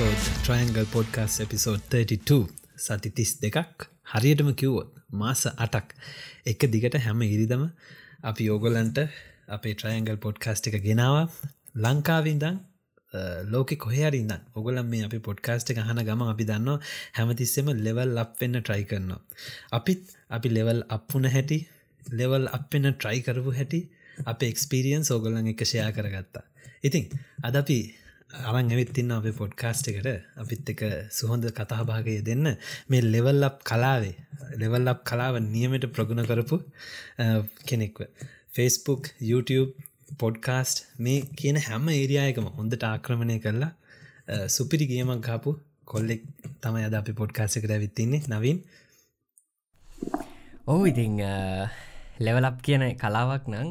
Episode triangle podcast episode 32 සති තිස් දෙකක්. හරියටම කිව්වොත් මාස අටක්. එක දිගට හැම ඉරිදම අපි යෝගොලන්ට අපේ ට්‍රයින්ගල් පොඩ්කාස්ට් එක ගෙනවා. ලංකාවින්දන් ලෝක කොහරින්න ඔගොලම් මේ අපි පොඩ්කාස්ට එක හන ගම අපි දන්න හැමතිස්සෙම ලෙවල් අප් වෙන්න ට්‍රයි කරනවා. අපිත් අපි ලෙවල් අප්පුන හැටි ලෙවල් අපෙන ට්‍රයි කරපු හැටි අප එක්ස්පිරියන්ස් ඕගොල්ලන් එක ෂයා කරගත්තා. ඉතින් අද අපි අරන් ඇවිත්තින්න අපේ පොඩ්කාස්ට් එකට. අපිත් එක සුහොඳ කතාභාගය දෙන්න. මේ ලෙවල් අප් කලාවේ ලෙවල් අප් කලාව නියමට ප්‍රගුණ කරපු කෙනෙක්ව. ෆස්බුක් YouTube පොඩ්කාස්ට් මේ කියන හැම ඒරියායකම හොඳට ආක්‍රමණය කරලා සුපිරි ගියමක් ගාපු කොල්ලෙක් තමයි අද අපි පොඩ්කාස්ට එකට ඇවිත්තින්නේ නවින්. ඔහු ඉතිං ලෙවලප් කියන කලාවක් නං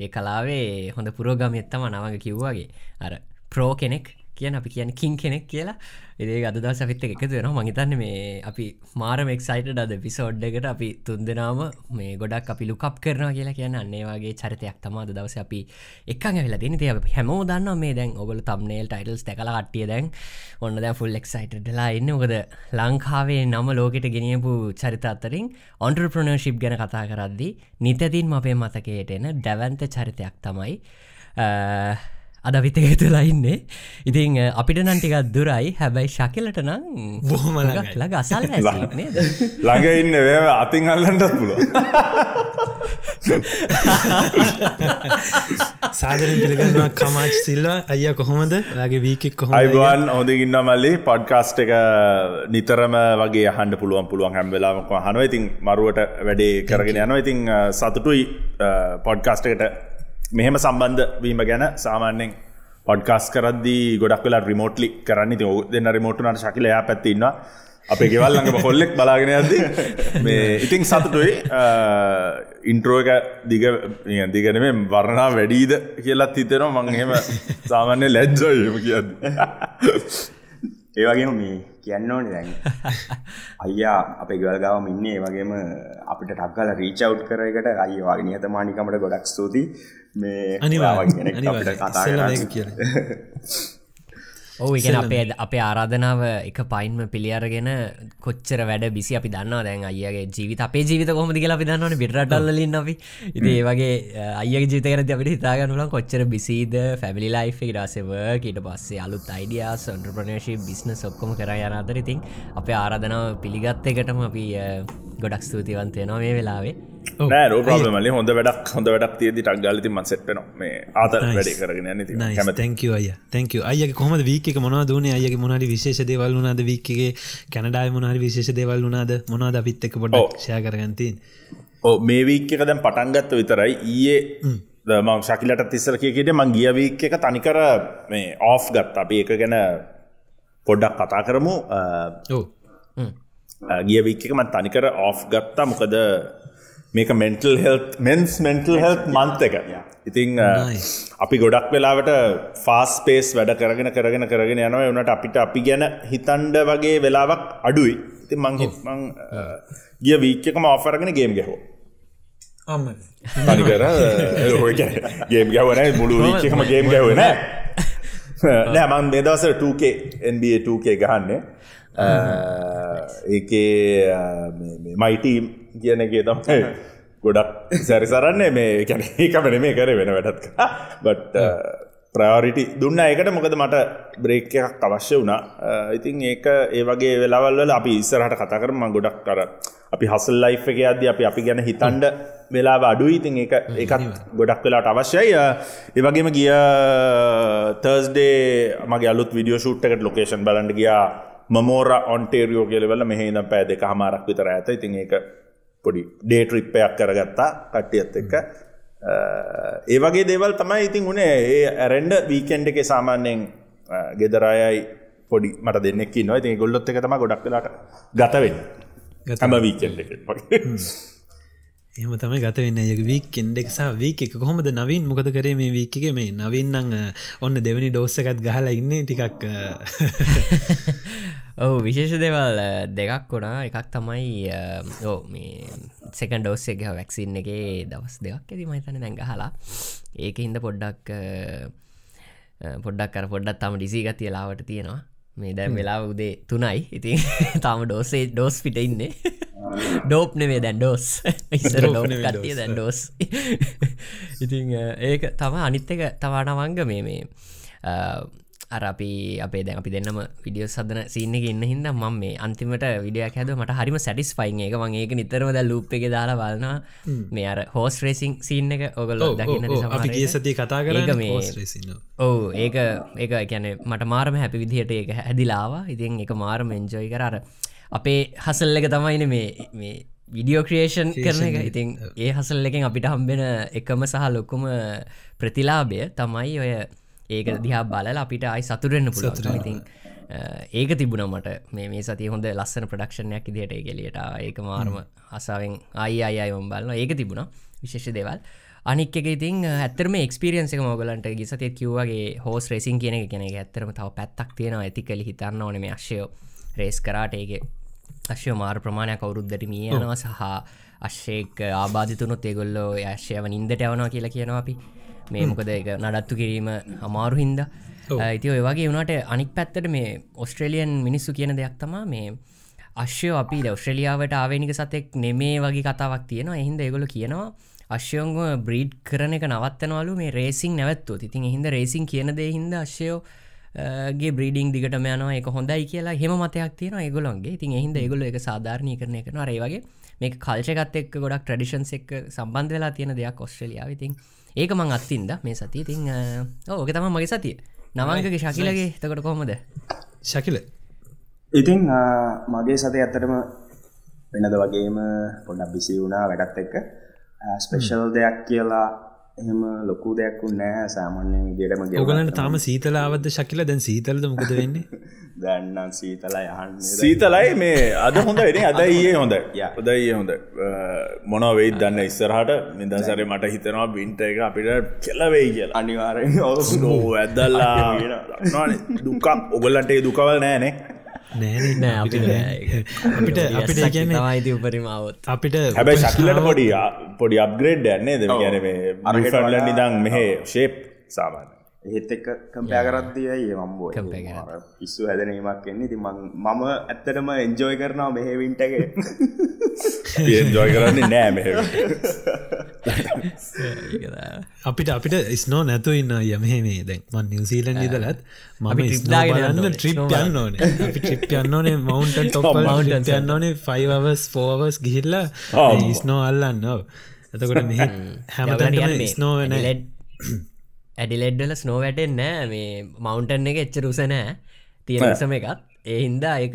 ඒ කලාවේ හොඳ පුරෝගමියත්තම නවඟ කිව්වාගේ. අර ප්‍රෝ කෙනෙක් කියන අපි කියන කින් කෙනෙක් කියලා. ඒ අදදා සවිත්ත එකතු වෙන මහිතන්න මේ අපි මාරම එක්සයිට අද පිසෝඩ්ඩකට අපි තුන් දෙනාම මේ ගොඩක් අපි ලුකප් කරනවා කියලා කියන්න. අන්නේවාගේ චරිතයක් තමාද දවස අපි එකන් වෙලා දෙන තිය හැමෝ දන්න මේ දැන් ඔගල තම්නේල් ටයිටල්ස් දැකල කට්ටිය දැන් ඔන්න දැ ෆුල් එක්සයිටලා එන්න ඔකද ලංකාවේ නම ලෝකට ගෙනියපු චරිත අතරින් ඔන්ටර්ප්‍රනර්ශිප් ගැන කතා කරද්දි නිතතින් අපේ මතකයට එන දැවන්ත චරිතයක් තමයි අද විතක තුලා ඉන්නේ. ඉතිං අපිට නන්ටිකක් දුරයි. හැබැයි ශකිලට නම් බොහොමලක් ලග අසල් ළඟ. ඉන්න ව අතින් අල්ලන්ටත් පුල සාදරෙන් පිළිගන්නවා කමාච් සිල්වා. අයිය කොහොමද? ලගේ වීකෙක් කොහොම අයිබන් හොදගන්න මල්ලි. පොඩ්කාස්ට් එක නිතරම වගේ හන්ඩ පුළුවන් පුළුවන් හැම් වෙලාමක් හනුව ඉතින් මරුවට වැඩේ කරගෙන යනවා. ඉතින් සතුටුයි පොඩ්කාස්ට එකට මෙහෙම සම්බන්ධ වීම ගැන සාමාන්‍යෙන් පොඩ්කාස් කරදදි ගොඩක් වෙලා රිමෝට්ලි කරන්න. ති දෙන්න රිමෝට්නට ශකිල යා පැත්තින්නවා අපේ ගෙවල්ලඟ කොල්ලෙක් බලාගෙන ඇද මේ ඉතිං සතුටුයි. ඉන්ට්‍රෝ එක දිග දිගන මේ වරණා වැඩීද කියලත් හිතෙනවා. මංහෙම සාමාන්‍ය ලැජ්ජයම කියද ඒවගේම මේ කියන්න ඕන දැන්. අයියා අපේ ගවල්ගාවම ඉන්නේ වගේම අපිට ටක්ගල රීචව් කරකට අයිවාගේ නියතමානිකමට ගොඩක් ස්තුති මේ අනිවා කතා කිය ඕ ඉගෙන අපේ අපේ ආරාධනාව එක පයින්ම පිළියරගෙන කොච්චර වැඩ බිසි අපි දන්න දැන් අයගේ ජීවිත අපේ ජීවිත කොමති කියලා අපි දන්නවන බිටරටල්ලින් අපි. ඉති ඒවගේ අය ජීතකර අපිට හිතාගනුලන් කොච්චර බිසිද ෆැමිලි ලයි් රසව ඊට පස්සේ අලුත් අයිඩියා සොන්ට්‍රපනේශි බිස්න ඔක්කොම කර යන අතර ඉතින් අපේ ආරාධනාව පිළිගත්ත එකටම අපි ගොඩක් ස්තුතිවන්තයනවා මේ වෙලාවේ නෑ රෝ ප්‍රබලමලි හොඳ වැඩක් හොඳ වැඩක් තියදි ටක් ගලති මසෙට්න මේ ආත වැඩි කරගෙන තැක අය තැක අය කොම වීක මොන දුන අයගේ මොනහරි විශේෂ දේවල් වුනාද වීකගේ කැනඩාය මොනහරි විශේෂ දේවල් වුනාද මොනාද අපිත් එක් පොඩ ෂය කරගන්තින් ඕ මේ වීක් එක දැම් පටන්ගත්ත විතරයි. ඊයේ මං ශකිලට තිස්සර කියකට මං ගිය වීක් එක තනිකර මේ ඕෆ් ගත් අපි එක ගැන පොඩ්ඩක් කතා කරමු. ගිය වික් එක මන් තනිකර ඕෆ් ගත්තා. මොකද මේක mental health men's mental health month එක. ඉතිං අපි ගොඩක් වෙලාවට ෆාස් පේස් වැඩ කරගෙන කරගෙන කරගෙන යනවා. වනට අපිට අපි ගැන හිතන්ඩ වගේ වෙලාවක් අඩුයි. ඉති මංහිත් මං ගිය වීච්චකම ආෆරගෙන ගේම් ගැහෝ අනිකර ගේම් ගැවන මුළු වීච්චකම ගේම් ගැවන නෑ. මන් දෙදවස 2K NBA 2K ගහන්නේ. ඒකේ මයිටීම් කියන එක තමයි ගොඩක් සැරිසරන්නේ මේ කැන ඒකමන මේ කර වෙන වැඩත්. බට ප්‍රයෝරිටි දුන්න එකට මොකද මට බ්‍රේක් එකක් අවශ්‍ය වුණා. ඉතින් ඒක ඒ වගේ වෙලාවල්වල අපි ඉස්සරහට කතා කරම. ගොඩක් කර අපි හසල් ලයි් එක අද අපි අපි ගැන හිතන්ඩ වෙලා අඩුයි. ඉතින් එක එකත් ගොඩක් වෙලාට අවශ්‍යයි. ඒවගේම ගිය තර්ස්ඩේ මගේ අලුත් විඩියෝ ෂුට්කට ලොකේෂන් බලන්ඩ ගියා. මමෝර ඔන්ටේරියෝ කියලවල මෙහහිද පෑ දෙක හමාරක් විතර ඇත ඉතින් ඒක පොඩි ඩේට්‍රිප්පයක් කරගත්තා කට්ටියත් එක්ක. ඒ වගේ දේවල් තමයි ඉතින් උනේ. ඒ ඇරෙන්ඩ වීකෙන්ඩ් එක සාමාන්‍යයෙන් ගෙදරයයි පොඩි මට දෙන්නෙක් නවා ඉතින් ගොල්ලොත් එක තම ගොඩක් වෙලාට ගතවෙන්න තම වීකෙන්ඩ් එක එම තමයි ගත වෙන්න. යක වීක් කෙන්ඩෙක්සා වීක කොහොමද නවින්? මොකද කරේ මේ වීකගේ මේ නවින්නං ඔන්න දෙවැනි ඩෝස්සකත් ගහලා ඉන්නේ ටිකක් ඔහු විශේෂ දෙවල් දෙකක් වුණා. එකක් තමයි ඕ මේ සෙකන් ඩෝස්ස එක වැක්සින් එක දවස් දෙයක් ඇති මහිතන දැන් ගහලා. ඒක හින්ද පොඩ්ඩක් පොඩ්ඩක් කර පොඩ්ඩත් තම ඩිසි ගතිය ලාවට තියෙනවා. මේ දැන් වෙලා උදේ තුනයි. ඉතින් තාම ඩෝසේ ඩෝස් පිට ඉන්නේ ඩෝප් නෙවේ දැන් ඩෝස් ඉස්සර Dope ඩෝප් නෙවෙයි කට්ටිය dose. දැන් ඩෝස් ඉතින් අ, ඒක තම අනිත් එක තවානවංග මේ මේ. අර අපි අපේ දැන් අපි දෙන්නම විඩියෝ සදන සින්න ඉන්න හිද ම මේ අන්තිමට විඩියක් හැද මට හරිම සැටිස් ෆයින් එක. මං ඒක නිතරම ද ලූප් එක දාලා බලනවා. මේ අර හෝස් රේසින් සින්න එක ඔගල දකින්න ගිය සති කතා කරන්න මේ ඔවු ඒක ඒක ගැන මට මාරම හැපි විදිහට ඒක හැදිලාවා ඉතින් එක මාරම එන්ජෝයි කරර අපේ හසල් එක තමයින මේ මේ විඩියෝ ක්‍රේෂන් කරන එක. ඉතින් ඒ හසල් එකෙන් අපිට හම්බෙන එකම සහ ලොකුම ප්‍රතිලාබය තමයි ඔය ඒක දිහා බලල අපිට අයි සතුරෙන්න්න පුළුවන්. ඉතින් ඒක තිබුණ මට. මේ මේ සති හොඳ ලස්සන ප්‍රඩක්ෂණයක් ඉදිහට ගෙලියට ඒක මාරම හසාාවෙන් අයි අයි අයවම් බලන්න ඒක තිබුණ. විශේෂ දෙවල්. අනික් එක ඉතින් ඇතරම එක්ස්පිරියන්ස එක මොගලන්ට ගිසතය කිව්වගේ හෝස් රේසින් කියන කෙනෙ ඇත්තරම තව පැත්තක් තියෙනවා. ඇති කලි හිතන්න ඕන මේ අශ්‍යයෝ රේස් කරාට. ඒක අශ්‍ය මාර ප්‍රමාණයක් අවුරුද්දට මියනවා සහ අශ්‍යයක ආබාධතුනුත් ඒගොල්ලෝ යශ්‍යයව නින්දට යවනවා කියලා කියනවා අපි. මේ මොකද එක නඩත්තු කිරීම අමාරු හින්ද. ඇති ඔය වගේ වුණට අනික් පැත්තට මේ ඔස්ට්‍රේලියන් මිනිස්සු කියන දෙයක් තමා මේ අශ්‍යෝ අපි ඔස්ට්‍රලියාවට ආවනික සතෙක් නෙමේ වගේ කතාවක් තියෙනවා. එහින්ද ඒගොල කියනවා අශ්‍යයෝංග බ්‍රීඩ් කරන එක නවත්තනවලු මේ රේසින් නැවත්තු ඉතින් එහින්ද රේසින් කියන දේ හින්ද අශ්‍යයෝ ගේ බ්‍රීඩිං දිගටම යනවා එක හොඳයි කියලා හෙම මතයක් තියෙන ඒගොලොන්ගේ තින් එහින්ද ඒගොල එක සාධාරණය කරන එකන රේවගේ මේ කල්චකත් එක් ගොඩක් ට්‍රඩිෂන්ස් එක් සම්බන්ධ වෙලා තියෙන දෙයක් ඔස්ට්‍රලියාව ඉතින් ඒක මං අත්තින්ද මේ සතිය. ඉතින් ඕක තම මගේ සතිය. නවංගගේ ශකිලගේ. තකට කොහොමද? ශකිල. ඉතින් ආ, මගේ සතය ඇත්තටම වෙනද වගේම පොඩක් බිසි වුණා වැඩත් එක්ක. ස්පෙෂල් දෙයක් කියලා එහෙම ලොකු දෙයක් නෑ සාමාන්‍ය විදියටම ඔගලන්ට තාම සීතලාවද ශකිල? දැන් සීතලද මොකද වෙන්නේ? දැන්නම් සීතලා යහන්න සීතලයි මේ අද හොඳ වෙන අද ඒ හොඳ. උද ඒ හොඳ මොන වෙයි දන්න ඉස්සරහට නිදසරේ මට හිතනවා බින්ට එක අපිට කෙලවෙයි කියලා. අනිවාරෙන් නෝ ඇදල්ලා දුකක්. ඔගොල්ලන්ට ඒ දුකවල් නෑනේ නෑ නෑ. අපිට අපිට අපිට තමයිති උපරිමාවත් අපිට හැබැයි ශකිලට පොඩි පොඩි අප්ග්‍රේඩ් යන්නේ ද ගැන මේ අරෆල්ල නිදං මෙහ ශේප් සාමාන්‍ය එහෙත් එක්ක කම්පයා කරද්දිය ඒ මම්බෝ කරද්දී. පිස්සු හැදනීමක් එන්නේ. ති මම ඇත්තටම එන්ජෝයි කරනවා මෙහෙවින්ටගේ ජොය කරන්නේ නෑ මෙහ අපිට අපිට ස්නෝ නැතු ඉන්න යමහෙ මේ දැන් මන් නිවසීලන් ඉදලත් මම ඕනේ. ට්‍රිප් යන්න ඕනේ. අපි ට්‍රිප් යන්න ඕනේ මවන්ටන් ටොප් mountains යන්න ඕනේ ෆයිවස් ෆෝවස් ගිහිල්ලා ආම්මෝ. ස්නෝ අල්ලන්න ඔව්. එතකොට මෙහ හැමතැන්ටම ස්නෝ වෙන ඇඩිලෙඩ්ඩල ස්නෝ වැටෙන් නෑ මේ මවන්ටන් එක එච්ච රුසනෑ තියෙන සම එකත් ඒ හින්දා එක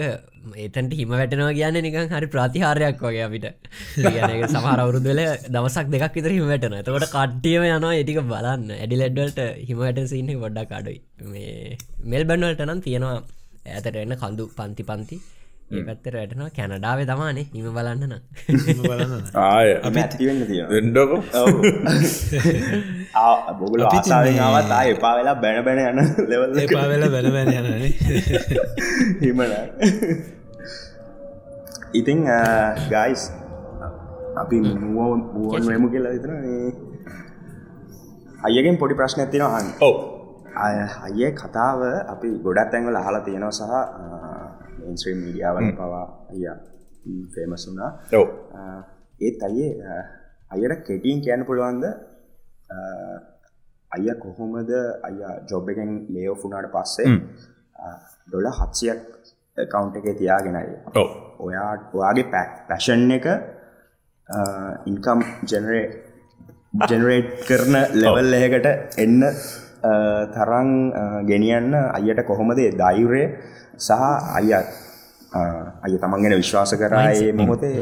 ඒතන්ට හිම වැටනවා කියන්න නිකන් හරි ප්‍රතිහාරයක් වගේ අපිට. කියන එක සමහරවුරුදුල දවසක් දෙකක් විතර හිම වැටන තකොට කට්ටියම යනවා ඒටික බලන්න. ඇඩිලෙඩ්වලට හිම වැට සින්න ගොඩ්ඩක් අඩුයි. මේ මෙල්බන්වලට නම් තියෙනවා. ඇතට එන්න කඳු පන්ති පන්ති ඒ පැත්තර වැටනවා කැනඩාව තමානේ නම්. බලන්න ආය. ඇතිවෙන්න තියෙන දෙන්නකො බොගල ආසාාවෙන්ාවත් ආය එපා වෙලා බැන බැන යන ලෙවල් එපා වෙලා බැල බැන යනනේ හිමන ඉතිං ගයිස් අපි මුවන්ම කියලා විතන අයගෙන් පොඩි ප්‍රශ්න ඇතින හන් ඔව. අය කතාව අපි ගොඩත් ඇංගල අහලා තියෙනවා සහ මේන්ස්ත්‍රීම් මීඩියාවල පවා අය ෆේමස් වුනා ඔව. ඒත් අයේ අයට කෙටින් කියන්න පුළුවන්ද අය කොහොමද අය ජොබ් එකෙන් ලේෝෆුනාට පස්සේ ඩොල හත්සියක් කවුන්් එක තියාගෙනයි ඔයා ඔයාගේ පැක් පැෂන් එක ඉන්කම් ජනරේ ජනරේට් කරන ලෙවල් එකට එන්න තරං ගෙනියන්න අයට කොහොමද දෛරය සහ අය අ, අය තමන්ගෙන විශ්වාස කරයි මොහොතේ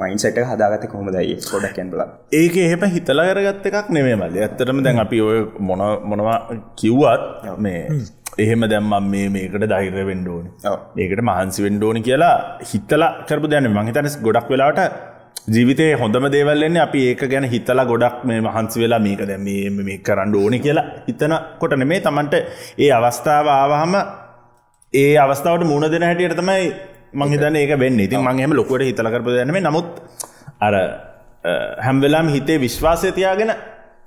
මයින්සට හදාගත කොහොමදයි කොඩක් කැන්බල ඒක එහෙම හිතලා කරගත්ත එකක් නෙමේ මල්ල. ඇත්තරම දැන් අපි ඔය මොන මොනවා කිව්වත් මේ එහෙම දැම්මම් මේ මේකට දෛර වෙන්ඩෝන. ඒකට මහන්සි වෙන්ඩෝනි කියලා හිතලා කරපු දැන මහිතනස් ගොඩක් වෙලාට ජීවිතය හොඳම දේවල්ලන්නේ අපි ඒක ගැන හිතලා ගොඩක් මේ මහන්සි වෙලා මේක දැ මේ මේ කරන්න ඕනි කියලා හිතන කොට නෙමේ තමන්ට ඒ අවස්ථාව ආවහම ඒ අවස්ථාවට මුණ දෙන හැටියට තමයි මංහිතන ඒක වෙන්න. ඉතින් මංහෙම ලොකුවට හිතල කරප දැනීම නමුත් අර හැම්වෙලාම් හිතේ විශ්වාසය තියාගෙන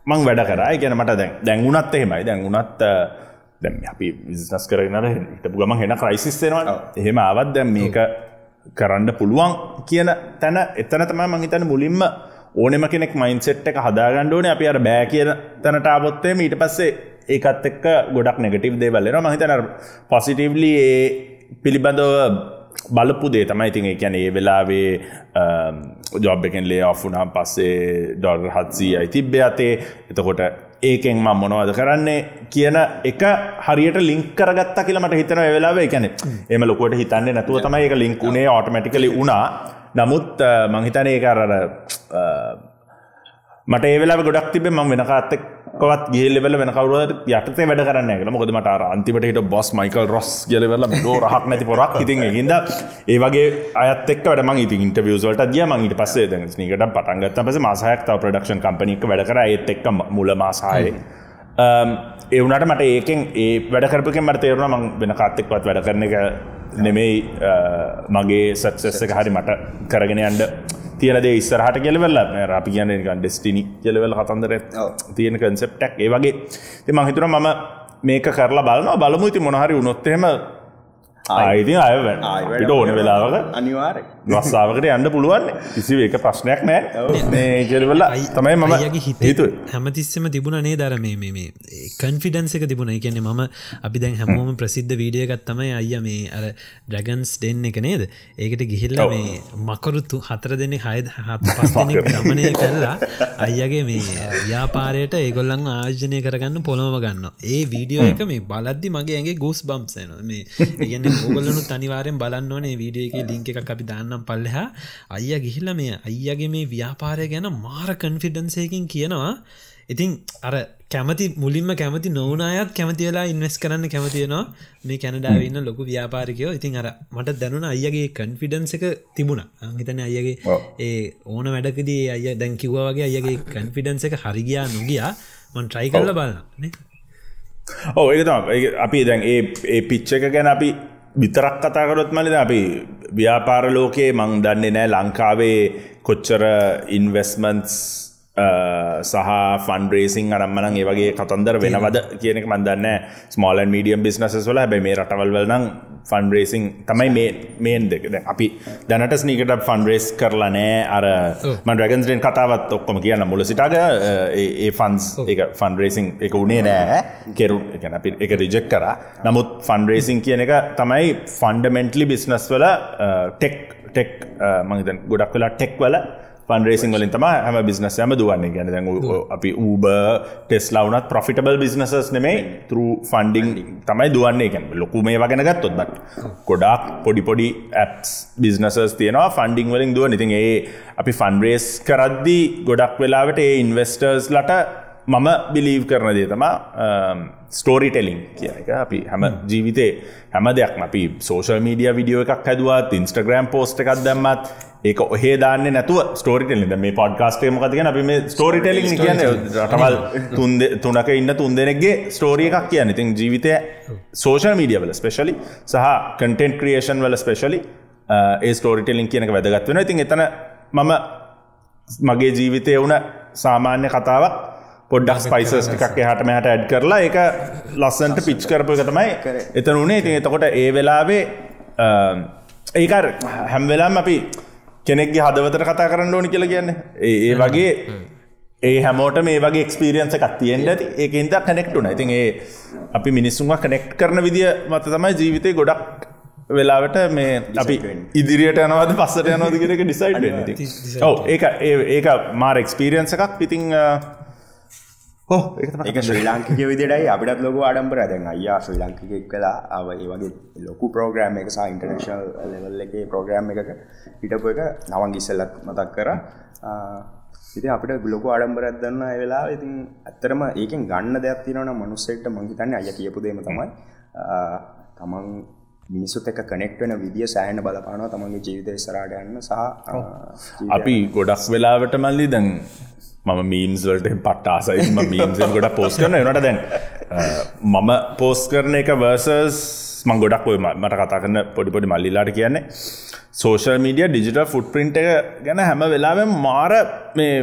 මං වැඩ කරයි ගැන මට දැන් දැන්ගුණත් එහෙමයි. දැන්ගුණත් දැම් අපි විිස්නස් කරගෙනට හිටපු ගම හෙන ක්‍රයිසිස්සෙනවා එහෙම ආවත් දැම් මේක කරන්න පුළුවන් කියන තැන එතන තමයි මංහිතන මුලින්ම ඕනෙම කෙනෙක් මයින්සෙට් එක හදාගණ්ඩෝන අපි අර බෑ කියන තැනට ආබොත්තේ ඊට පස්සේ ඒකත් එක්ක ගොඩක් නෙගටව දේ බලෙන මහිතන පොසිටවලි ඒ පිළිබඳව බලපු දේ තමයි ඉතින් එකැන ඒ වෙලාවේ ජොබ් එකෙන් ලේ ඔෆුනම් පස්සේ ඩොල් හත්සී අයි තිබ්බේ අතේ. එතකොට ඒකෙන් මම මොනවද කරන්නේ කියන එක හරියට ලිංක් කරගත්ත කියලමට හිතන වෙලාව. එකන එම ලොකොට හිතන්නේ නැතුව තමයි එක ලිංක් උනේ ඕටමටිකලි වුණා. නමුත් මංහිතන ඒ අරර මට ඒවෙලා ගොඩක් තිබේ ම වෙනකාත්තක් කොත් ගේලෙවල වෙන කවරුවට යටතේ වැඩ කරන්න එක මොකද මට අන්තිමට හිට බොස් මයිකල් රොස් ගලවෙල ෝ රහක් නැති පොරක් ඉතින් හිද ඒවගේ අයතෙක් වැඩම ඉති ඉන්ටවියසල්ට දිය මංගේට පස්සේ ද නිකට පටන්ගත් පස මාසායක්තාව ප්‍රඩක්ෂන් කම්පනික් වැඩ කර. ඒත් එක්ක මුල මාසාය ඒවනට මට ඒකෙන් ඒ වැඩකරපකෙන් මට තේරුණ මං වෙන කාත්තෙක්වත් වැඩ කරන එක නෙමෙයි මගේ සක්සෙස්ස එක හරි මට කරගෙන අන්ඩ තියනද ඉස්සරහට කෙලවෙල්ල අපි කියන ඩෙස්ටිනි කෙලවෙල් කතන්දර තියෙන කන්සෙප්ටක් ඒ වගේ. ති මහිතුර මම මේක කරලා බලනවා. බලමු ඉති මොනහරි උනොත්තහෙම ආයිති අයට ඕන වෙලාවක අනිවාර වස්සාාවකට යන්න පුළුවන්. කිසි ඒක ප්‍රශ්නයක් නෑ මේ කෙලවෙල්ල තමයි මම හිතේතු හැමතිස්සම තිබුණ නේ දර මේ මේ කන්ෆිඩන්ස එක තිබුණ. එකන්නේ මම අපි දැන් හැමෝම ප්‍රසිද්ධ වීඩියගත් තමයි අයිය මේ අර ඩ්‍රගන්ස් දෙන්න එක නේද? ඒකට ගිහිල්ල මේ මකරුතු හතර දෙන්න හයද හත් පස් ගමනය කරලා අයියගේ මේ ව්‍යාපාරයට ඒගොල්ලන් ආර්ජනය කරගන්න පොළොව ගන්න ඒ වීඩියෝ එක මේ බලද්දි මගේ ඇගේ ගෝස් බම්සන මේ ඒගන්න ඕගලනු තනිවාරෙන් බලන්න ඕනේ. වීඩිය එක ලිංක එකක් අපි දාන්නම් පල්ලෙහා. අයිය ගිහිල්ල මේ අයියගේ මේ ව්‍යාපාරය ගැන මාර කන්ෆිඩන්සයකින් කියනවා. ඉතින් අර කැමති මුලින්ම කැමති නොවනායත් කැමති වෙලා ඉන්වස් කරන්න කැමතියනවා මේ කැනඩාවන්න ලොකු ව්‍යාපාරිකයෝ. ඉතින් අර මට දැනුන අයගේ කන්ෆිඩන්ස එක තිබුණ. හිතන අයගේ ඒ ඕන වැඩකදී අය දැන් කිව්වා වගේ අයගේ කන්ෆිඩන්ස එක හරිගයා නොගියා. මන් ට්‍රයි කරල බලන්න ඕ ඒ අපි දැන් ඒ පිච්ච එක ගැන අපි විතරක් කතාකරොත් මලිද අපි ව්‍යාපාර ලෝකයේ මං දන්නේ නෑ ලංකාවේ කොච්චර ඉන්වස්මන්ස් සහ ෆන්ඩරේසින් අරම්මන ඒවගේ කතන්දර වෙනවද කියනෙක මන්දන්න ස්මෝලන් මීඩියම් බිස්නස වල බැ මේ රටවල්වලනම් ෆන්ඩරේසින් තමයි මේ මේන් දෙක. අපි දැනට ස්නීකට ෆන්ඩරේස් කරලා නෑ. අර මන්ඩරගන්ස්ෙන් කතාවත් ඔක්කොම කියන්න මුල සිටාග ඒ ෆන්ස් එක ෆන්ඩරේසින් එක උනේ නෑ. කෙරු එක අපි එක රිජෙක් කර. නමුත් ෆන්ඩරේසින් කියන එක තමයි ෆන්ඩමෙන්ටලි බිස්නස් වල ටෙක් ටෙක් මහිතන් ගොඩක් වෙලා ටෙක් වල පන්රේසින් වලින් තම හැම බිස්නස් යම දුවන්නේ. ගැන දැන් අපි ඌබ ටෙස්ලාවනත් ප්‍රොෆිටබල් බිස්නසස් නෙමේ තරු ෆන්ඩිං තමයි දුවන්නේ. ගැන ලොකු මේ වගෙන ගත්තොත් බට ගොඩක් පොඩි පොඩි ඇප්ස් බිස්නසස් තියෙනවා ෆන්ඩිං වලින් දුව ඉතින් ඒ අපි ෆන්රේස් කරද්දී ගොඩක් වෙලාවට ඒ ඉන්වස්ටර්ස් ලට මම බිලීව් කරන දේ තමා ස්ටෝරි ටෙලිං කියන එක. අපි හැම ජීවිතේ හැම දෙයක් අපි සෝෂල් මීඩිය විඩියෝ එකක් හැදවත් ඉන්ස්ටග්‍රම් පෝස්ට එකක් දැම්මත් ඒක ඔහේ දාන්න නැතුව ස්ටෝරිටෙල්ලිද මේ පොඩ්කාස්ටේ මොකතිගෙන අපි මේ ස්ටෝරිටෙලින් කියන්න රටවල් තුනක ඉන්න තුන් දෙනෙක්ගේ ස්ටෝරිය එකක් කියන්න. ඉතින් ජීවිතය සෝෂල් මීඩියවල ස්පෙශලි සහ කටෙන්ට් ක්‍රියේෂන් වල ස්පෙශලි ඒ ස්ටෝරිටෙලින් කියනක වැදගත් වෙන ඉතින් එතන මම මගේ ජීවිතය වුණ සාමාන්‍ය කතාවක් පොඩ්ඩක් ස්පයිසස් එකක් එහට මෙහට ඇඩ් කරලා එක ලස්සන්ට පිච් කරපු එක තමයි එතන උනේ. ඉතින් එතකොට ඒ වෙලාවේ ඒකර් හැම්වෙලාම් අපි කෙනෙක්ගේ හදවතර කතා කරන්න ඕනි කියලා කියන්න. ඒ වගේ ඒ හැමෝට මේ වගේ එක්ස්පිරියන්ස එකක් තියෙන්ට ඇති. ඒකන්ද කනෙක්ටුන ඉතින් ඒ අපි මිනිස්සුන්ව කනෙක්් කරන විදිිය මත තමයි ජීවිතය ගොඩක් වෙලාවට මේ අපි ඉදිරියට යනවද පස්සට යනවද කියරක ඩිසයිඩ් ඒ ඒක මාර එක්ස්පිරියන්ස එකක්. පිතිං ඒක ශ්‍රී ලාංකික විදිටයි අපිටත් ලොක අඩම්බර දැන් අයියා ශ්‍රී ලංකිකෙක් කලා අව ඒ වගේ ලොකු ප්‍රෝග්‍රෑම් එක සහ ඉන්ටර්නේශල් ලෙවල් එක ප්‍රෝග්‍රෑම් එක හිටපු එක නවන් ඉස්සල්ලත් මතක් කර. ඉති අපිට ලොක අඩම්බරත් දන්න වෙලා ඉතින් ඇත්තරම ඒකෙන් ගන්න දෙයක් තිනවන මනුස්සෙක්ට මංහිතන්න අය කියපුදේම තමයි. තමන් මිනිසුත් එක කනෙක්ට වෙන විදිිය සෑහන බලපානවා තමන්ගේ ජීවිතය සරාට යන්න සහ අපි ගොඩක් වෙලාවට මල්ලි දැන් මම මීම්ස්වලට පට්ටාසයිම මීම්සල් ගොඩ පෝස් කරන නට දැන් මම පෝස් කරන එක වර්සස් මං ගොඩක් ඔය මට කතා කරන්න පොඩිපොඩි මල්ලිලාට කියන්නේ. Social media digital footprint එක ගැන හැම වෙලාවෙන් මාර මේ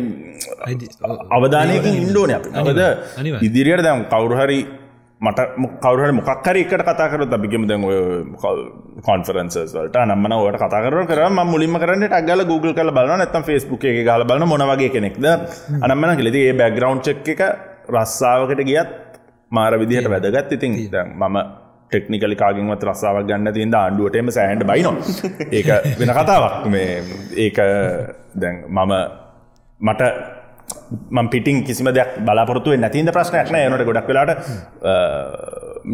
අවධානයකින් ඉන්ඩෝන අප අද ඉදිරියට දැම් කවුරු හරි මට කවර මොක්කර එකට කතා කර අපිකම දැන් කොන්ෆරන්සස් වලට නම්මන වට කතා කර කරම මුලින්ම කරන්න ටක්ගල Google කල බලන නැතම් ෆස්බුක් එක ගල බලන මොනවගේ කෙනෙක්ද අනම්මන කෙලෙති ඒ බැග්‍රවන්් චෙක් එක රස්සාාවකට ගියත් මාර විදිහට වැදගත්. ඉතින් මම ටෙක්නිකලි කාගින්වත් රස්සාාවක් ගන්න තින්ද ආණ්ඩුවටම සෑහන්ට බයිනො ඒක වෙන කතාවක්. මේ ඒක දැන් මම මට මං පිටිං කිසිම දෙයක් බලාපොරත්තුව නැතින්ද ප්‍රශ්නයක් නෑ. යනට ගොඩක් වෙලාට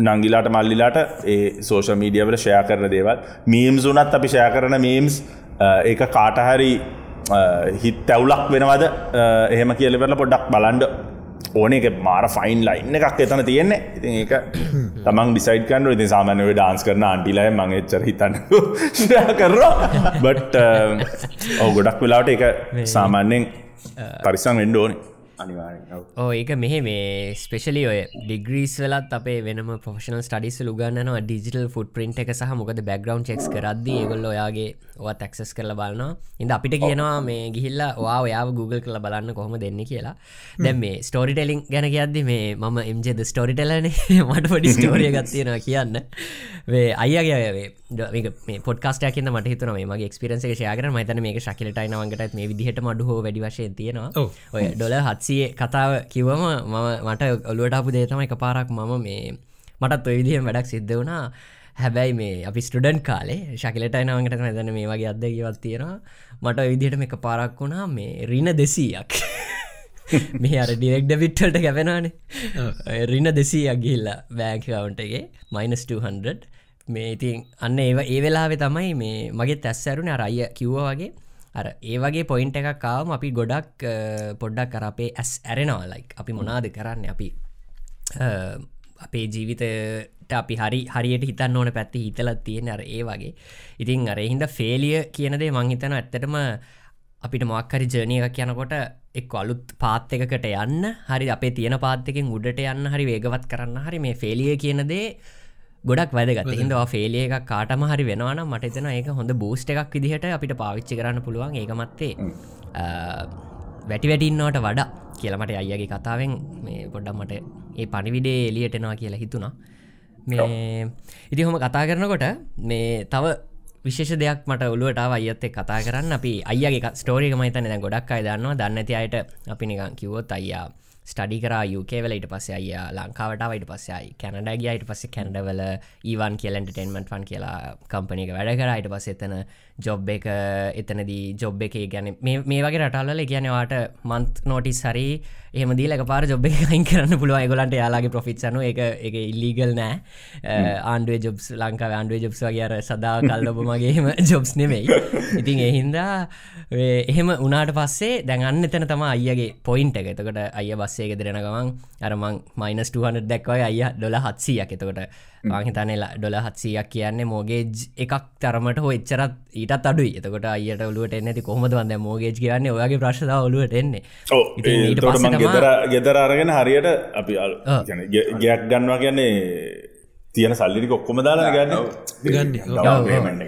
නංගිලාට මල්ලිලාට ඒ සෝෂ මීඩියවල ෂය කරන දේවල්. මීම්ස් වනත් අපි ෂය කරන මීම්ස් ඒක කාටහරි හිත් ඇවුලක් වෙනවද? එහෙම කියලවෙල පොඩ්ඩක් බලන්ඩ ඕන. එක මාර ෆයින් ලයින්න එකක් එතන තියෙන්නේ. ඉතින් ඒක තමන් ඩිසයිඩ් කන්න ඉති සාමානව ඩාන්ස් කරන අන්ටිලය මං එච්චර හිතන්න කරවා බට් ඔව ගොඩක් වෙලාට එක සාමාන්‍යෙන් පරිසං වෙන්ඩ ඕනේ. ඕ ඒක මෙහෙ මේ ස්පෙශලි ඔය ඩිග්‍රීස් වෙලත් අපේ වෙනම පොෆෂනල් ස්ටඩිස් ලුගන්නනවා ඩිජිටල් ෆුට පින්ට් එක සහ මොකද බැග්‍රවන්් චෙක්ස් කරද්දී ඒගොල්ල ඔයාගේ ඔවා තැක්සස් කරල බලනවා. ඉද අපිට කියනවා මේ ගිහිල්ලා වා ඔයාව Google කළ බලන්න කොහොම දෙන්න කියලා. දැම් මේ ස්ටෝරි ටෙලිං ගැන කියද්දි මේ මම එම්ජෙද ස්ටෝරි ටලන මට පොඩි ස්ටෝරිය ගත්තියෙනවා කියන්න අයගේ මේ පොට්කාස්ටයක මට හිතන මේ ක්ස්පිරන්ස ශයකර මතන මේ ශකිලටයිනවන්ගට මේ විදිහට මඩු හෝ වැඩි වශයෙන් තියෙනවා. ඔය ඩොල හත්සිය කතාව කිවම මම මට ඔලුවටපු දේතම එක පාරක් මම මේ මටත් ඔය විදිහම වැඩක් සිද්ධ වුණා. හැබැයි මේ අපි ස්ටඩන් කාලේ ශකිලටයිනවන්ගට නැදන මේ වගේ අදකිවත් තියෙනවා. මට විදිහට එක පාරක් වුණා මේ රින දෙසීයක්. මේ අර ඩිරෙක්් ඩවිට්ට කැපෙනවානේ. රින දෙසීයක් ගිල්ලා බෑකවුන්ටගේ මයිනස් 200 මේ ඉතින් අන්න ඒ ඒ වෙලාවෙ තමයි මේ මගේ තැස්සැරුණ අරයිය කිව්ව වගේ. අර ඒ වගේ පොයින්ට එකක් කාවම අපි ගොඩක් පොඩ්ඩක් කර අපේ ඇස් ඇරෙනවා. ලයික් අපි මොනාද කරන්න? අපි අපේ ජීවිතට අපි හරි හරියට හිතන්න ඕන පැත්ති හිතලත් තියෙන අර ඒ වගේ. ඉතින් අර හින්ද ෆේලිය කියනදේ මංහිතන ඇත්තටම අපිට මොක්කරි ජනය එකක් යනකොට එක් අලුත් පාත් එකකට යන්න හරි අපේ තියෙන පාත්තකින් උඩට යන්න හරි වේගවත් කරන්න හරි මේ ෆෙලිය කියනදේ ගොඩක් වැදගත්. හිදවා ෆේලිය එකක් කාටම හරි වෙනවාන මට එතන ඒක හොඳ බූස්ට එකක් විදිහට අපිට පාවිච්චි කරන්න පුළුවන්. ඒකමත්තේ වැටි වැටින්නවට වඩා කියලමට අයියගේ කතාවෙන් මේ පොඩ්ඩම් මට ඒ පනිවිඩේ එලියටෙනවා කියලා හිතුණා. මේ ඉති හොම කතා කරනකොට මේ තව විශේෂ දෙයක් මට ඔලුවටාව අයත්තෙ කතා කරන්න. අපි අයගේ ස්ටෝරික මහිතන ගොඩක් අයි දන්නවා. දන්නති අයට අපි නිකන් කිවොත් අයියා ස්ටඩි කර යුකේවලට පස්සේ අය ලංකාවටාවට පස්සයි කැනඩගේයට පස්සේ කැන්ඩවල ඒවන් කියලට ටෙන්මට ෆන් කියලා කම්පනික වැඩ කරයිට පස්ස එතන ජොබ් එක එතනදී ජොබ් එක ගැන මේ වගේ රටල්ල කියනවාට මන්ත් නෝටිස් හරි එහම දීලක පාර ජොබ් එක අයින් කරන්න පුළුව ගොලන්ට යාලාගේ ප්‍රෆිත්සන එක එක ඉල්ලීගල් නෑ. ආණ්ඩුව ජොබ්ස් ලංකා ආණ්ඩුව ජොබ්ස් වගේ සදා කල්ලබමගේම ජොබ්ස් නෙමෙයි. ඉතින් එහින්දා එහෙම උනාට පස්සේ දැන්න්න එතන තම අයගේ පොයින්ට එක. එතකට අය බස්සේක දෙරෙන ගමන් අරමං මයිනස් 200 දැක්වයි අය ඩොල හත්සියක්. එතකොට මහිතනෙලා ඩොල හත්සියක් කියන්නේ මෝගේජ් එකක් තරමට හෝ එච්චරත් ඊටත් අඩුයි. එතකොට අයට ඔලුවට එන්නති කොහොමද වන්න මෝගේජ් කියන්නේ? ඔයාගේ ප්‍රශ්ද ඔලුවට එන්නේ. ගෙදර ගෙදර අරගෙන හරියට අපි ගයක් ගන්නවා කියන්නේ තියෙන සල්ලිි කොක්කොම දාලා ගන්න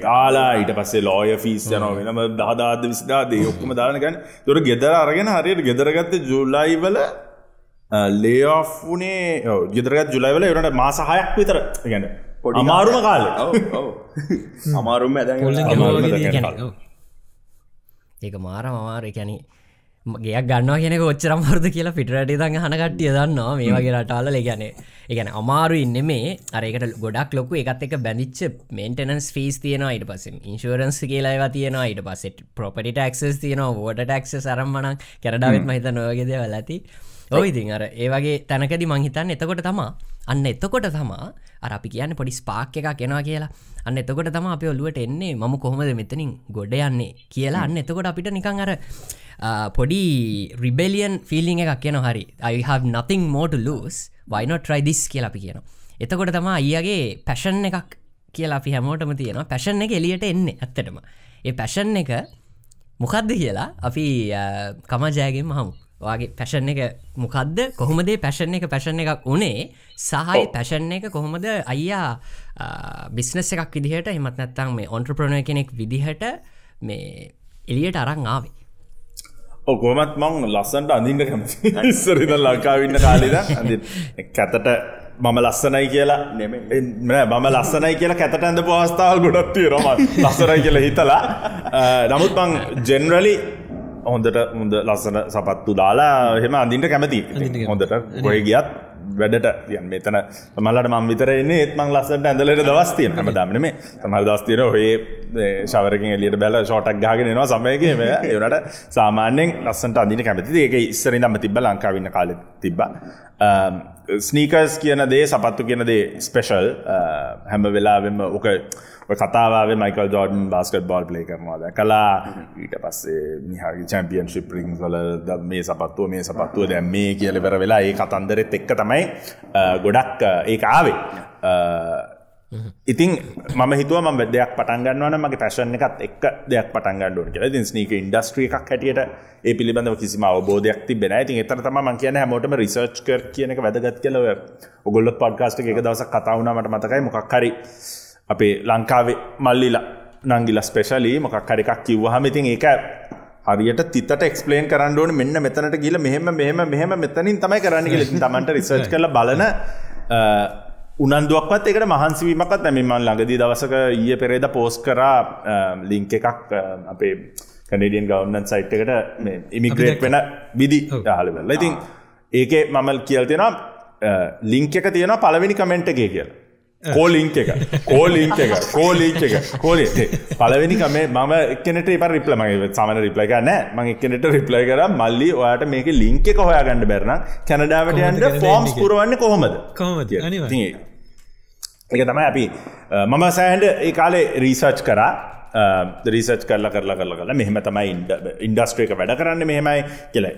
කාලා ඊට පස්සේ ලෝය ෆිස් යන වෙනම දාදාද විස්දාදේ ඔක්කොම දාන ගන්න තොර ගෙදර අරගෙන හරියට ගෙදරගත්ත ජුල්ලයිවල ලේ වනේ ගෙදරගත් ජුලයිවල එවනට මාසහයක් විතර. ගැන අමාරුම කාල. අමාරුම ඇද ඒක මාර මමාර කැනෙ ගේයක් ගන්න කියෙනෙ ොච්චරම්වර්ද කියලා පිටරට දඟ හනකට්ටිය දන්නවා. මේ වගේ රටාල ගැන එකන අමාරු ඉන්න මේ අරකට ගොඩක් ලොකු එකත් එක බැඳිච්ච මේන්ටනස් ෆිස් තියෙනවා ඊට පස ඉන්ශරන්ස් කියලා ඒවා තියෙනවා ඊට පසෙට ප්‍රොපටි ටක්ස් තියනවා වෝට ටක්ස සරම්මනක් කැරඩාවත් මහිත නොයගෙද වෙලති ඔයිඉතින් අර ඒ වගේ තැනකදි මංහිතන්න එතකොට තමා අන්න එතකොට තමා අර අපි කියන්න පොඩි ස්පාක් එකක් කෙනවා කියලා. අන්න එතකොට තම අප ඔල්ලුවට එන්නේ මම කොහොමද මෙතනින් ගොඩ යන්නේ කියලා. අන්න එතකොට අපිට නිකං අර පොඩි රිබෙලියන් ෆිලිං එකක් කියන හරි. I have nothing more to lose. Why not try this කියලා අපි කියනවා. එතකොට තමා අයියගේ පැෂන් එකක් කියලා අපි හැමෝටම තියෙනවා. පැෂන් එක එලියට එන්නේ ඇත්තටම. ඒ පැෂන් එක මොකක්ද කියලා අපි කමජයගෙන් මහමු. වගේ පැෂන් එක මොකක්ද කොහොමදේ පැෂන් එක? පැෂන් එකක් උනේ? සහයි පැෂන් එක කොහොමද අයියා බිස්නස් එකක් විදිහට එමත් නැත්තම් මේ ඔන්ට්‍රප්‍රණය කෙනෙක් විදිහට මේ එලියට අරං ආවේ? ඔකොමත් මං ලස්සන්ට අඳින්ට කැමති ඉස්සරිද ලංකාවන්න කාලෙද කැතට මම ලස්සනයි කියලා නෙමෙයි. නෑ මම ලස්සනයි කියලා කැතට ඇඳ පවස්ථාව ගොඩත්තිය රම ලස්සනයි කියලා හිතලා. නමුත් මං ජෙනරලි හොඳට හොඳ ලස්සන සපත්තු දාලා හෙම අඳින්ට කැමති හොඳට කොය ගියත් වැඩට තියන් මෙතන මල්ලට මං විතර එන්නේ ඒත් මං ලස්සට ඇඳලට දවස්තියන හම දමන මේ තමල් දස්තියන ඔහේ ශවරකින් එලියට බැල ෂෝටක් ගාගෙනවා සමයකම ඒනට සාමාන්‍යෙන් ලස්සට අදින කැමති. ඒක ඉස්සරි දම තිබ ලංකාවන්න කාල තිබ්බ. ස්නීකර්ස් කියන දේ සපත්තු කියන දේ ස්පෙෂල් හැම වෙලාවෙම ඕක කතාවේ Michael Jordan basketball play කරනවාද කලා ඊට පස්සේ නිහරි චැම්පියන් ශිප් රිං වල ද මේ සපත්තුව මේ සපත්තුව දැම් මේ කියලවර වෙලා ඒ කතන්දරෙත් එක්ක තමයි අ, ගොඩක් ඒ ආවේ. ඉතින් ම හිතුව ම දෙයක් පටන්ගන්නවන මගේ පැශන් එකත් එක් දෙයක් පටන්ගන්නඩුව කියලා. ති ස්නීක ඉන්ඩස්ට්‍රිය එකක් හැටියට ඒ පිළිබඳව කිසිම අවබෝධයක් තිබෙන ඉතින් එතර තම මං කියන හැමෝටම රිසර්ච් කර කියනක වැදගත් කියලව ඔගොල්ල පොඩ්කාස්ට එක දවස කතාවුණමට මතකයි මොකක් හරි අපේ ලංකාවේ මල්ලිලා නංගිල ස්පෙශලී මොකක් හරිකක් කිව්වහම ඉතින් ඒක හරියට තිතට එක්ස්පලේන් කරන්නඩුවන මෙන්න මෙතනට ගිල මෙහෙම මෙහෙම මෙහෙම මෙතනින් තමයි කරන්න කියල. තමන්ට රිසර්ච් කල බලන උනන්දුවක්ත් එකට මහන්සවීමකත් නැමිමන් ළඟදී දවසක ඊය පෙරේද පෝස් කරා ලිංක එකක් අපේ කනඩියන් ගවන්නන් සයිට් එකට ඉමිග්‍රේට් වෙන විදි හලවෙල්ල ඉතින් ඒකේ මමල් කියල් තියෙනවා ලිංක එක තියෙනවා පලවෙනි කමෙන්ට් එකේ කියලා කෝලිංක එක. කෝලිංක එක. කෝලිංක එක. කෝලේ පලවෙනි කමේ මම එක්කනට ප රිපල මගේ සමන රිප්ලයි නෑ මං එක්කනට රිප්ලයි කර මල්ලි ඔයාට මේක ලිංක එක හොයාගන්න බැරන කැනඩාවට යන්ට ෆෝම්ස්. පුරුවන්න කොහොමද? ඒ- ඒක තමයි අපි මම සෑහන්ඩ ඒ කාලේ රීසර්ච් කරා. රිසර්ච් කරලා කරලා කරලා කරලා මෙහෙම තමයි ඉන්ඩස්ට්‍රේක වැඩ කරන්න මෙහෙමයි කියලා.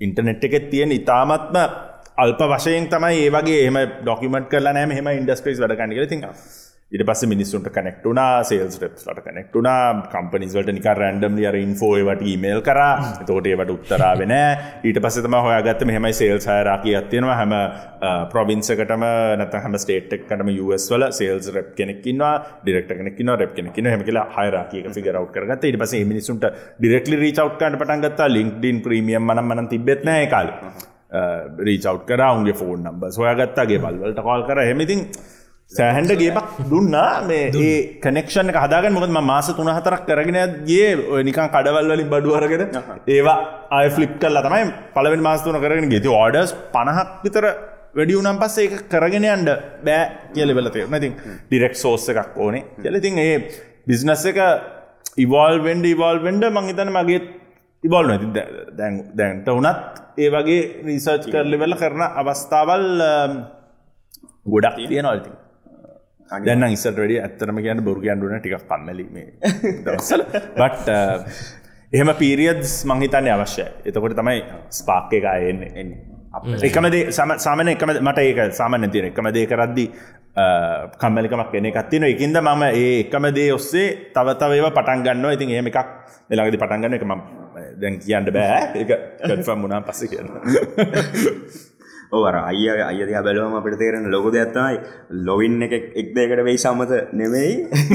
ඉන්ටනෙට් එකෙත් තියෙන ඉතාමත්ම අල්ප වශයෙන් තමයි ඒ වගේ එම ඩොකිමට කරලා නෑම හෙම ඉන්ඩස්ට්‍රේස් වැඩ කන්නගල ති ඉට පස්ස මිනිස්සුන්ට කනෙක්ටුනා සේල්ස් ටෙප්ලට කනෙක්ටුනා කම්පනිස්වලට නික රැන්ඩම් ලියර ඉන්ෆෝවට ඊමේල් කර. තෝට ඒවට උත්තරාවෙන ඊට පස්සතම හොයාගත්ත මෙහමයි සේල්ස් හයරකි අත්තියෙනවා හැම ප්‍රොවින්සකටම නත හම ස්ටේට්කටම ස් වල සේල්ස් රැප් කෙනෙක්කින්වා ඩිරෙක්ට කෙනෙක්න රැප් කෙනෙක්න හම කියලා හයරකිය ෆිගරව් කරගත ඉට පස මිනිසුන්ට ඩිරෙක්ලි රීචවට්කට පටන්ගත්තා ලින්ක්ඩින් ප්‍රීමියම් මනම් මන තිබෙත්නෑ කාල. රීචව් කර උන්ගේ ෆෝන් නම්බ සොයාගත්තාගේ බල්වලට කල් කර. හෙමිතින් සෑහන්ඩ ගේපක් දුන්නා. මේ ඒ කනෙක්ෂණ හදාග මොකද මාස තුන හතරක් කරගෙන ගේ ඔය නිකන් කඩවල් වලින් බඩුවරගෙන ඒවා අය ෆලිප් කල්ල තමයි පලවෙන් මාස්තුන කරගෙන ගෙති ඕඩස් පණහක් විතර වැඩි වුනම් පස්ස ඒ කරගෙන අන්ඩ බෑ කියලෙවලතේ නතින් ඩිරෙක් සෝස්ස එකක් ඕනේ කියලඉතින් ඒ බිස්නස් එක ඉවල් වෙන්ඩ ඉවල් වෙන්ඩ මංහිතන මගේ ඉබල් නැති දැන් දැන්ට වනත් ඒ වගේ රීසර්ච් කරලි වෙල කරන අවස්ථාවල් අම්, ගොඩක් තියෙන අල්ති දැන්න ඉස්සට වැඩි ඇත්තරම කියන්න බොරුගයන්ඩුන ටික් කම්මලීමේ දවසල බට් එහෙම පීරියද් මංහිතන්න අවශ්‍යය. එතකොට තමයි ස්පාක් එක එන්නේ. එන්නේ එකමදේ සම සාමන එකම මට ඒක සාමන තියෙන එකම දේ කරද්දි කම්මලිකමක් වෙන එකත්තින එකින්ද මම ඒ එකම දේ ඔස්සේ තවතවේව පටන් ගන්න ඉතින් ඒම එකක් වෙලාගදි පටන් ගන්න එක ම දැන් කියන්න බෑ. එක කටෆම් මුණනා පස්ස කියන්න ඕර අය අයද බැලවම අපට තේරෙන ලොක දෙයක්ත්තයි ලොවින් එක එක් දෙකට වෙයි සමත නෙවෙයි.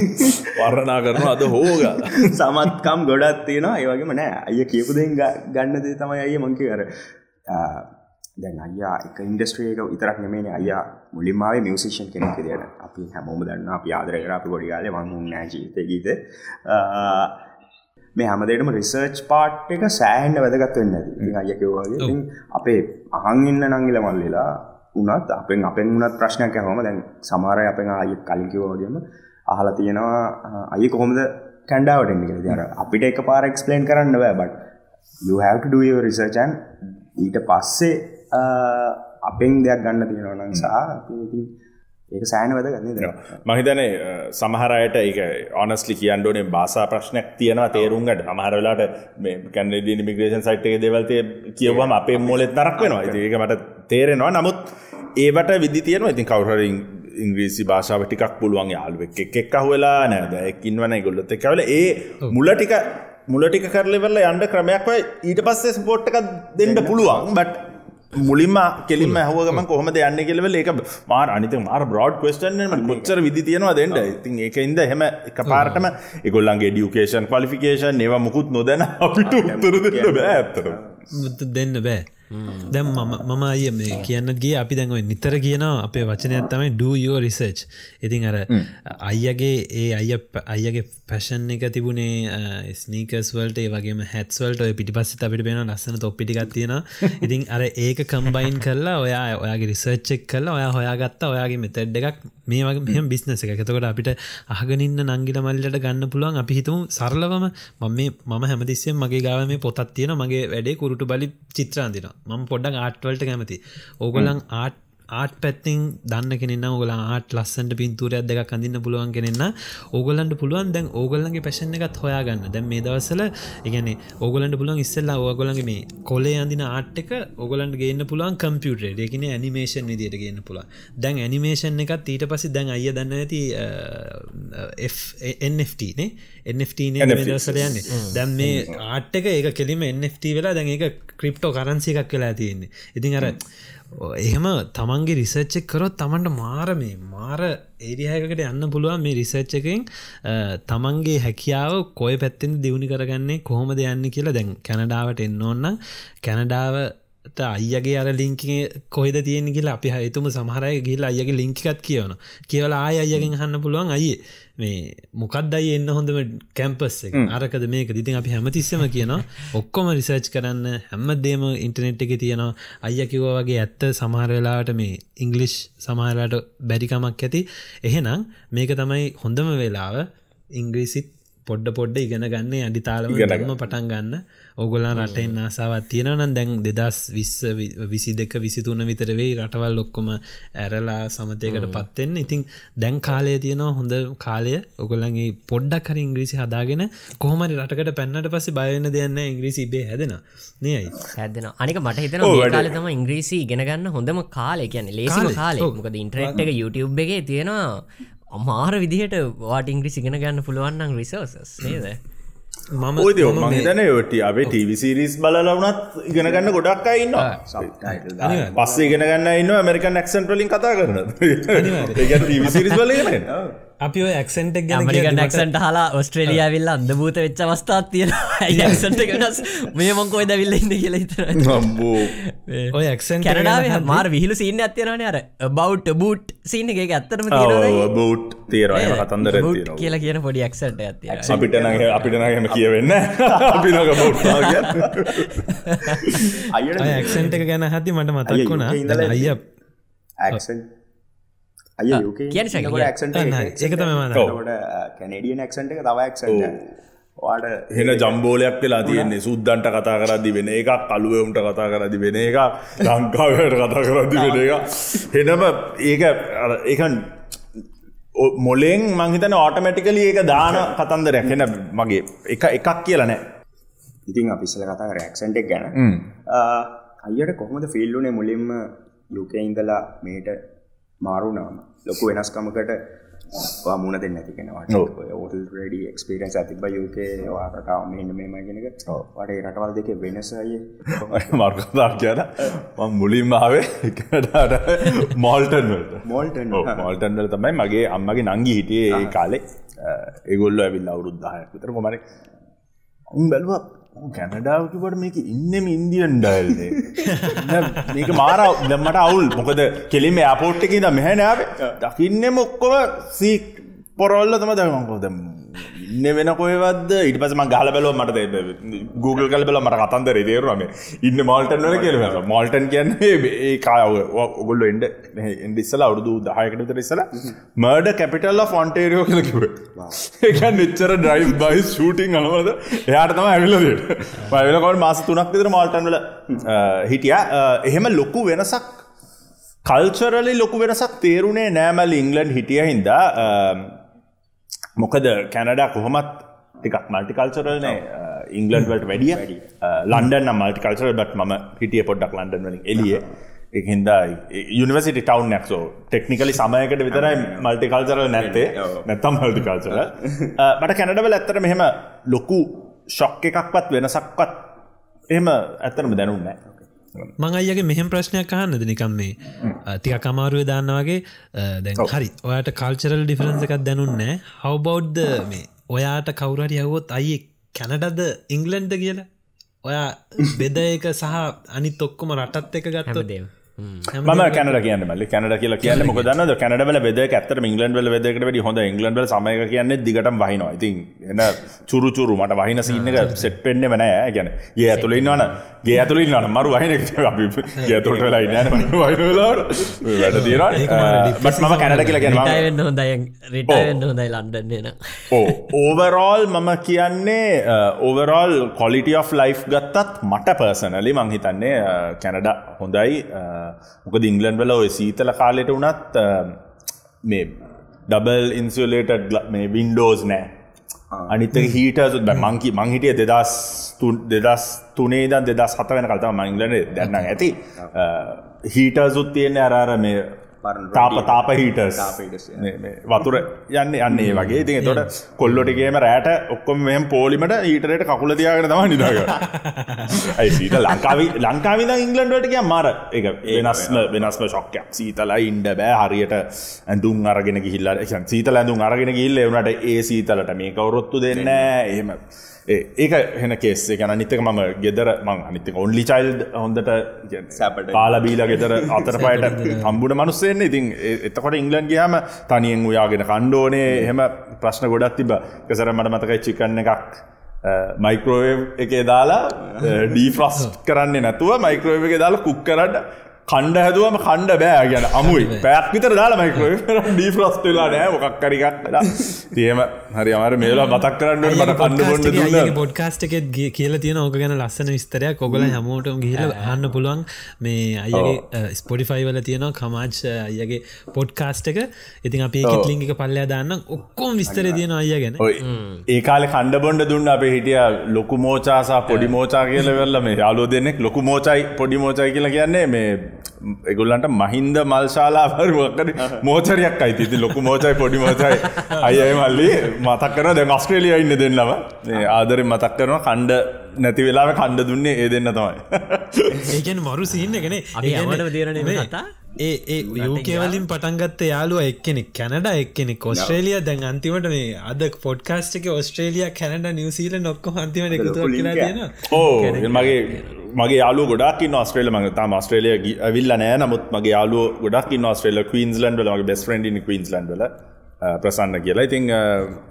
වර්ණනා කරන අද හෝග. සමත්කම් ගොඩත් තියෙන ඒවගේම නෑ. අය කියපු දෙ ගන්න දේ තමයි අය මංකි කර දැන් අයියා එක ඉන්ඩස්ට්‍රියක විතරක් නෙමේන අයියා මුලින්මාවේ මියසිෂන් කෙනෙක් දයට අපි හැමෝම දන්න අපි ආදර කර අපි ගොඩිකාල මං නෑ ජීත ගීත. මේ හැමදේටම රිසර්ච් පාට් එක සෑහන්ඩ වැදගත් වෙන්න ඇති අයකවගේ ඉතින් අපේ අහන් ඉන්න නංගිල මල්ලිලා උනත් අපෙන් අපෙන් උනත් ප්‍රශ්නයක් හොම දැන් සමාරය අපෙන් අය කලිකිවෝගේම අහලා තියෙනවා අය කොහොමද කැන්ඩාවට එන්නි? දර අපිට එක පාර එක්ස්පලේන් කරන්න බෑ බට you have to do your research and ඊට පස්සේ අපෙන් දෙයක් ගන්න තියෙනවනම් සා ඒක සෑන වැද ගන්න මහිතන සමහරයට ඒක ඔනස්ලි කියන්ඩෝනේ බාසා ප්‍රශ්නයක් තියෙනවා තේරුම්ගට අමහරලාට කැනඩ මිග්‍රේෂන් සයිට්ේ දෙවල්තය කියවම අපේ මොලෙත් නරක් වෙනවා. ඒක මට තේරෙනවා. නමුත් ඒවට විදි තියෙනවා. ඉතින් කවුහරින් ඉංග්‍රීසි භාෂාව ටිකක් පුළුවන් යාළුවෙක් එක් එක් අහවෙලා නෑද එකින්වන ගොල්ලොත් එකවල ඒ මුලටික මුලටික කරලෙවල්ල යන්ඩ ක්‍රමයක්වයි ඊට පස්සේ ස්පෝට්ක දෙන්න පුළුවන්. බට් මුලින්ම කෙලින්ම හවගම කොහොම යන්න කෙලවල ඒක මාර අනිත මාර බ්‍රෝඩ් කස්ටන් මුච්චර විදි තියෙනවා දෙන්න ඉතින් ඒක ඉද හෙම එක පාරටම එකොල්ලන්ගේ ඩියුකේෂන් පලිෆිකේෂන් ඒව මුකුත් නොදැන අපිට උත්තර දෙන්න බෑ මුත්ත දෙන්න බෑ දැම් මම මම අය මේ කියන්නගේ අපි දැන්ව නිතර කියනවා අපේ වචනයක් තමයි ඩයෝ රිසර්ච් ඉතින් අර අයියගේ ඒ අය අයගේ පැෂන් එක තිබුණේ ස්නීකස් වල්ට ඒ වගේ හැත්වල්ට පිටි පස්ස අපිට පෙන ලස්සන තොප්පිටිකක් තියෙන ඉතින් අර ඒක කම්බයින් කරලා ඔයා ඔයාගේ රිසර්ච්චෙක් කරලා ඔයා හොයාගත්තා. ඔයාගේ මෙතැඩ් එකක්. මේ වගේ මෙහම බිස්නස එක එතකොට අපිට අහගනින්න නංගිල මල්ලට ගන්න පුළුවන්. අපි හිතුම් සරලවම මම මම හැමතිස්සෙන් මගේ ගාව මේ පොතත් තියෙන මගේ වැඩේ කුරුට බලි චිත්‍රාන්තින මම පොඩ්ඩක් ආට්වල්ට කැමති ඕගොලන් ආට් ආට් පැත්තිං දන්න කෙනෙන්න ඔගල ආට ලස්සන්ට පින්තුරයක් දෙක අඳන්න පුළුවන් කෙනෙන්න ඕගොලන්ට පුළුවන් දැන් ඕගොල්ලන්ගේ පැශන එකත් හොයාගන්න. දැන් මේ දවසල ඉගැන ඕගලන්ට පුළුවන් ඉස්සල්ලා ඕගොලන්ගේ මේ කොලේ අඳන ආට් එක ඔගලන්ට ගන්න පුළුවන් කම්පියුටරේ එකන ඇනිමේෂන් විදියට ගන්න පුළ දැන් ඇනිමේෂන් එකත් ඊට පසි දැන් අය දන්න ඇති NFT නේ? NFT දවසල යන්නේ. දැන් මේ ආට් එක ඒ කෙලිම NFT වෙලා දැන් ඒක ක්‍රිප්ටෝ කරන්සි එකක් වෙලා තියෙන්නේ. ඉතින් අර එහෙම තමන්ගේ රිසර්ච්චක් කරොත් තමන්ට මාර මේ මාර ඒරිහයකට යන්න පුළුවන් මේ රිසර්ච් එකෙන්. තමන්ගේ හැකියාව කොය පැත්තෙන් දියුණි කරගන්නේ කොහොමද යන්න කියලා දැන් කැනඩාවට එන්න ඕන්න කැනඩාව අයිගේ අර ලිංකිේ කොහෙද තියෙන කියලා අපි හතුම සමහරය ගිල්ලා අයගේ ලිංකිකත් කියවන කියවලා ආය අයගෙන් හන්න පුළුවන් අයි මේ මොකක්දයි එන්න හොඳම කැම්පස් එක. අරකද මේක දිතින් අපි හැමතිස්සම කියනවා ඔක්කොම රිසර්ච් කරන්න හැම්මදේම ඉන්ටනෙට් එක තියෙනවා. අය කිව වගේ ඇත්ත සමහරවෙලාට මේ ඉංගලිෂ් සමහරලාට බැරිකමක් ඇති. එහෙනම් මේක තමයි හොඳම වෙලාව. ඉංග්‍රීසිත් පොඩ්ඩ පොඩ්ඩ ඉගෙන ගන්න අඩිතාලම ගනම පටන් ගන්න. ඕගොල්ලා රටෙන් ආසාවත් තියෙනවනම් දැන් දෙදස් විස්ස විසි දෙක විසිතුන්න විතරවෙයි රටවල් ලොක්කොම ඇරලා සමතයකට පත්වෙන්න ඉතින් දැන් කාලය තියෙනවා හොඳ කාලය. ඔගොල්ලගේ පොඩ්ඩක් හරි ඉංග්‍රීසි හදාගෙන කොහමරි රටකට පැන්නට පස්සේ බයන්න දෙයන්න ඉංග්‍රීසි බේ හැදෙන නයයි හැදෙන අනික මට හිතන කාල තම ඉංග්‍රීසි ගෙනගන්න හොඳම කාලය. කියන ලේසිම කාලේ? මොකද ඉන්ට්‍රෙට් එක YouTube එකේ තියෙනවා අමාර විදිහට වාට ඉංග්‍රි සිගෙන ගන්න පුළුවන්න්න රිසෝසස් නේද? මම ඔයද ම හිතන යොට අපේ ටවිසිරිස් බලලවනත් ඉගෙන ගන්න ගොඩක් අයින්න පස්සේ ඉගෙන ගන්න ඉන්න ඇමරිකන් ක්සන් වලින් කතා කරන ටවිසිරිස් බලගෙන අපි ඔය ඇක්සෙන්ටක් ගැන ඇමරික ඩක්සන්ට හලා ඔස්ට්‍රේලිය විල්ල අන්දභූත වෙච්ච අවස්ථාත් තියෙන ඇක්සන්ට වෙනස්? මේ මොංකෝයි දැවිල්ල ඉන්න කියල නම්බෝ ඔය ඇක්සන් කැනඩාව මාර විහිලු සිීන්න ඇත්තියෙනන අර. බෞට් බූට් සිීන එක. ඇත්තරම බෞට් තේරවා කතන්දර කියලා කියන පොඩි ඇක්සට ඇති අපිට අපිට නගම කියවෙන්න අපි නග බෞට් ඇක්සන්ට එක ගැන හති මට මතක් වුණා. අය ඇක්සන් අය කියන සැක ක්සන්ට ඒක තම ට කැනඩියන් ක්සන්ට එක තව ක්සන්ට වාට හෙන ජම්බෝලයක් වෙලා තියෙන්නේ. සුද්දන්ට කතා කරදදි වෙන එකක් කලුවම්ට කතා කරදි වෙන එක ලංකාවට කතා කරදි වෙන එක හෙනම ඒක ඒකන් මොලෙන් මංහිතන ඕටමැටිකලි ඒක දාන කතන්දරයක්. හෙන මගේ එක එකක් කියලනෑ ඉතින් අපිස්සල කතා රැක්සන්ටෙක් ගැන. අයියට කොහොමද ෆිල්ලුනේ මුලින්ම යුක ඉඳලා මේට මාරුනාම ලොකු වෙනස්කමකට මුණ දෙන්න ඇතිකෙනවාට ඔටල් රඩි එක්ස්පිරන්ස් ඇතිබ යුකේ වාටාව මෙන්න මේම ගෙනක වටේ රටවල් දෙක වෙනසයි මර්කතා කියන මුලින්ම ආවේ එකටට මෝල්ටන් මෝල්ටන් මෝල්ටන්වල තමයි මගේ අම්මගේ නංගි හිටියේ ඒ කාලෙ. ඒගොල්ල ඇවිල් අවුරුද්ධායක් විතර කොමරි උන් බැලවා කැනඩාවකිවට මේක ඉන්නෙම ඉන්දියන් ඩයිල්ද මේක මාර දැම්මට අවුල්. මොකද කෙලිම ඇපෝට්ටක ද මෙහැනෑව දකින්නෙම ඔක්කොම සීක් පොරොල්ල තම දමකොද ඉන්න වෙන කොයවද ඉට පසම ගල බැලෝ මට Google කල බල මට කතන්දර තේරුවම ඉන්න මල්ටන් වල කියල මල්ටන් කියන්නේ ඒ කාව ඔගොල්ල එන්ඩ එන්ඩ ඉස්සල අවුදු දහයකට ඉස්සල මර්ඩ කැපිටල්ල ෆොන්ටේරියෝ කලකිව ඒක නිච්චර ඩයි් බයි ෂූටිං අනවද එයාට තම ඇවිලදට පයිලකොට මාස තුනක් විතර මල්ටන්වල හිටිය. එහෙම ලොකු වෙනසක් කල්චරලි ලොකු වෙනසක් තේරුණේ නෑමල් ඉංගලන්් හිටිය හින්දා මොකද කැනඩා කොහොමත් ටිකක් මල්ටිකල්චරල්නේ ඉංගලන්ඩ්වලට වැඩිය. ලන්ඩන් මල්ටිකල්චර බට ම හිටිය පොඩ්ඩක් ලන්ඩන් වලින් එලිය එහින්ද යනිවසිට ටවන් නැක්සෝ ටෙක්නිකලි සමයකට විතරයි මල්ටිකල්චරල් නැත්තේ. නැත්තම් මල්ටිකල්චර මට කැනඩවල ඇත්තර මෙහෙම ලොකු ශොක් එකක්වත් වෙනසක්වත් එහෙම ඇත්තරම දැනුන්නෑ මං අයගේ මෙහෙම ප්‍රශ්නයක් අහන්නද නිකම් මේ තික කමාරුව දන්න වගේ? දැන් හරි. ඔයාට කල්චරල් ඩිෆරන්ස එකක් දැනුන්නෑ හවබෞද්ධ මේ ඔයාට කවුරට යවොත් අයි කැනඩද ඉංගලන්ඩ කියලා? ඔයා බෙද එක සහ අනිත් ඔක්කොම රටත් එක ගත්ත හැමදේම ම කැනට කියන්න මල්ල. කැනට කියල කියන්න මොකදන්න කැනටල වෙද ඇතර ඉංගලන්ඩල වෙදකට වැඩි හොඳ. ඉංගලන්ඩ සමය කියන්න දිගට වහිනවා. ඉතින් එන්න චුරු චුරු මට වහින සින්නක සෙට් පෙන්න්න වනෑ ගැන ඒ ඇතුලින් වන ගේ ඇතුලින් වන මරු වහින ඇතුට වෙලා ඉන්න. වැඩ තියෙන බස් මම කැනට කියලා ගැන හොඳයි. ලන්ඩන්න ඕවරෝල් මම කියන්නේ ඕවරෝල් කොලිට of ලයිෆ් ගත්තත් මට පර්සනලි මංහිතන්නේ කැනඩ හොඳයි මොක දිංගලන් වල ඔය සීතල කාලෙට වනත් මේ ඩබල් ඉන්සුලේට මේ වින්ඩෝස් නෑ. අනිත බ. මංකි මංහිටිය දෙදස් දෙදස් තුනේ දන් දෙදස් හත වෙන කල්තම මංගලන දැන්න ඇති. හීටසුත් තියෙන්නේ අරාර මේ තාප තාප හිටස් වතුර යන්න අන්නේ වගේ. ඉතින් තොට කොල්ලොටිගේම රෑට ඔක්කොම මෙහම පෝලිමට ඊටරයට කකුල තියාගෙන තම නිදාග ඇයිසීට ලංකාව ලංකාවිද ඉංගලන්ඩට කිය මර. එක වෙනස්ම වෙනස්ම ශොක්කයක් සීතලයි ඉන්ඩ බෑ. හරියට ඇඳුම් අරගෙන ගිහිල්ල සීතල ඇඳුම් අරගෙන ගිල්ල වනට ඒ සීතලට මේ කවරොත්තු දෙන්න එහෙම ඒක හෙන කේස්සේ ගැන නිතක මම ගෙදර මං අනිතක ඔන්ලි චයිල්් හොඳට සැපට. කාලබීල ගෙදර අතර පයට හම්බුණ මනුස්සෙන්නේ ඉතින් එතකොට ඉංගලන් ගයාම තනියෙන් උයාගෙන කණ්ඩෝනේ හෙම ප්‍රශ්න ගොඩත් තිබ කෙසර මට මතකයි චිකන්න එකක් මයිකරෝව් එකේ දාලා ඩීෆ්‍රස් කරන්නේ නැතුව මයිකරෝව එක දාලා කුක් කරන්න කණ්ඩ හැදුවම කණ්ඩ බෑ ගැන අමුයි. පැක් විතර දාලා මයිකරෝව ඩීෆ්‍රස්ටලා නෑ මොකක් කරිගත් තියම හරි අමර මේලා මතක් කරන්න මට බොන්න දුන්න. පොඩ්කාස්ට එකෙත් කියල තියෙන ඕක ගැන ලස්සන විස්තරයක්. කොගල හැමෝටම ගිහිල අන්න පුළුවන්. මේ අයගේ ස්පොඩිෆයි වල තියෙනවා කමාච් අයගේ පොඩ්කාස්ට එක. ඉතින් අපේ කිටලිංගික පල්ලයා දාන්න ඔක්කෝම් විස්තර තියෙන අය ගැන. ඒ කාල කණ්ඩ බොන්ඩ දුන්න අපේ හිටිය ලොකු මෝචාසා පොඩි මෝචා කියල වෙල්ල මේ යාලෝ දෙනෙක් ලොකු මෝචයි පොඩි මෝචයි කියලා කියන්නේ මේ එගුල්ලන්ට මහින්ද මල්ශාලාවර වකට මෝචරයක් අයිති. ලොකු මෝචයි පොඩි මෝචයි අයය මල්ලි මතක් කරන දැ ඔස්ට්‍රේලිය ඉන්න දෙන්නම ආදර මතක් කරනවා කණ්ඩ නැති වෙලාව කණ්ඩ දුන්නේ ඒ දෙන්න තමයි. ඒකන මරු අපි අමට දේරන කතා? ඒ ඒ යෝකේවලින් පටන්ගත්ත යාලුව එක්කෙනෙක් කැනඩ එක්කෙනෙක් ඔස්ට්‍රේලිය දැන් අන්තිමට මේ අද පොඩ්කාස්ට එක ඔස්ට්‍රේලිය කැනඩ නිවසීල නොක්කො අන්තිමට එකතු ඕ මගේ මගේ යාලු ගොඩක් ඔස්ට්‍රේල මඟ තාම ස්ට්‍රේලිය ඇවිල්ල නෑ. නමුත් මගේ යාලු ගොඩක් ස්ට්‍රේල කවීන්ස්ලන්ඩ ලගේ බෙස් ්‍රන්ඩ කවීන්ස්ලන්ඩල ප්‍රසන්න කියලා. ඉතින්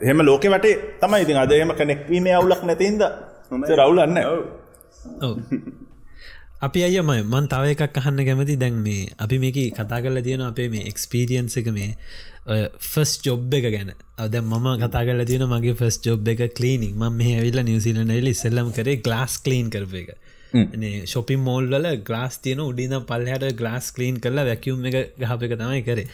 හෙම ලෝක වටේ තමයි. ඉතින් අදයම කනෙක්වීම අවුලක් නැතින්ද රවුලන්න අපි අයම මන් තව එකක් අහන්න කැමති. දැන් මේ අපි මේක කතා කරල තියෙන අපේ මේ එක්ස්පීරියන්ස එක මේ ෆස් ජොබ් එක ගැන. අද මම කතා කල තියෙන මගේ ෆස් ජොබ් එක කලීනික් ම මේ ඇවිල්ල නිවසිලන එලි සෙල්ලම් කරේ ගලාස් කලීන් කරප එක ශොපි මෝල්වල ගලාස් තියන උඩින පල්හට ගලාස් කලීන් කරලා වැැකියුම් එක ගහප එක තමයි කරේ.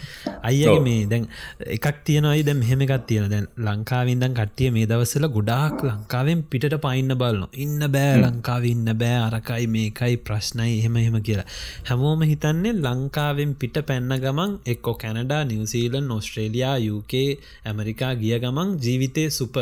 අයිගේ මේ දැන් එකක් තියෙනයි දැම් හෙමකත් තියෙන දැන් ලංකාවින්දන් කට්ටිය මේ දවසල ගොඩාක් ලංකාවෙන් පිට පයින්න බලන්න ඉන්න බෑ ලංකාව ඉන්න බෑ අරකයි මේකයි ප්‍රශ්නයි එහෙම එහෙම කියලා. හැමෝම හිතන්නේ ලංකාවෙන් පිට පැන්න ගමන් එක්කෝ Canada New Zealand Australia UK America ගිය ගමන් ජීවිතය සුප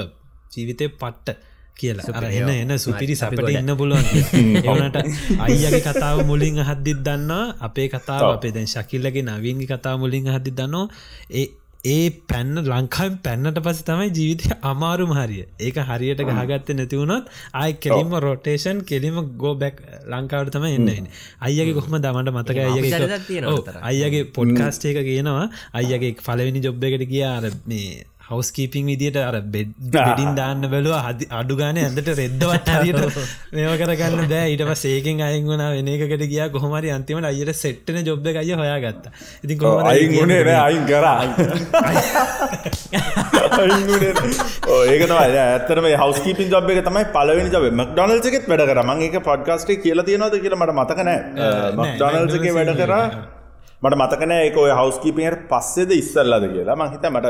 ජීවිතය පට්ට කියලා. අර එන්න එන්න සුපිරි සපට ඉන්න පුළුවන්. එවනට අයියගේ කතාව මුලින් හද්දිත් දන්නා අපේ කතාව අපේ දැන් ශකිල්ලගේ නවීන්ගේ කතා මුලින් හදි දන්නෝ ඒ ඒ පැන්න ලංකායි පැන්නට පස තමයි ජීවිතය අමාරු හරිය. ඒක හරියට ගහගත්ත නැතිවුණොත් අයි කෙලිම රොටේෂන් කෙලිම ගෝ බැක් ලංකාවට තම එන්න අයගේ කොහම දමට මතක අයගේ අයගේ පොඩ්කාස්ටේක කියනවා. අයගේ පලවෙනි ජොබ් එකට කිය අර මේ හවස්කීපිං විදිට අර බෙඩින් දාන්න බැලුව හදි අඩු ගාන ඇඳට රෙද්දවත් හරියට මේව කරගන්න දෑ ඊට සේකෙන් අයින් වුණ වෙන එකකට ගිය කොහමරි අන්තිමට අයට සෙට්ටන ජොබ් අය හොයාගත්ත. ඉතින් කො අයිගුණේ අයින් කර. ඒකතම ඇතරම හවස්කීපින් ජොබ් එක තමයි පලවෙනි ජබ මක්ඩොනල්සකෙත් වැඩ කර. මං ඒක පොඩ්කාස්ටේ කියල තියෙනවද කියල මට මතකනෑ මක්ඩොනල්සගේ වැඩ කරා මට මතකන එක ඔය හවස්කීපියට පස්සෙද ඉස්සල්ලද කියලා. මහිත මට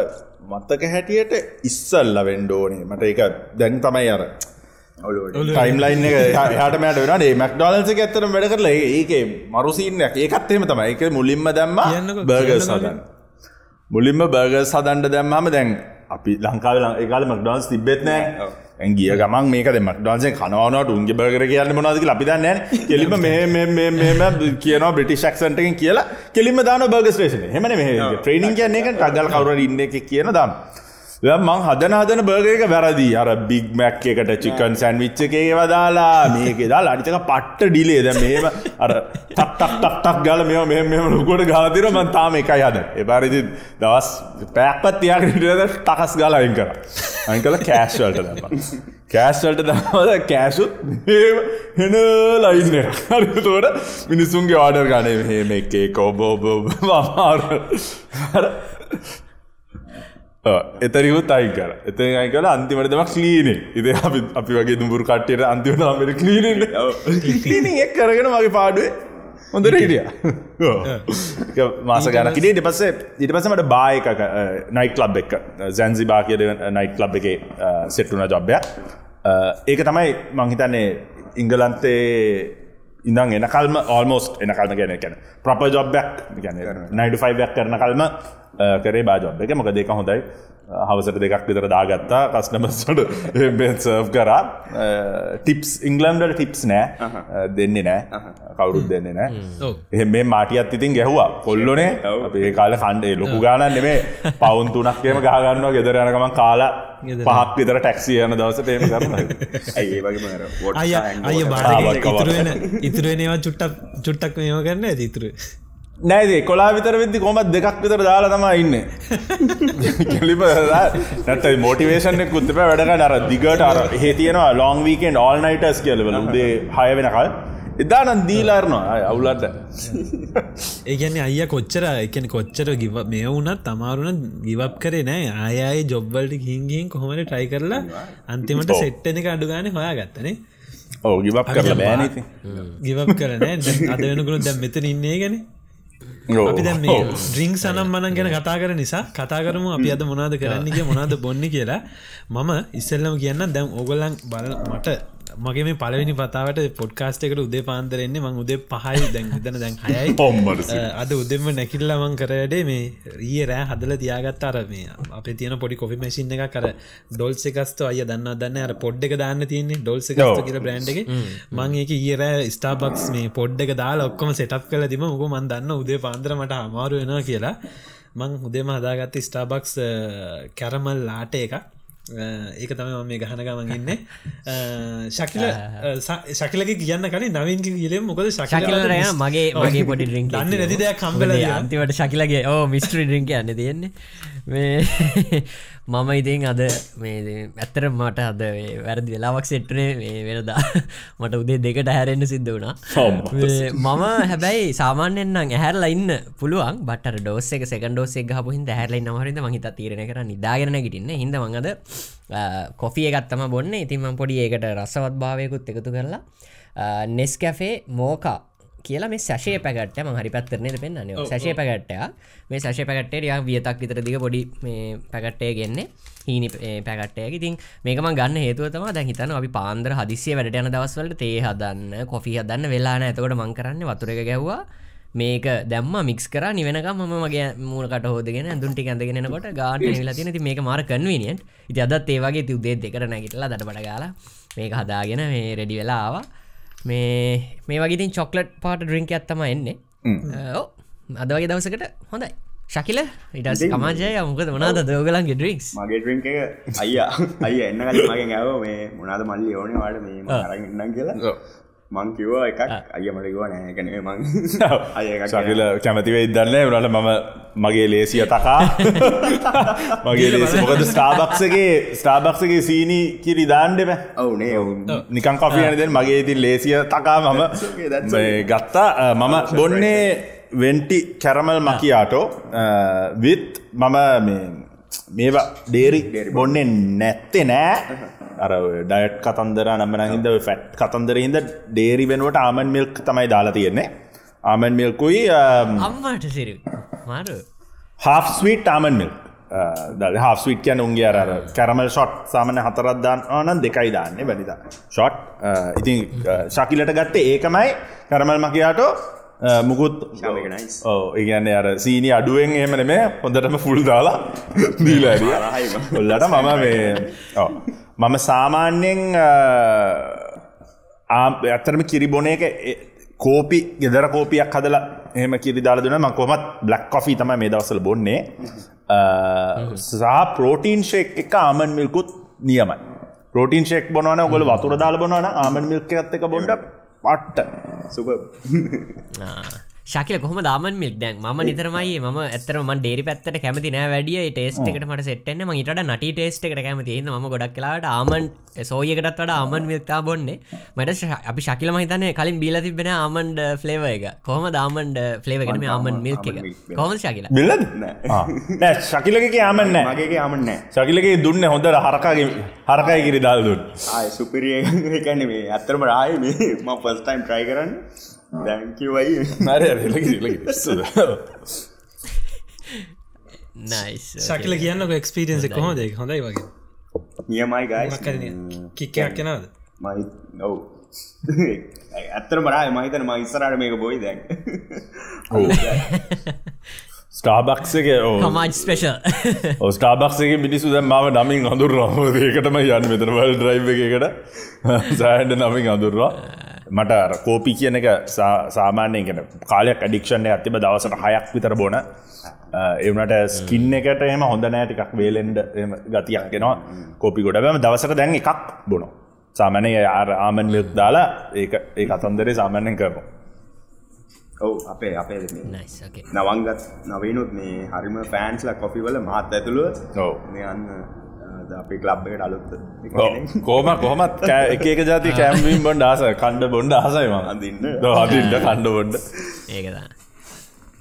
මත්තක හැටියට ඉස්සල්ල වෙන්ඩෝනේ මට එක දැන් තමයි අර ටයිම්ලයින් හට මට වනේ මක්ඩොනල්ස ඇත්තර වැඩ කරලා ඒක මරුසිීනයක් ඒකත්තේම තමයි. එක මුලින්ම දැම්ම බර්ග සදන්න මුලින්ම බර්ග සදන්ඩ දැම්මම දැන් අපි ලංකාව ඒකාල මක්ඩොන්ස් තිබෙත් නෑ ඇගිය ගමන් මේකද මක්ඩන්සේ කනවනට උන්ගේ බර්ගර කියන්න මොනදක අපිදන්න කෙලිම මෙම කියන බ්‍රටිෂක්සන්ටකින් කියලා. කෙලිම දාන බර්ග ස්ටේෂන හෙමන මේ ට්‍රේනිින් කියන්න එක ටගල් කවර ඉන්න එක කියන දම් මං හදන හදන බර්ගක වැරදි. අර බිග් මැක් එකට චිකන් සැන්විච්ච එකේ වදාලා මේක දා අනිතක පට්ට ඩිලේද මේම අර තක්ටක්ටක් ගල මෙ මෙ මෙම ලොකොට ගාතිර මන් තාම එකයි හද එපාරිදි දවස් පැක්පත් තියාගට තකස් ගාල අයින් කර. අයින් කල කෑස්වල්ට දම කෑස්වල්ට දමද කෑසුත් හෙන ලයින්න හරිතෝට මිනිසුන්ගේ ආඩර් ගනේ හෙම එකේ කෝබෝබෝ මාර එතරිකුත් අයි කර. එත අයි කල අන්තිමට දෙමක් ලීනේ ඉද අපි අපි වගේ දුඹුරු කට්ටයට අන්තිමට අමට ලීන එක් කරගෙන මගේ පාඩුවේ හොඳට හිටිය. මාස ගනකිට ඉට පස්සේ ඉට පසමට බායක නයිට ලබ් එක. සැන්සි බා කියද නයිට් ලබ් එක සෙට්ටුන ජොබ්බයක් ඒක තමයි මංහිතන්නේ ඉංගලන්තේ ඉඳන් එන කල්ම ඔල්මෝස්ට එන කල්ම ගැන ගැන ප්‍රප ජොබ්බයක් ගැන නයිඩ ෆයිබයක් කරන කල්ම කරේ බාජොබ් එක. මොක දෙක හොඳයි හවසට දෙකක් විතර දාගත්තා. කස්නමස්ට සර්් කරා. ටිප්ස් ඉංගලන්ඩට ටිප්ස් නෑ. දෙන්නේ නෑ. කවුරුත් දෙන්නේ නෑ. එහ මේ මාටියත් ඉතින් ගැහවා. කොල්ලොනේ. ඒ කාල කණ්ඩේ ලොකු ගාන නෙමේ. පවුන් තුනක්කේම ගාගන්නවා ගෙදර යනකම කාලා පහක් විතර ටැක්සිය යන දවස පේම කරන ඇයි වගේ අය අය බාර ඉතුරුවෙන ඉතුරුවෙනවා චුට්ටක් චුට්ටක් මේම කරන්න ඇතිතුරු නෑදේ කොලා විතර වෙදදි කොමත් දෙකක් විතර දාලා තම ඉන්න. කෙලිප නැත මෝටිවේෂන කුත්තප වැඩක අර දිගට අර හ තියනවා ලොං වීකෙන් ඕල් නයිටස් කියලවල උදේ හය වෙනකල් එදානන් දීලාරනවා අවුලට ඒගැන අය කොච්චර එකන කොච්චර ගිව මේ වුනත් තමාරුණ ගිවප් කරේ නෑ. ආයයි ජොබ්වල්ට හිංගින් කොහොමට ට්‍රයි කරලා අන්තිමට සෙට්ටන එක අඩුගාන හොයා ගත්තනේ ඕ ගිවක් කරලා බෑනති ගිවප් කරන අද වෙනකුණු දැම් මෙතන ඉන්නේ ගැන අපි දැන් මේ ඩ්‍රිංක් සනම් මනන් ගැන කතා කර නිසා කතා කරමු අපි අද මොනාද කරන්නක මොනාද බොන්න කියලා. මම ඉස්සල්ලම කියන්න දැම් ඕගොල්ලන් බල මට මගේ මේ පලවෙනි පතාවට පොඩ්කාස්ට එකට උදේ පාන්දරෙන්නේ මං උදේ පහයි. දැන් විදන දැන් හයයි. පොම්මට අද උදෙම නැකිල්ලමං කරඩේ මේ ඊය රෑ හදල තියාගත් අර මේ අප තියන පොඩි කොි මැසින් එක කර ඩොල්ස එකස්ත අය දන්න දන්න අර පොඩ් එක දාන්න තියන්නේ ඩොල්ස එකස්ත කියල බ්‍රන්ඩ් එක. මං ඒක ඊරෑ ස්ටාබක්ස් මේ පොඩ් එක දාලා ඔක්කොම සෙටප් කල තිම උක මන් දන්න උදේ පාන්දර මට අමාරු වෙනවා කියලා. මං උදේම හදාගත්ත ස්ටාබක්ස් කැරමල් ලාට එකක් ඒක තම මේ ගහන ගමන් ඉන්න. ශකිල ශකිලක කියන්න කලින් නවින්ක කියලේ මොකද ශකිලරය මගේ මගේ පොඩි රිින් දන්න නැති දෙයක් කම්බල අන්තිවට ශකිලගේ ඕ මිස්ට්‍රී රිින්ක යන්න තියෙන්නේ මේ මම ඉතින් අද මේ ඇත්තර මට අද වැරදි වෙලාවක් සෙට්නේ මේ වෙනදා. මට උදේ දෙකට හැරෙන්න්න සිද්ධ වුණා. මම හැබැයි සාමාන්‍යෙන්න්නම් ඇහැරලා ඉන්න පුළුවන්. බට ඩෝස එක සෙකන්ඩෝස එක හපු හිද හැරලයි නවරද මහිත තීරණ කර නිදාගරන ගටින්න හිද මඟද කොෆිය ගත්තම බොන්න. ඉතින්ම පොඩි ඒකට රස්සවත් භාවයකුත් එකතු කරලා නෙස් කැෆේ මෝකා කියලා මේ සැශය පැකට ම හරි පැත්තරනද පෙන්න්න සැශය පැකට්ටය. මේ සැශය පැකට්ටේ වියතක් විතර දික පොඩි මේ පැකට්ටය ගෙන්නේ. හීනි පැකට්ටය ඉතින් මේකම ගන්න හේතුවතම දැ හිතන අපි පාන්දර හදිසිය වැඩට යන දවස්වලට තේ හදන්න කොෆි හදන්න වෙලාන ඇතකොට මං කරන්න වතුර එක ගැව්වා මේක දැම්ම මික්ස් කර. නිවෙනක ම මගේ මූලකට හෝදගෙන දුන්ටි ඇඳගෙනකොට ගාට වෙලා තින මේක මාර කන්වීනියන් ඉති අදත් ඒවගේ තිවදේ දෙකර නැගිටලා දට බට ගලා මේක හදාගෙන මේ රෙඩි වෙලාවා මේ මේ වගේතින් චොක්ලට් පාට ඩ්‍රිංක ඇත්තම එන්නේ. ඕ අද වගේ දවසකට හොඳයි. ශකිල ඉට කමාජය මොකද මනාද දෝගලන්ගේ ඩ්‍රික්ස් මගේ එක අයියා. අය එන්න කල මගේ ඇව මේ මොනාද මල්ලි ඕන වාට මේ අරගන්න කියලා මං කිව්වා එකක්. අය මටකිව නෑකනේ මං. ශකිල කැමතිවේ ඉදන්න වනට මම මගේ ලේසිය තකා. මගේ ලේසි මොකද ස්ටාබක්සගේ ස්ටාබක්සගේ සීනි කිරි දාන්ඩෙම ඔවුනේ ඔවුන් නිකං කොෆියනදෙන් මගේ ඉතින් ලේසිය තකා මම. ගත්තා. මම බොන්නේ වෙන්ටි කැරමල් මකියාටෝ. විත් මම මේ මේවා ඩේරි බොන්නේ නැත්තේ නෑ. අර ඩයට් කතන්දර නම්මන හිද ෆැට් කතන්දර හිද ඩේරි වෙනුවට ආමන් මිල්ක් තමයි දාලා තියෙන්නේ. ආමන් මිල්කුයි අම්මට සිරු. මාරු. හාස්වීට් ආමන් දල් හාස්විට කියන උන්ගේ අර කැරමල් ෂොට් සාමන හතරත්දාන් ආනන් දෙකයි දාන්නේ බැනිද ෂොට් ඉතින් ශකිලට ගත්තේ ඒකමයි කැරමල් මකයාටෝ මුකුත් ඕ ඉගන්න අර සීනි අඩුවෙන් එහෙමන මේ හොඳටම ෆුල් දාලා දීලාරිය ඔල්ලට මම මේ මම සාමාන්‍යෙන් ඇත්තරම කිරිබොන එක කෝපි ගෙදර කෝපියක් හදලා එහම කිරි දාලා දුන ම කොමත් බ්ලක් කොෆී තම මේ දවසල බොන්නේ. සහ ප්‍රෝටීන් ශෙක් එක ආමන් මිල්කුත් නියමයි. ප්‍රෝටීන් ශෙක් බොනවන ගොල වතුර දාල බොනවන ආමන් මිල්ක ඇත්ත එක බොඩ පට්ට. සුප ශකිල කොහම දාමන් මිල්ක්? දැන් ම නිතරමයි ම ඇතරම ඩේරි පැත්තට කැමති නෑ වැඩිය. ටේස්ට එකට මට සෙට්න ම ඉට නට ටේස්ට එකට කැමති ම ගොඩක් කලාට ආමන් සෝයකටත් වඩ ආමන් මිල්තා බොන්නේ. මට අපි ශකිල මහිතන කලින් බීල තිබෙන ආමන්ඩ ෆලේව එක. කොහම දාමන්ඩ ෆලේවකටම ආමන් මිල්ක එක. Almond milk. කොහම ශකිල? බිල්ලද? නෑ ශකිලක ආමන්න මගේ ආමන්නෑ ශකිලගේ දුන්න හොඳ හරකාගේ හරකයි කිරි දාල් දුන් ආය සුපිරිය කැන මේ අත්තරම රාය මේ. ම පස්ටයිම් ට්‍රයි කරන්න දැංකිවයි නයිස් ශකිල කියන්නක එක්ස්පිරියන්ස කොහොද හොඳයි. වගේ. නියමයි ගයි කික්කයක් කෙනද මයි නොව ඇත්තර බරා මහිතන මයිස්සරට මේක බොයි දැන්. ස්ටාබක්සක කමාජ් ස්පේෂල් ස්ටාබක්සගේ මිනිසු දැ මාව නමින් අඳුරවා ඒකටම යන්න මෙතන වල් ්‍රයි් එකට සෑන්ඩ නමින් අඳුරවා මට අර කෝපි කියන එක සාමාන්‍යයෙන් කන කාලයක් අඩික්ෂණය ඇතිබ දවසට හයක් විතර බොන. එවනට ස්කින්න එකට එම හොඳ නෑටිකක් වේලෙන්ඩ ගතියක් කෙනවා කෝපි ගොඩ බම දවසට දැන් එකක් බොනො සාමනය ආර ආමන් මිල්ක් දාලා ඒ ඒ අතන්දරේ සාමාන්‍යෙන් කරනවා. ඔව් අපේ අපේ මේ නයිස් ඕකේ නවංගත් නවනුත් මේ හරිම ෆෑන්ස්ල කොෆිවල මාත් ඇතුළුව ඔව්. මේ අන්න අපි කලබ්බකට අලුත් කෝම කොහමත් කෑ- එක එක ජාති කෑම්වීම් බොන්ඩ ආස කණ්ඩ බොන්ඩ ආසයිම අඳින්න. අදින්ට කණ්ඩ බොන්ඩ ඒකදා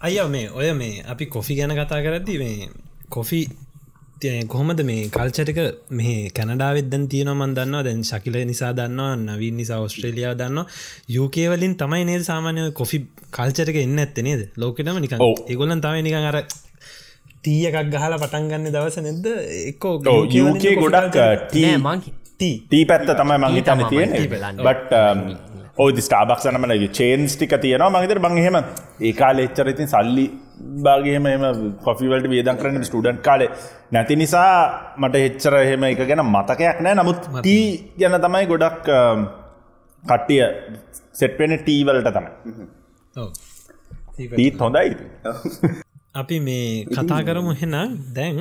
අය මේ ඔය මේ අපි කොෆි ගැන කතා කරද්දි මේ කොෆි කොහොමද මේ කල්චටක මේ කැනඩාවෙදන් තියෙනමන් දන්නවා. දැන් ශකිල නිසා දන්නවා නවීන් නිසා ඔස්ට්‍රේලියාව දන්න යුකේවලින් තමයි නේද සාමානය කොෆි කල්චටක එන්න ඇත්ත නේද? ලෝකෙටම නික. ඒගොලන් තමයි නිකන් අර තීය එකක් ගහලා පටන්ගන්න දවස නැද්ද එක්කෝ යුකේ ගොඩක් නෑ මං ටී. පැත්ත තමයි මං ටී හිතන තමයි තියෙන. බට් ඕදි ස්ටාබක්ෂනමල චේන්ස් ටික තියෙනවා. මහිතර බංහෙම ඒකාල එච්චර ඉතින් සල්ලි බාගේම එම කොෆිවලට වේදන් කරන්න ස්ටඩන්් කාලේ නැති නිසා මට එච්චර එහෙම එක ගැන මතකයක් නෑ. නමුත් ටී ගැන තමයි ගොඩක් අම්, කට්ටිය සෙට්වෙන ටීවලට තමයි. ටීත් හොඳයි අපි මේ කතා කරමු හෙන දැන්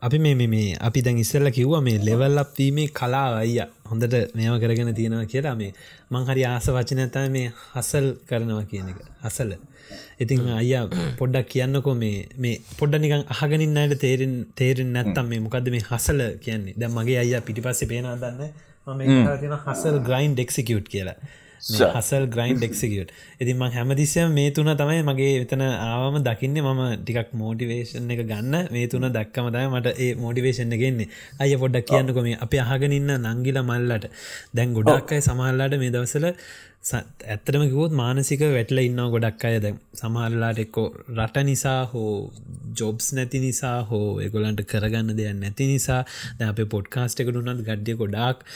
අපි මේ මේ- අපි දැන් ඉස්සල්ල කිව්ව මේ ලෙවල් අප්වීමේ කලා අයිය. හොඳට මේම කරගෙන තියෙනවා කියලා මේ මංහරි ආස වචනතයි මේ හසල් කරනවා කියන එක. හසල ඉතින් අයියා පොඩ්ඩක් කියන්නකෝ මේ මේ පොඩ්ඩ නිකන් අහගනින් අයට තේරෙන් තේරෙන් නැත්තම් මේ මොකද මේ හසල කියන්නේ. දැ මගේ අයියා පිටිපස්සේ පේනා දන්න හසල් ග්‍රයින්් ඩෙක්සිකියුට් කියලා හසල් ග්‍රයින්් ඩෙක්සිකියට් ඉතින් ම හැමතිස්සම මේ තුන තමයි මගේ වෙතන ආවම දකින්න. මම ටිකක් මෝටිවේෂන් එක ගන්න. මේ තුන දක්කම තයි මට ඒ මෝටිවේෂන් ගෙන්නේ අය පොඩ්ඩක් කියන්නකොම අප අහගනින්න නංගිල මල්ලට. දැන් ගොඩක් අයි සමහල්ලාට මේ දවසල ඇත්තටම කිවොත් මානසික වැටල ඉන්න ගොඩක් අය දැන්. සමහරලාට එක්කෝ රට නිසා හෝ ජොබ්ස් නැති නිසා හෝ එගොලන්ට කරගන්න දෙයක් නැති නිසා දැ අප පොඩ්කාස්ට එකට උනත් ගඩ්ඩිය ගොඩක්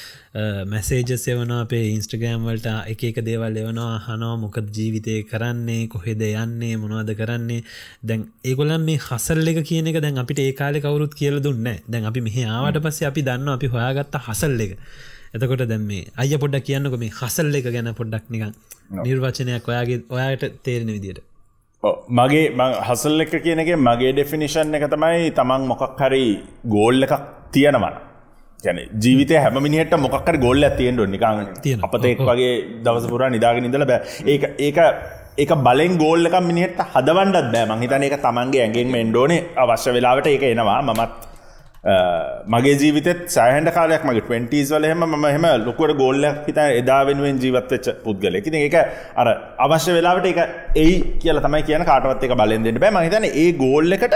මැසේජස් එවන අපේ ඉන්ස්ට්‍රගෑම් වලට එක එක දේවල් එවනවා හනවා මොකද ජීවිතය කරන්නේ කොහෙද යන්නේ මොනවද කරන්නේ. දැන් ඒගොලන් මේ හසල් එක කියන එක දැන් අපිට ඒ කාලෙ කවරුත් කියල දුන්න දැන් අපි මෙහ ආවට පස්සේ අපි දන්න අපි හොයාගත්ත හසල් එක. එතකොට දැම් මේ අය පොඩ්ඩක් කියන්නක මේ හසල් එක ගැන පොඩ්ඩක් නිකන් නිර්වචනයක් ඔයාගේ ඔයායට තේරෙන විදියට. මගේ හසල් එක කියනගේ මගේ ඩෙෆිනිෂන් එක තමයි තමන් මොකක් හරි ගෝල්ල එකක් තියෙනවා. ගැන ජීවිතය හැම මිනිහට මොක්කර ගොල්ල තියෙන්ඩ නිකාග තියෙනවා. අපතෙක් වගේ දවස පුරා නිදාගෙන ඉඳල බෑ. ඒ ඒක ඒක බලෙන් ගෝල්ලක මිනිට හදවන්ඩත් බෑ. මහිතන එක තමන්ගේ ඇගෙන් මෙන්ඩෝනේ අවශ්‍ය වෙලාවට ඒක එනවා. මමත් මගේ ජීවිතත් සෑහන්ට කාලයක් මගේ 20ස් වල හෙම ම හෙම ලොකුවට ගොල්ලක් හිත එදා වෙනුවෙන් ජීවත්වෙච්ච පුද්ගල ඉතින් ඒක අර අවශ්‍ය වෙලාවට එක එයි කියල තමයි කියන කාටවත් එක බලෙන් දෙන්න බෑ. මහිතන ඒ ගෝල්ල එකට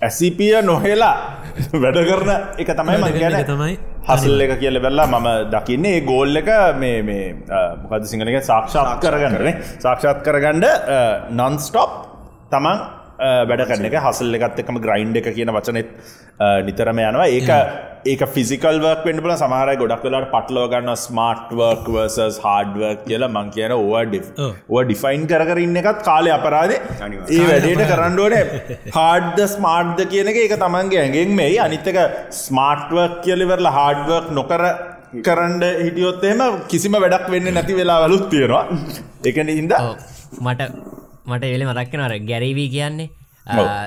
ඇසිපිය නොහෙලා වැඩ කරන එක තමයි මං වැඩ කරන ගැන එක තමයි හසල් එක කියල වෙල්ලා මම දකින්නේ ඒ ගෝල්ල එක මේ මේ මොකද සිංහලක සාක්ෂාත් කරගන්නනේ සාක්ෂාත් කරගණ්ඩ නොන්ස්ටොප් තමන් වැඩ කරන එක. හසල් එකත් එකම ග්‍රයින්් එක කියන වචනෙත් නිතරම යනවා. ඒක ඒක ෆිසිකල් වර්ක් වෙන්ඩ බල සමහර ගොඩක් වෙලාට පටලව ගන්න ස්මාර්ට් වර්ක් වර්සස් හාඩ්වර්ක් කියලා. මං කියන ඕවා ඔව්. ඕ ඩිෆයින් කර ඉන්න එකත් කාලය අපරාධ. ඒ වැඩේට කරන්නඩුවනේ හාඩ්ද ස්මාර්ට්ද කියන එක. එක තමන්ගේ ඇගෙන් මේ අනිත්තක ස්මාර්ට්වර්ක් කියලිවරලා හාඩ්වර්ක් නොකර කරන්ඩ හිටියොත් එහෙම කිසිම වැඩක් වෙන්න නැති වෙලා වලුත් තියෙනවා එකන ඉද. මට මට එවෙල මතක්කන අර ගැරීවී කියන්නේ.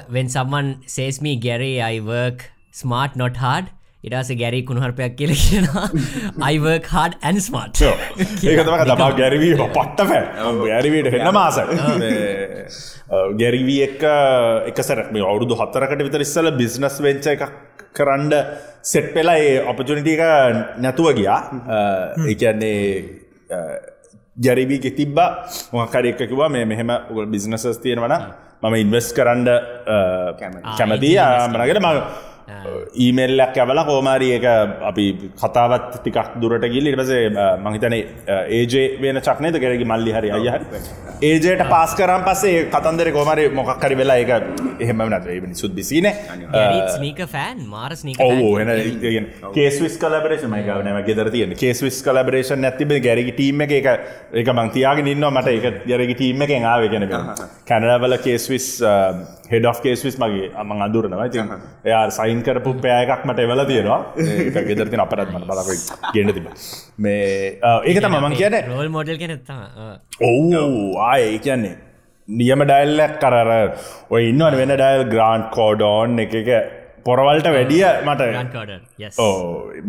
වෙන් සම්මන් සේස්මී ගැරේ අයිවර්ක් ස්මාර්ට් නොට හාඩ් ඉඩස ගැරී කුණුහරපයක් කියල කියනවා. I work hard and smart ඒකතමක තමා ගැරවී පට්ට පැ ගැරිවීට හෙන්න මාස. ගැරිවී එක එකසරක් මේ අවුරුදු හත්තරකට විතර ඉස්සල බිස්නස් වෙච්ච එකක් කරන්ඩ සෙට් පෙලා ඒ ඔපචනිටික නැතුව ගියා. එකන්නේ ජැරිබීක තිබ්බා. මොහකර එකකිවා මේ මෙහෙම උගල් බිසිනසස් තියෙනවන මම ඉන්වස් කරන්ඩ කැමතියි. මනගෙන ම ඊමෙල්ලක් ඇවල කෝමාරී එක අපි කතාවත් ටිකක් දුරට ගිල් ඉටපසේ මහිතන ඒජේ වෙන චක්නයද කෙරෙකි මල්ලි හරි අය ඒජයට පාස් කරම් පස්සේ කතන්දර කෝමරි මොකක්කරි වෙලා එක එහෙම නැ. සුද්දි සින ස්නීක ෆෑන් මාර ස්නීක ඕ එන කේස්විස් කලබරේෂ මයිකව නම ගෙදර තියෙන කේස්විස් කලබරේෂන් ඇතිබ ගැරගි ටීම එක එක මංතියාගෙන ඉන්න මට එක ගැරගි ටීම එකෙන් ආව ගෙන කැනඩවල කේස්විස් හෙඩ කේස්විස් මගේ අම අදුරනවා ති එයා සයින් කරපු පෑයකක් මට එවල තියෙනවා. ගෙදරති අපරත්මට බලක ගෙන්ඩ තිබ මේ ඒක තම මං කියන රෝල් මොඩල් කෙනෙත්තම ඔවු ආය කියන්නේ නියම ඩයිල්ලක් කරර ඔය ඉන්නවන වෙන ඩයිල් ග්‍රාන්් කෝඩෝන් එක එක පොරවල්ට වැඩිය මට ඕ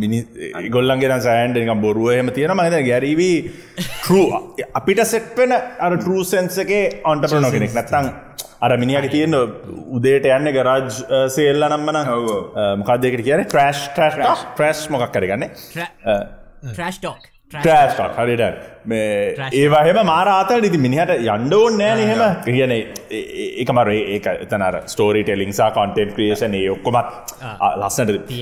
මිනි ගොල්ලන්ගේ සෑන්ඩ එක බොරුවහම තියෙන මහිත ගැරීවී ට්‍රූ අපිට සෙට්වෙන අර ටරූසන්සගේ ඔන්ටප්‍රනෝ කෙනෙක්. නැත්තං අර මිනිියක තියෙන උදේට යන්න ගරාජ් සේල්ල නම්මන මොකක්දකට කියන ට්‍රස්් ට්‍රස් ප්‍රස් මොකක් කරගන්න ට්‍රස්්ටෝක් ට්‍රස්ටක් හරිට මේ ඒවාහෙම මාරාතල් ඉති මිනිහට යන්ඩෝන් නෑ එහෙම. කියන එකමර ඒක එතනර ස්ටෝරි ටෙලිංසා කොන්ටෙන්ට් ක්‍රියේෂන ඒ ඔක්කොමත් ලස්සට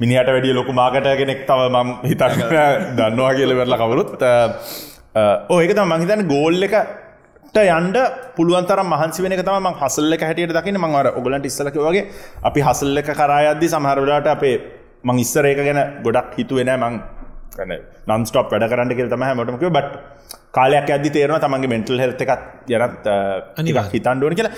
මිනිහට වැඩිය ලොකු මාකට කෙනෙක් තව මම් හිතක් දන්නවා කියල වෙරලා කවරුත්. ඕඒක තම මහිතන ගෝල් එක යන්ඩ පුළුවන්තර මහන්සි වෙන තම හසල්ල හැටියට දකින මංවර ඔගලන්ට ඉස්සලක වගේ අපි හසල්ල එක කරායද්දි සමහරලාට අපේ මං ඉස්සරේක ගැන ගොඩක් හිතුවෙන මං නන්ස්ටොප් වැඩ කරන්න කියල තම හැමටමක බට් කාලයක් ඇදදි තේරවා තමන්ගේ මෙන්ටල් හෙල්ත එකත් යනත් අනික් හිතන්ඩුවන කියලා.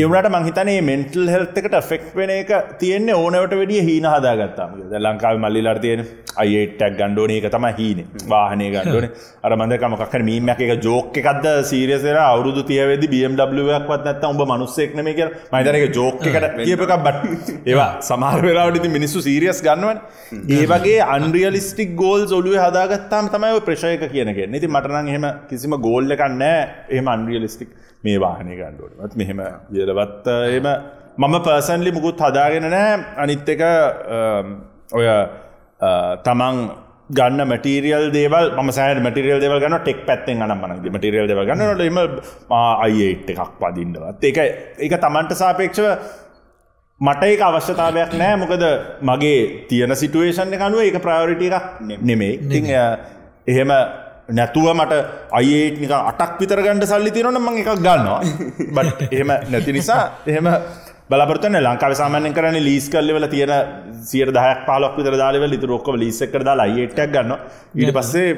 ඒවනට මංහිතනේ මෙන්ටල් හෙල්තකට ෆෙක්් වෙන එක තියෙන්නේ ඕනවට වැඩිය හීන හදාගත්තාම ලංකාව මල්ලිලාර තියෙන අයිටක් ගණ්ඩෝන එක තම හීන. වාහනය ගණ්ඩෝන අර මඳකමක් මීමක් එක ජෝක එකක්ද සීරියසර අවුදු තියවෙදි BMWක් වත් නැත්ත උඹ මනුස්සෙක්නම කිය මයිතරක ජෝක එකට කියපක බට් ඒවා සමහර වෙලාවටති මිනිස්සු සීරියස් ගන්නවන්. ඒ වගේ අන්රියලිස්ටික් ගෝල් ඔලුව හදාගත්තාම තමයි ප්‍රශයක කියනක නති මටනන් එහෙම කිසිම ගෝල්ල කන්නෑ එහම අන්රියලිස්ටික් මේ වාහනය ගණ්ඩුවනත් මෙහෙම කියලවත් එම මම පර්සන්ලි මුකුත් හදාගෙන නෑ අනිත් එක ඔය තමන් ගන්න මටරියල් දේවල් ම සහ මටරියල් දෙව ගන්න ටෙක් පැත්තෙන් ගන මන මටරියල් දෙව ගන්නට එම අයිට එකක් පදින්නවත් ඒක ඒක තමන්ට සාපේක්ෂව මට ඒක අවශ්‍යතාවයක් නෑ. මොකද මගේ තියෙන සිටුවේෂන් එකනුව ඒක ප්‍රයෝරිටිය එකක් නෙමේ ඉති එහෙම නැතුව මට අයිඒට නික අටක් විතර ගණඩ සල්ලි තිරන ම එකක් ගන්නවා. බට එහෙම නැති නිසා එහෙම බලපරතන ලංකාව සාමාන්‍ය කරන ලීස් කල්ලවල තියෙන සියට දහයක් පාලක් විතර දාලව ලිතු රොක්ක ලිසක් කර දාලා අයිටක් ගන්න ඊට පස්සේ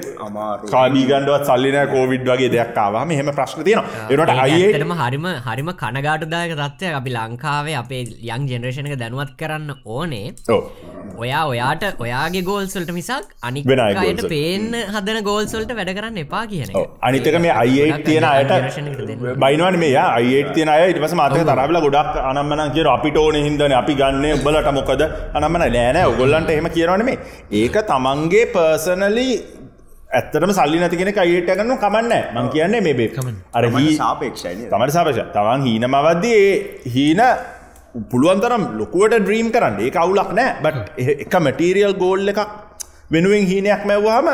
කාබී ගණඩුවත් සල්ලින කෝවිඩ් වගේ දෙයක් කාවාම එහෙම ප්‍රශ්න තියෙනවා. එනට අයටම හරිම හරිම කනගාටදායක තත්වය අපි ලංකාවේ අපේ යං ජෙනරේෂණක දැනුවත් කරන්න ඕනේ. ඔයා ඔයාට ඔයාගේ ගෝල්සල්ට මිසක් අනික් අයට පේන්න හදන ගෝල්සල්ට වැඩ කරන්න එපා කියන අනිතක මේ අයිඒට තියෙන අයට බයිනවන මේ අයිඒට තියෙන අය. ඉටපස මාතක තරබල ගොඩක් අනම්මන කිය අපිට ඕන හිදන අපි ගන්න උබලට මොකද? අනම්මන නෑනෑ ඔගොල්ලන්ට එහෙම කියරවනේ ඒක තමන්ගේ පර්සනලි ඇත්තටම සල්ලි නැතිගෙන අයට ගන්න කමන්න මං කියන්නේ මේ බේකම අර සාපේක්ෂයි තමට සාපේෂ තවන් හීන මවද්දී හීන පුළුවන්තරම් ලොකුවට ඩ්‍රීම් කරන්න. ඒ අවුලක් නෑ. බට එක මටීරියල් ගෝල්ල එකක් වෙනුවෙන් හීනයක් මැව්වාම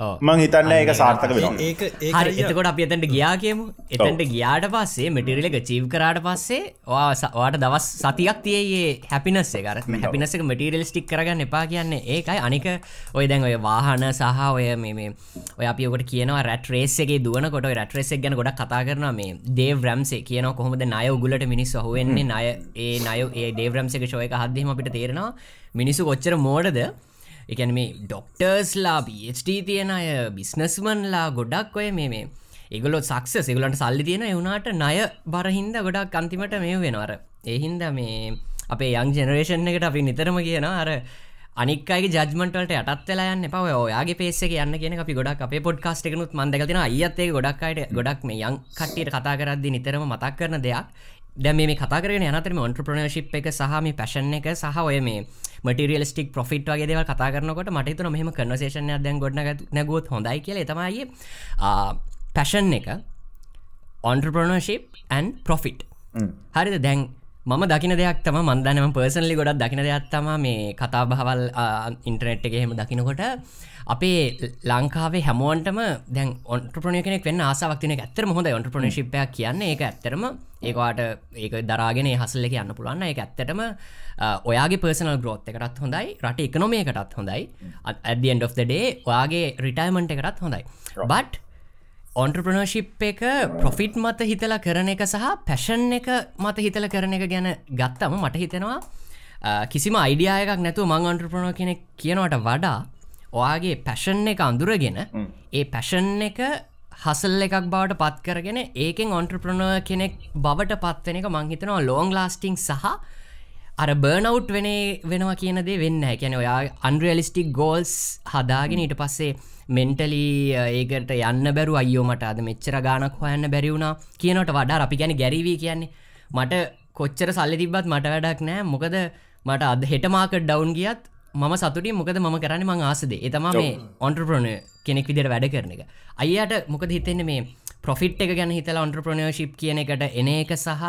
මං හිතන්න ඒක සාර්ථක වෙන ඒක හරි එතකොට අපි එතැන්ට ගියා කියමු. එතැන්ට ගියාට පස්සේ මෙටිරිල එක චීව් කරාට පස්සේ වාට දවස් සතියක් තියයේ හැපිනස්සේ කර හැපිනස එක මටිරල් ස්ටික් කරගන්න එපා කියන්නේ ඒකයි. අනික ඔය දැන් ඔය වාහන සහ ඔය මේ ඔය අපිකට කියනවා රැට රේසගේ දුවන කොට රැටරෙසක් ගැන ගොඩක් කතා කරන මේ දේව රම්සේ කියන කොහොමද නය උගලට මිනිස් හුවෙන්නේ නය ඒ නය ඒ දේවරම්සක ශෝයක හදදීම අපිට තේරෙනවා මිනිස්සු කොච්චර මෝඩද එකන මේ ඩොක්ටර්ස්ලා පිට තියෙන අය බිස්නස්මන්ලා ගොඩක් ඔය මේ මේ ඒගොල සක්ස සිගලන්ට සල්ලි තියෙන එවුනාට නය බරහින්ද ගොඩක් අන්තිමට මේ වෙනවර එහින්ද මේ අපේ යං ජෙනරේෂන් එකට අපි නිතරම කියන අර අනික්කගේ ජජමටට යටත් වෙලා යන්න පව ඔයාගේ පේසේ යන්න කියන අපි ගොඩක් අපේ පොඩ්කාස්ට එකනුත් මන්දකතින අයත්තේ ගොඩක්කට ගොඩක් මේ යං කට්ටියට කතා කරද්දි නිතරම මතක් කරන දෙයක්. දැ මේ කතාරන යනතරම ඔන්ට්‍රපනශිප් එක සහම පැශන් එක සහ ඔය මේ මටිරියලස්ටික් පොෆිට් වගේ දෙව කතා කරනකොට මටතුන මෙහම කන්නසේෂනය දැන් ගොඩන නැගොත් හොඳයි කියල. තමයි පැෂන් එක ඔන්ට්‍රපනශිප් ඇන් පොෆිට් හරිද? දැන් මම දකින දෙයක් තම මන්දනම පර්සන්ලි ගොඩක් දකින දෙයක් තම මේ කතා බහවල් ඉන්ටනෙට් එක හෙම දකිනකොට අපේ ලංකාවේ හැමෝන්ටම දැන් ඔන්ට්‍රපනය කෙනෙක් වෙන්න ආසාවක්තින ඇත්තර හොඳ ඔන්ට්‍රපනශිප්ය කියන්න ඒ ඇත්තරම ඒවාට ඒක දරාගෙන හසල්ල එක යන්න පුළුවන්න එක ඇත්තටම ඔයාගේ පර්සනල් ග්‍රෝත් එකටත් හොඳයි රට එකනොමයකටත් හොඳයි. ඇඩ of the day ඔයාගේ රිටයිමන්ට් එකටත් හොඳයි. බට් ඔන්ට්‍රපනර්ශිප් එක ප්‍රොෆිට් මත හිතල කරන එක සහ පැෂන් එක මත හිතල කරන එක ගැන ගත්තම මට හිතෙනවා කිසිම අයිඩියායකක් නැතුව මං ඔන්ට්‍රපනෝ කෙනෙක් කියනවට වඩා ඔයාගේ පැෂන් එක අඳුරගෙන ඒ පැෂන් එක හසල් එකක් බවට පත් කරගෙන ඒකෙන් ඔන්ට්‍රප්‍රනෝ කෙනෙක් බවට පත්වෙන එක මංහිතනවා ලෝං ලාස්ටිං සහ අර බර්නවට් වෙන වෙනවා කියනදේ වෙන්න කැන ඔයා අන්රියලිස්ටික් ගෝල්ස් හදාගෙන ඊට පස්සේ මෙන්ටලී ඒකට යන්න බැරු අයෝ මට අද මෙච්චර ගානක් හොයන්න බැරිවුණා කියනට වඩා අපි ගැන ගැරිවී කියන්නේ. මට කොච්චර සල්ලි තිබත් මට වැඩක් නෑ මොකද මට අද හෙටමාක ඩවන්් ගියත් මම සතුටින් මොකද ම කරන්න? මං ආසදේ. එතම මේ ඔන්ට්‍රප්‍රෝණ කෙනෙක් විදිර වැඩ කරන එක. අයියට මොකද හිතෙන්නේ මේ ප්‍රොෆිට් එක ගැන හිතලා ඔන්ට්‍රප්‍රනර්ශිප් කියන එකට එන එක සහ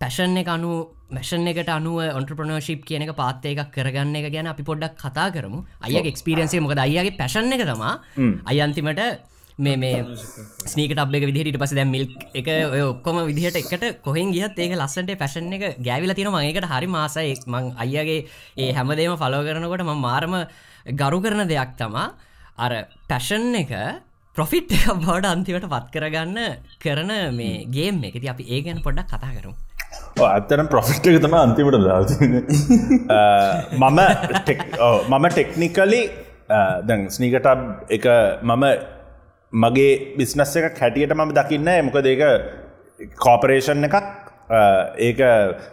පැෂන් එක අනු මැෂන් එකට අනුව ඔන්ට්‍රප්‍රනර්ශිප් කියන එක පාත්තය එකක් කරගන්න එක ගැන අපි පොඩ්ඩක් කතා කරමු. අය එක්ස්පිරියන්සේ මොකද? අයගේ පැෂන් එක තමා. අයන්තිමට මේ මේ ස්නීකට අපේ විදිහට පස දැ මිල් එක ඔක්කොම විදිහට එකට කොහෙන් ගියත් ඒක ලස්සට පැෂන් එක ගෑවිල තින මගේකට හරි මාසයි. මං අයගේ ඒ හැමදේම ෆලෝ කරනකොට ම මාරම ගරු කරන දෙයක් තමා අර පැෂන් එක ප්‍රොෆිට් එක බවට අන්තිවට පත් කරගන්න කරන මේ ගේම් එකති අපි ඒ ගැන පොඩ්ඩක් කතා කරු ඇත්තන ප්‍රොෆිට් එක තම අන්තිමට දා මම මම ටෙක්නිකලි දැන් ස්නීකට එක මම මගේ බිස්නස් එක හැටියට මම දකින්න මොක දෙක කෝපරේෂන් එකක්. ඒක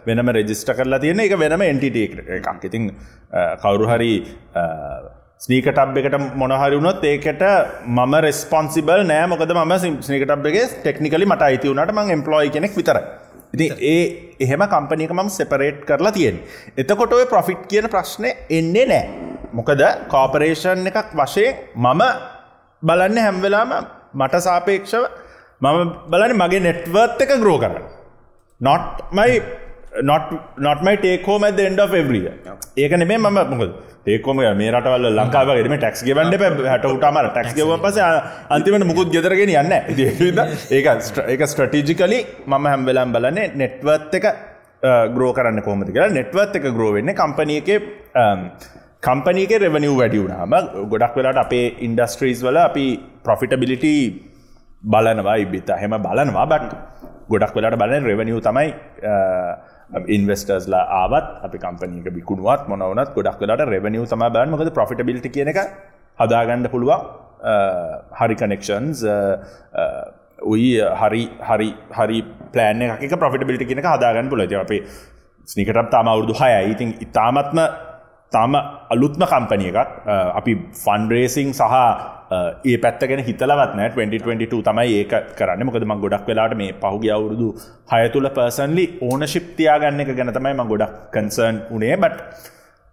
වෙනම රෙජිස්ට කරලා තියෙන එක වෙනම එන්ටිට එකක්. ඉතින් කවුරු හරි ස්නීකටබ් එකට මොනහරි වුණොත් ඒකට මම රෙස්පොන්සිබල් නෑ. මොකද ම ස්නීකටබ්ගේ ටෙක්නිකලි මට අයිති වුණට මං එම්පලෝයි කෙනෙක් විතර ඉති ඒ එහෙම කම්පනික මම සෙපරේට් කරලා තියෙන් එතකොට ඔය ප්‍රොෆිට් කියන ප්‍රශ්නය එන්නේ නෑ. මොකද කෝපරේෂන් එකක් වශයෙන් මම බලන්න හැම්වෙලාම මට සාපේක්ෂව මම බලන මගේ නෙට්වර්ත් එක ග්‍රෝ කරන්න. නොට් මයි නොටමයි ටේකෝම එන්ඩ එවරිය ඒක නෙේ ම මොක ඒකොම මේ රටවල් ලංකාවගේම ටක්ස් ගවන්ඩ හට උටමර ටක්ස් ගව පස අන්තිමට මුකුත් ගෙදරගෙන යන්න ඒක ඒක ස්ට්‍රටීජිකලි මම හැම්වෙලාම් බලන්නේ නෙට්වත් එක ග්‍රෝ කරන්න කොමති කියලා. නෙට්වත් එක ග්‍රෝවෙන්න කම්පනියක කම්පනීක රෙවනිව් වැඩි වුණාම ගොඩක් වෙලාට අපේ ඉන්ඩස්ට්‍රීස් වල අපි ප්‍රොෆිටබිලිට බලනවා ඉබිත හෙම බලනවා බට ගොඩක් වෙලාට බලන රෙවනිව් තමයි ඉන්වස්ටර්ස්ලා ආවත් අපි කම්පනීක බිකුණුවත් මොනවනත් ගොඩක් වෙලාට රෙවනිව් තම බන්න මොකද ප්‍රොෆිටබිලිටි කියන එක හදාගන්න පුළුවන්. හරි කනෙක්ෂන්ස් උයි හරි හරි හරි ප්ලෑන් එක ප්‍රොෆිටබිලිටි කියනක හදාගන්න පුල අපේ ස්නිකටත් තාම අවුරදු හය ඉතින් ඉතාමත්ම තාම අලුත්ම කම්පනිය එකක්. අපි ෆන්ඩරේසිං සහ ඒ පැත්තගෙන හිතලවත්න 2022 තමයි ඒක කරන්න. මොකද ම ගොඩක් වෙලාට මේ පහුගිය අවුරුදු හය තුළ පර්සන්ලි ඕන ශිප්තියාගන්න එක ගැන තමයි ම ගොඩක් කන්සර්න් උනේ බට්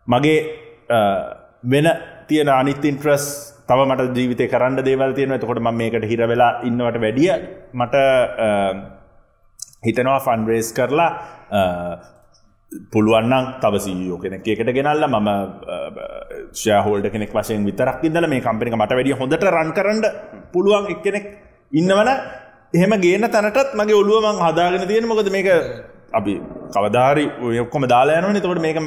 මගේ වෙන තියෙන අනිත් ඉන්ට්‍රස් තව මට ජීවිතය කරන්න දේවල් තියෙන තකොට ම මේකට හිර වෙලා ඉන්නවට වැඩිය මට හිතනවා ෆන්රේස් කරලා පුළුවන්නම් තව සීයෝ කෙනෙක් එකට ගෙනල්ල මම ශහෝල්ඩ කෙනෙක් වශයෙන් විතරක් ඉදල මේ කම්පිනික මට වැඩිය හොඳට රන් කරන්න පුළුවන් එක් කෙනෙක් ඉන්නවන එහෙම ගේන තැනටත් මගේ ඔළුවමං හදාගෙන තියෙන මොකද මේක අපි කවදාරි ඔයක්කොම දාලායනවන තොට මේක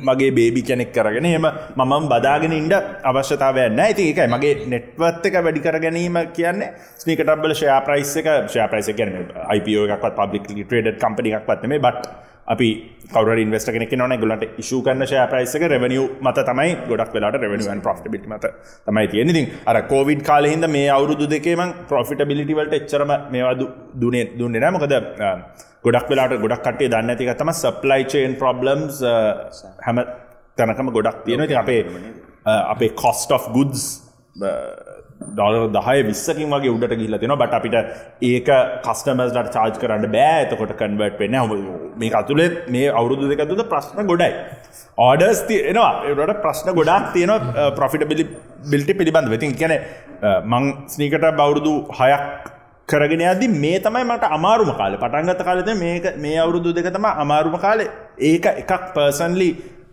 මගේ බේබි කෙනෙක් කරගෙන එම මම බදාගෙන ඉන්ඩ අවශ්‍යතාවයන්න ඇති එකයි මගේ නෙට්වත් එක වැඩි කර ගැනීම කියන්නේ. ස්නීකටබල ශයා ප්‍රයිස් එක ශයා ප්‍රයිස කියන IPෝ එකක්වත් පබ්ලික් ට්‍රේඩ් කම්පනික් පත්නේ බට් අපි කවර ඉන්වස්ට කෙනෙක් නොන ගලට ඉශු කන්න ශය ප්‍රයිසක රෙවනිිය මත තමයි ගොඩක් වෙලාට රෙවනිුවන් ප්‍රෆ්ටබිට මත තමයි තියෙනති අර කෝවිඩ් කාලහිද මේ අවුරුදු දෙකේම ප්‍රොෆිටබිලිටිවලට එච්චරම මේවා දුනේ දුන්නේ නෑ. මොකද ගොඩක් වෙලාට ගොඩක් කටේ දන්න ඇතික තම සප්ලයිචේන් ප්‍රබ්ලම්ස් හැම තැනකම ගොඩක් තියෙන ති අපේ අපේ කොස්ට of ගුඩ්ස් ඩොලර් දහය විස්සකින් වගේ උඩට ගිල්ල තින බට අපිට ඒක කස්ටමස්ලට චාර්ජ් කරන්න බෑ. එතකොට කන්වර්ට් වෙන මේ අතුළේ මේ අවුරුදු දෙකතුද ප්‍රශ්න ගොඩයි. ඕඩර්ස් තියෙනවා. ඒට ප්‍රශ්න ගොඩක් තියෙන ප්‍රොෆිට බිලි බිල්ටි පිළිබඳ වෙතින් කියන මං ස්නීකට බෞරුදු හයක් කරගෙන අදදි මේ තමයි මට අමාරුම කාලේ. පටන්ගත කාලෙද මේක මේ අවුරුදු දෙක තම අමාරුම කාලේ. ඒක එකක් පර්සන්ලි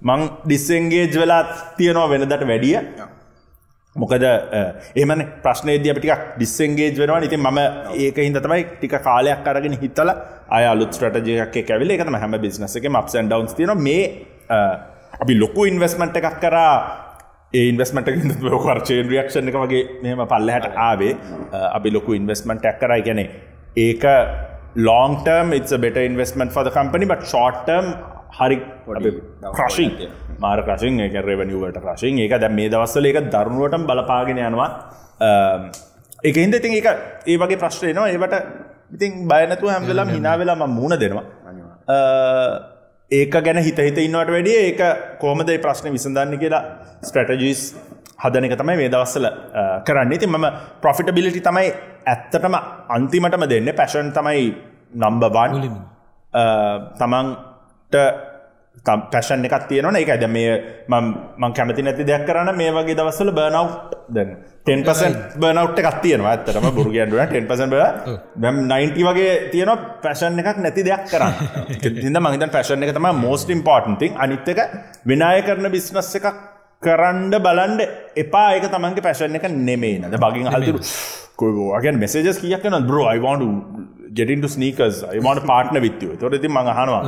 මං ඩිස්සෙන්ගේජ් වෙලා තියෙනවා වෙනදට වැඩිය. මොකද එමන ප්‍රශ්නේද අපිටික් ඩිස්සෙන්ගේජ් වෙනවා ඉතින් ම ඒක හිද තමයි ටික කාලයක් අරගෙන හිතල අය අලුත් ටජයක් කැවිල එකතම හැම බිස්නස එක මක්සන් ඩවන්ස් තින මේ අපි ලොකු ඉන්වස්මට් එකක් කරා. ඉන්වස්මට කර්චයෙන් රියක්ෂණ එක වගේ මෙම පල්ලහට ආවේ. අපි ලොකු ඉන්වස්මට ඇක් කරයි ගැනෙ ඒක long term it's a better investment for the company but short term හරි ක්‍රශින් මාර ක්‍රශින් එක රෙවනිවට ක්‍රශින් ඒක දැ මේ දවස්සල එක දරුණුවට බලපාගෙන යනවා. එක හිද ඉතින් එක ඒ වගේ ප්‍රශ්නයනවා ඒවට ඉතින් බයනතු හැම්වෙලම් හිනා වෙලාම මුණ දෙනවා. ඒක ගැන හිත හිත ඉන්නවට වැඩිය ඒක කෝමද ප්‍රශ්න විසඳන්න කියලා ස්ට්‍රටජීස් හදන එක තමයි මේ දවස්සල කරන්න. ඉති මම ප්‍රොෆිටබිලිටි තමයි ඇත්තටම අන්තිමටම දෙන්න. පැෂන් තමයි නම්බවන් තමන්ට පැෂන් එකක් තියෙනවන. එක ඇද මේ මං කැමති නැති දෙයක් කරන්න මේ වගේ දවස්සල බර්නව් දැන් 10% බර්නව් එකක් තියෙනවා. ඇත්තටම බුරුගන්ඩුව 10% දැම් 90 වගේ තියෙන පැෂන් එකක් නැති දෙයක් කරන්න. හිද මහිත පැෂන් එක තම මෝස්ට ඉම්පෝර්ටන්ති අනිත් එක විනාය කරන බිස්නස් එකක් කරන්ඩ බලන්ඩ එපා. ඒක තමන්ගේ පැෂන් එක නෙමේ නද බගින් හල්තුරු කොගේන් මෙසේජස් කියක් න බ්‍රෝ අයිවාඩු ගෙටින්ට ස්නීකස් අයිවාට පාට්න විත්තිව තොර ති මඟ හනවා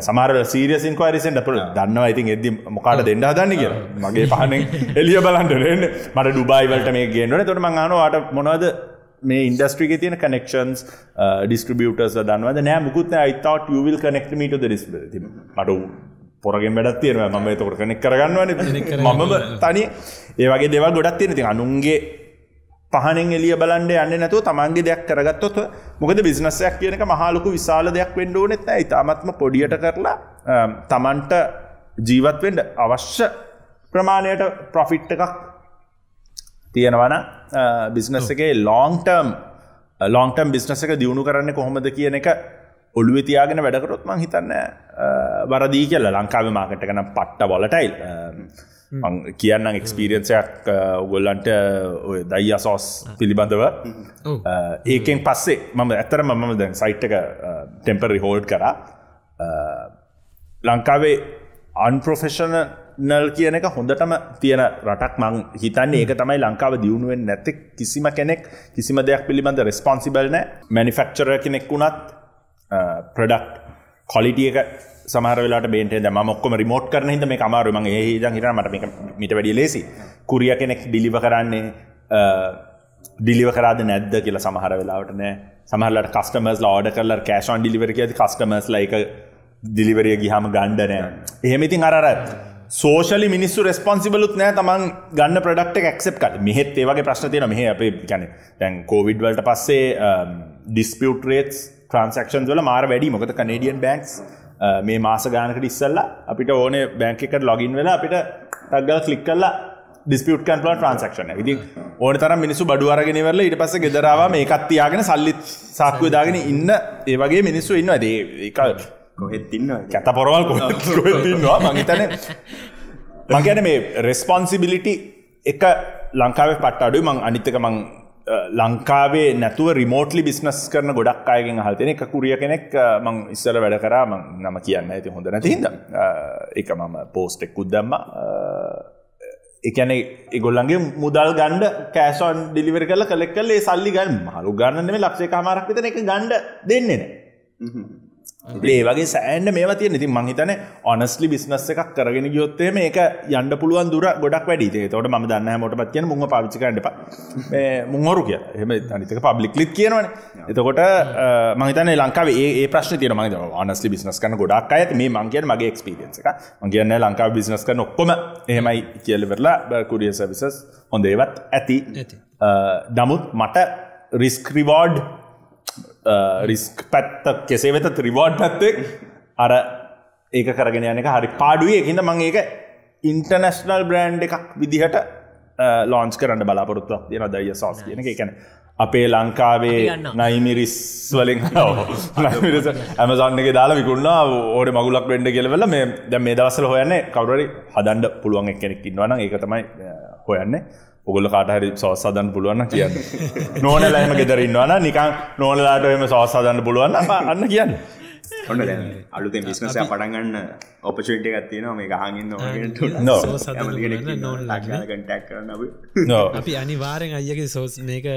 සමාර සීරියසින් කවරිසෙන්ට පල දන්නවා ඉතින් එද මොකාට දෙන්න හදන්න කිය මගේ පහනෙන් එලිය බලන්ටරෙන් මට ඩුබයිවලට මේ ගේන්නන තොට මංහනවාට මොනවද මේ ඉන්ඩස්ට්‍රික තියෙන කනෙක්ෂන්ස් ඩිස්ට්‍රිබියටර්ස් දන්නවද? නෑ මුකුත් අයිතවට යවිල් කනෙක්ට මීට රිස් මට පොරගෙන් වැඩත් තියෙන ම තොට කනෙක් කරගන්නවන. මම තනි ඒවගේ දෙව ගොඩත් තියෙන ති අනුන්ගේ පහනෙන් එලිය බලන්ඩ යන්න නැතුව තමන්ගේ දෙයක් කරගත්තොත් මොකද බිස්නස්සයක් කියනක මහලොකු විශාල දෙයක් වෙන්ඩ ඕනෙත් ඇයි තාමත්ම පොඩියට කරලා තමන්ට ජීවත්වෙන්ඩ අවශ්‍ය ප්‍රමාණයට ප්‍රොෆිට් එකක් තියෙනවන බිස්නස් එකේ ලෝන්ටර්ම් ලෝන්ටම් බිස්නස එක දියුණු කරන්න කොහොමද කියන එක ඔළුව තියාගෙන වැඩකරොත් මං හිතන්න වරදී කියල ලංකාව මාකට කන පට්ට බොලටයිල් කියන්න එක්ස්පීරියන්සයක් උගොල්ලන්ට ඔය දයි අසෝස් පිළිබඳව. ඒකෙන් පස්සේ මම ඇතර මම දැන් සයිට් එක ටෙම්පරි හෝල්ඩ් කර. ලංකාවේ අන්ප්‍රොෆෙෂන නල් කියන එක හොඳටම තියෙන රටක් මං හිතන්නේ. ඒක තමයි ලංකාව දියුණුවෙන් නැති කිසිම කෙනෙක් කිසිම දෙයක් පිළිබඳ රෙස්පොන්සිබල් නෑ මැනිෆෙක්චර කෙනෙක් වුණත් ප්‍රඩක්් කොලිටිය එක සමහර වෙලාට බේට ම මොක්කොම රිමෝට් කරන හිද මේ අමාරු ම ඒ ජන් හිට මට මිට වැඩිය ලේසි කුරිය කෙනෙක් ඩිලිව කරන්නේ ඩිලිව කරාද නැද්ද කියලා සමහර වෙලාවට නෑ. සමහරලට කස්ටමස් ෝඩ කරල කෑෂන් ඩිලිවර කියද කස්ටමස් ලයික දිලිවරිය ගිහම ගණ්ඩනය එහෙමඉතින් අරර සෝෂලි මිනිස්සු රෙස්පොන්සිබලුත් නෑ තමන් ගන්න ප්‍රඩක්ට ක්සප් කට මෙහෙත් ඒවගේ ප්‍රශ්න තියෙන මෙහ අපේ ගැන දැන් කෝවිඩ් වලට පස්සේ ඩිස්පියුට රේටස් ට්‍රන්සක්ෂන් වල මාර වැඩි. මොකද කනඩියන් බැක්ස් මේ මාස ගානකට ඉස්සල්ල අපිට ඕනේ බැංක එකට ලොගින් වෙලා අපිට ටක්ගල් කලික් කල්ලා ඩිස්පියුට් කන්පල ට්‍රන්සක්ෂන ඉති ඕන තරම් මිනිසු බඩුවරගෙන වෙල ඉට පස ගෙදරාව මේ එකත්තියාගෙන සල්ලිත් සාක්කුව දාගෙන ඉන්න ඒ වගේ මිනිස්සු ඉන්න දේ එක කොහෙත්තින්න කැත පොරවල් කොන්නවා මහිතන මගැන මේ රෙස්පොන්සිබිලිටි එක ලංකාවේ පට අඩු මං අනිත්තක මං ලංකාවේ නැතුව රිමෝටලි බිස්නස් කරන ගොඩක් අයගෙන් හල්තන එක කුරිය කෙනෙක් මං ඉස්සල වැඩ කරා මං නම කියන්න. ඇති හොඳ නැතිහිද එක මම පෝස්ටෙක් උද්දම්ම එකන එගොල්ලන්ගේ මුදල් ගණ්ඩ කෑසොන් ඩිලිවර කල කලෙක් කල්ලේ සල්ලි ගන්න. හලු ගන්නම ලක්ෂේ කාමරක් විතන එක ගණ්ඩ දෙන්නෙන ඒ වගේ සෑන්ඩ මේ තිය ඉතින් මහිතන ඔනස්ලි බිස්නස් එකක් කරගෙන ගයොත්තේ මේක යන්න පුළුවන් දුර ගොඩක් වැඩි. තොට ම දන්න මොට පත් කියන මුං පාවිචිකන්නඩ මුංහරු කිය එහම අනිතක පබ්ලික් ලික් කියනවන. එතකොට මහිතන ලංකාව ඒ ප්‍රශ්න තියන මහිත ඔනස්ලි බිස්නස් කන ගොඩක් අයත මේ මංකයන් මගේ එක්ස්පිරියන්ස එක මගේන්න ලංකාව බිස්නස් කන ඔක්කොම එහෙමයි කියලවෙරලා කුරිය සවිසස් හොඳේවත් ඇති. නමුත් මට රිස්ක්‍රිවෝඩ් රිස්ක් පැත්ත කෙසේ වෙත ත්‍රිවෝඩ් පැත්තෙක් අර ඒක කරගෙන යන එක හරි පාඩුවේ එකින්ද මං ඒක ඉන්ටර්නස්නල් බ්‍රන්් එකක් විදිහට ලෝන්ස් කරන්න බලාපොරොත්තුවක් තියෙන දය සෝස් කියන එක. එකැන අපේ ලංකාවේ. නයිමිරිස් වලින් ඇමසන්නගේ දාලා විකුණා ඕඩ මගුලක් වෙන්ඩ කියලවෙල මේ දැ මේ දවසල හොයන්නේ කවරරි හදන්ඩ පුළුවන් එක්කෙනෙක් ඉන්නවන ඒක තමයි හොයන්නේ ඔගොල කාටහරි සෝස් සදන්න පුළුවන්න කියන්න. නෝනලෑම ගෙදරන්නවන නිකං නෝනලාටම සෝස් සදන්න පුළුවන්න අන්න කියන්න. ඔන්න දැන් අලුතෙන් බිස්නසය පටන්ගන්න ඔපචට ගත්තින මේ කරන No. අපි. අනිවාරෙන් අයගේ සෝස් මේක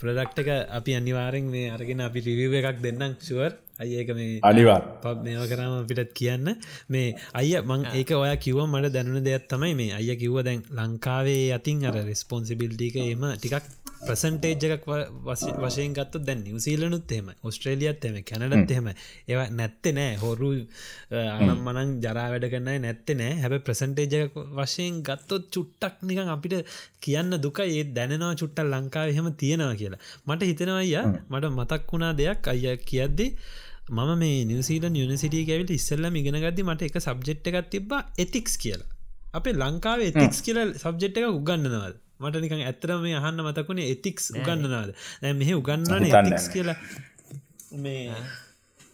ප්‍රඩක්්ක අපි අනිවාරෙන් මේ අරගෙන අපි රිවිව එකක් දෙන්නම් ශුවර් අයක මේ අනිවා පබ් මේව කරම අපිටත් කියන්න. මේ අය මං ඒක ඔය කිව මට දැනුන දෙයක් තමයි මේ අය කිව්ව දැන් ලංකාවේ අතින් අර රෙස්පොන්සිබිල්ටික එම ටිකක් ප්‍රසන්ටේජ් එකක් වශයෙන් ගත්ත දැන් නිවසීලනුත් එම ඔස්ට්‍රේලියත් එම කැනඩත් එහෙම ඒව නැත්ත නෑ. හොරු අනම් මනං ජරා වැඩ කරන්න නැත්ත නෑ. හැබ ප්‍රසන්ටේජ එකක් වශයෙන් ගත්තොත් චුට්ටක් නිකන් අපිට කියන්න දුක ඒ දැනවා චුට්ටල් ලංකාව එහෙම තියෙනවා කියලා. මට හිතෙනවා අයියා මට මතක් වුණා දෙයක් අය කියද්දි මම මේ නිවසිීලන් යුනිසිටිය ඇවිට ඉස්සල්ලම ඉගෙන ගදදි මට එක සබ්ජෙට් එකක් තිබා එතික්ස් කියලා. අපේ ලංකාවේ එතික්ස් කියල සබ්ජෙට් එක උගන්නනවද මට නිකන් ඇතරම මේ අහන්න මතකුණේ එතික්ස් උගන්නනවාද මෙහ උගන්නන එතික්ස් කියලා. මේ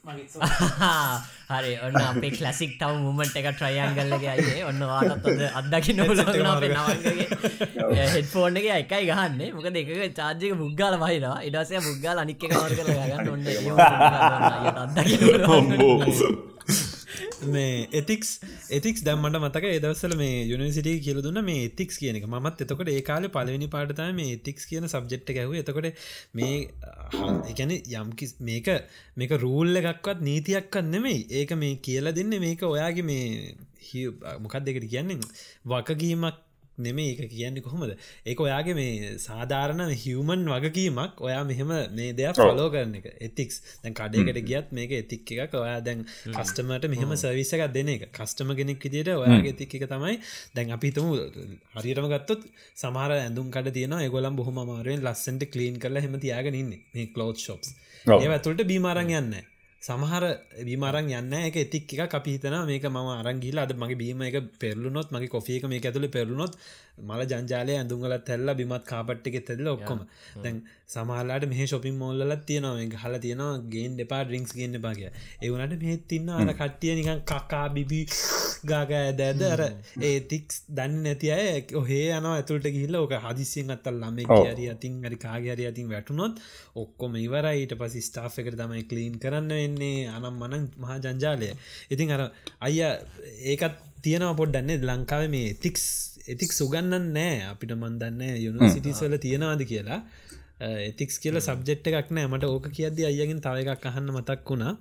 හරි ඔන්න අපේ කලසික් තව මුමට එක ට්‍රයන්ගල්ලගේ අයියේ. ඔන්න වාතත්ද අදකි නොලගන අපේ නවන්ගේ හෙඩ්ෆෝන් එක. එකයි ගහන්න. මොක දෙක චාර්ජක මුග්ගාල මහිනවා ඉඩසය මුග්ගාල අනික්ක මර කර ගන්න ඔන්න මේ එතික්ස් එතික්ස් දම්මට මතක ඒදවසල මේ යුනිසිටි කියල දුන්න මේ එතික්ස් කියන එක. මත් එතකොට ඒ කාල පලවෙනි පාටතම මේ එතික්ස් කියන සබ්ජෙට් ගැව එතකොට මේ එකන යම්කි මේක මේක රූල්ල එකක්වත් නීතියක්කත් නෙමෙයි. ඒක මේ කියල දෙන්න මේක ඔයාගේ මේ හි- මොකක් දෙකට කියන්නේ? වකගීමක් නෙමේ ඒක කියන්නේ කොහොමද? ඒක ඔයාගේ මේ සාධාරණ හිවමන් වගකීමක්. ඔයා මෙහෙම මේ දෙයක් ෆලෝ කරන එක. එතික්ස් දැන් කඩයකට ගියත් මේක එතික් එකක්. ඔයා දැන් කස්ටමට මෙහම සවිස එකක් දෙන එක. කස්ටම කෙනෙක් විදිට ඔයාගේ තික් එක තමයි දැන් අපිතම හරිරම ගත්තොත් සමහර ඇඳුම් කඩ තියන ගොලම් බොහම මාරුවෙන් ලස්සට කලීන් කරලා හෙම තියාගෙන ඉන්න. මේ කලෝ් ඔව්. ඒ ඇතුළට බීමාරං යන්න සමහර බීමරං යන්න එක එතික් එක අපිහිතන මේක ම අරංගිල අද මගේ බීම එක පෙරලුනොත් මගේ කොෆියක මේ ඇතුළ පෙරලුනොත් මල ජංජාලය ඇඳුංගලත් තැල්ල බිමත් කාපට්ටික තෙල්ල ඔක්කොම. දැන් සමහලාට මේ ශොපින් මෝල්ලත් තියනවා. මේ හල තියෙනවා ගේන් දෙපා ඩිංක්ස් ගන්න පාගේ ඒවනට මෙත් තින්න අර කට්ටිය නිකන් කකා බිබි ගාග ඇදෑද අර ඒතික්ස් දන්න නැති අය ඔහේ යන ඇතුළට ගිල්ල ඕක හදිසියෙන් අත්තල් ළම හරි අතින් හරි කාගහරි අතින් වැටුනොත් ඔක්කොම ඉවරයිට පසි ස්ටාෆ් එකට තමයි කලීන් කරන්න වෙන්නේ. අනම් මනන් මහා ජංජාලය. ඉතින් අර අයිය ඒකත් තියෙනවා පොඩ්ඩන්නේ ලංකාව මේ තික්ස් එතික් සුගන්නන් නෑ අපිට මන්දන්න යුනිසිටිස්වල තියෙනවාද කියලා. එතික්ස් කියල සබ්ජෙට් එකක් නෑ. මට ඕක කියද්දි අයගෙන් තව එකක් අහන්න මතක් වුණා.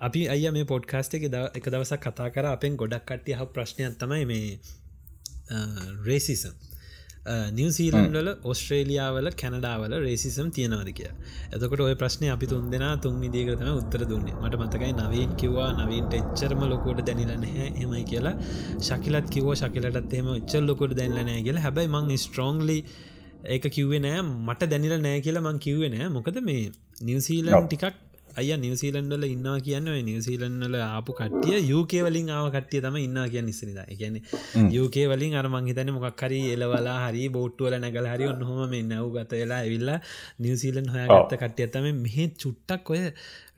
අපි අය මේ පොඩ්කාස්ට එක එක දවසක් කතා කර. අපෙන් ගොඩක් කට්ටිය හ ප්‍රශ්නයක් තමයි මේ රේසිසම් නිවසීලන්වල ඔස්ට්‍රේලියාවල කැනඩාවල රේසිසම් තියෙනවාද කිය එතකොට ඔය ප්‍රශ්නය අපි තුන් දෙෙන තුන් විදිකරතම උත්තර දුන්නේ. මට මතකයි නවීන් කිව්වා නවීන්ට එච්චරම ලොකොට දැනිලන හෙමයි කියලා. ශකිලත් කිවෝ ශකිලටත් එම එච්චල් ලොකොට දැන්ලනෑ කියලා. හැබයි මං ස්ට්‍රෝන්ලි ඒක කිව්වේ නෑ. මට දැනිල නෑ කියලා මං කිව්වේ නෑ. මොකද මේ නිවසීලන් ටිකක් අය නිවසිීලන්ඩල ඉන්නවා කියන්න නිවසිීලන්ල ආපු කටිය යුකේ වලින් ආව කටිය තම ඉන්න කියන්න නිස්සනිද ගැන යුකේ වලින් අරමං හිතන මොක්හරි එලවලා හරි බෝට්ටුවල නැගල හරි ඔන්නහොම මේ නැව් ගත වෙලා ඇවිල්ලා නිවසිීලන් හොයාගත්ත කටිය තම මෙහෙ චුට්ටක් ඔය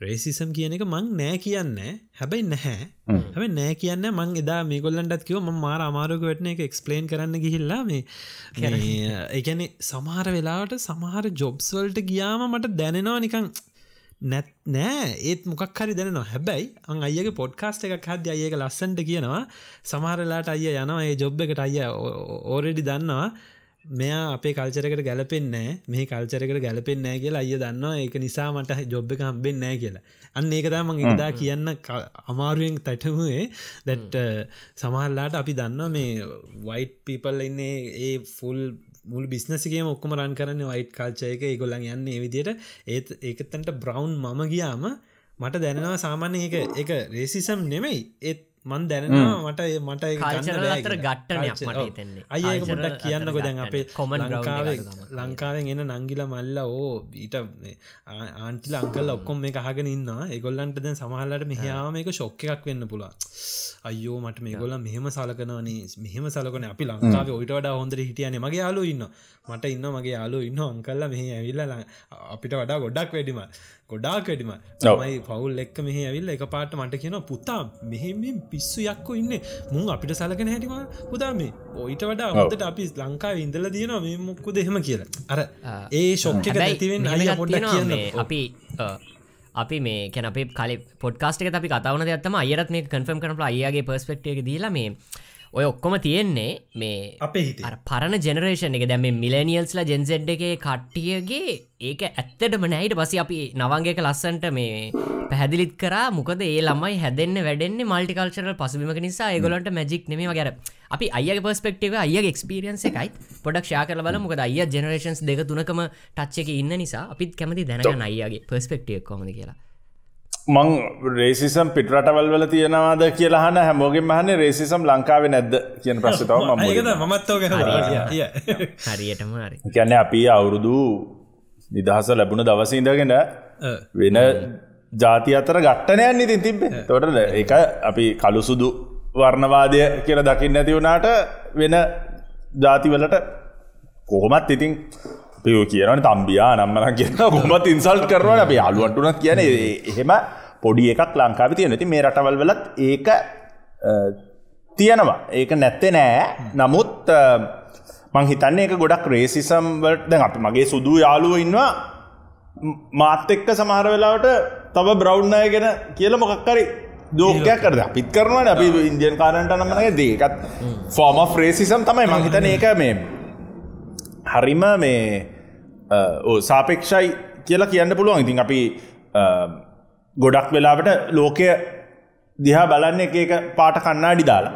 රේසිසම් කියන එක මං නෑ කියන්න. හැබැයි නැහැ. හැබ නෑ කියන්න මං එදා මේගොල්ලන්ටත් කිව ම මාර අමාරුක වැටන එක එක්ස්පලේන් කරන්න ගිහිල්ලා මේ එකන සමහර වෙලාවට සමහර ජොබ්ස්වල්ට ගියාම මට දැනෙනවා නිකං නැත් නෑ. ඒත් මොකක් හරි දෙනවා හැබැයි අන් අයගේ පොඩ්කාස්ට එකක් හද අයක ලස්සන්ට කියනවා. සමහරලාට අය යනවා ඒ ජොබ් එකට අය ඕරෙඩි දන්නවා. මෙයා අපේ කල්චරකට ගැලපෙන්නෑ මේ කල්චරකට ගැලපෙන්නෑ කියලා අය දන්නවා. ඒක නිසා මට ජොබ් එක හම්බෙන් නෑ කියලා. අන්න ඒකදා මං ඉදා කියන්න අමාරුවෙන් තැටමුවේ. දැට් සමහල්ලාට අපි දන්න මේ වයිට් පිපල් ඉන්නේ ඒ ෆුල් මුල් බිස්නසිකේම ඔක්කොම රන් කරන්න වයිට් කාල්චයක ගොලන් යන්න විදියට ඒත් ඒකතන්ට බ්‍රවන්් මම ගියාම මට දැනෙනවා සාමාන්‍ය එක එක රේසිසම් නෙමෙයි. ඒත් මන් දැනවා මට මට කියලා. ගට්ටනයක් මට ඔව්. හිතෙන්නේ. අයි පොඩක් කියන්නකො දැන් අපේ. Common ground ලංකාවෙන් එන නංගිල මල්ල ඕ ඊට ආන්ටිල අංකල් ඔක්කොම් මේ අහගෙන ඉන්න ඒගොල්ලන්ට දැන් සමහල්ලට මෙහාම මේක ශොක්ක එකක් වෙන්න පුළා අයෝ මට මේ ගොල්ල මෙහෙම සලකනවනේ. මෙහෙම සලකන. අපි ලංකාව ඔයිට වඩා හොඳර හිටියන. මගේ යාලු ඉන්න මට ඉන්න මගේ යාලු ඉන්න අංකල්ල මෙහ ඇවිල්ල අපිට වඩා ගොඩක් වැඩිම ගොඩාක් වැඩිම මයි පවුල් එක්ක මෙහ ඇවිල්ල එක පාට මට කියන පුතා මෙහෙම පිස්සු යක්කෝ ඉන්න. මුන් අපිට සලකන හැටිම පුදා මේ ඔයිට වඩා හොදට අපි ලංකාව ඉඳල තියෙන මේ මුක්කු දෙහෙම කියලා. අර ඒ ශොක්ක එකක් පොඩ්ඩක් තියෙනවා කියන්න අපි අ, අපි මේ කැන අපේ කල පොඩ්කාස්ට එක අපි කතාවන දෙයක්ත්තම අයරත් මේ කන්ෆර්ම් කරනල අයගේ පර්ස්පෙක්ට එක දීලා මේ ඔය ඔක්කොම තියෙන්නේ මේ අපේ හිතේ. අර පරණ ජෙනරේෂන් එක. දැම මිලනිියල්ස්ලා ජෙන්සෙඩ් එක කට්ටියගේ ඒක ඇත්තටම නෑයිට පසි අපි නවංගේක ලස්සන්ට මේ පැහැදිලිත් කරා. මොකද ඒ ළමයි හැදන්න වැඩෙන්නේ මල්ටිකල්චරල් පසුබිම නිසා. ඒගොලන්ට මැජික් නෙම ගැර අපි අය පස්පෙක්ටව අය එක්ස්පිරියන්ස එකයි. පොඩක් ෂා කල බල මොකද අය ජෙනරේෂන්ස් දෙක තුනකම ටච්චක ඉන්න නිසා අපිත් කැමති දැනගන්න අයගේ පස්පෙක්ටියක් කොමද කියලා මං රේසිසම් පිටරටවල් වල තියෙනවාද කියලා හන හැමෝගෙන් මහන්නේ රේසිසම් ලංකාව නැද්ද කියන ප්‍රශ්තාව ම ඒකද මමත්තෝක හරියටම හරි. කියන්න අපි අවුරුදු නිදහස ලැබුණ දවසඉදගෙන වෙන ජාති අතර ගට්ටනයන් ඉතින් තිබ්බේ. තොට එක අපි කළු සුදු වර්ණවාදය කියල දකින්න ඇති වුණාට වෙන ජාතිවලට කොහොමත් ඉතින් පියෝ කියනට තම්බියා නම්මන කියන කොමත් ඉන්සල්් කරනවන අප. අලුවන්ටුනත් කියන එහෙම පොඩි එකක් ලංකාව තියෙන ඇති මේ රටවල් වලත් ඒක තියෙනවා. ඒක නැත්තේ නෑ. නමුත් අ, මං හිතන්නේ එක ගොඩක් රේසිසම් වලට දැන් අපි මගේ සුදු යාළුව ඉන්නවා. මාත් එක්ක සමහර වෙලාවට තව බ්‍රව්්නය ගැන කියල මොකක්කරි දෝකයක් කරද අපිත් කරනවන අපි ඉන්දියන් කාරන්ට නමනය දේකත් ෆෝම ෆ්‍රේසිසම් තමයි. මංහිතන ඒක මේ හරිම මේ සාපෙක්ෂයි කියලා කියන්න පුළුවන්. ඉතින් අපි ගොඩක් වෙලාවට ලෝකය දිහා බලන්න එක පාට කන්නාඩි දාලා.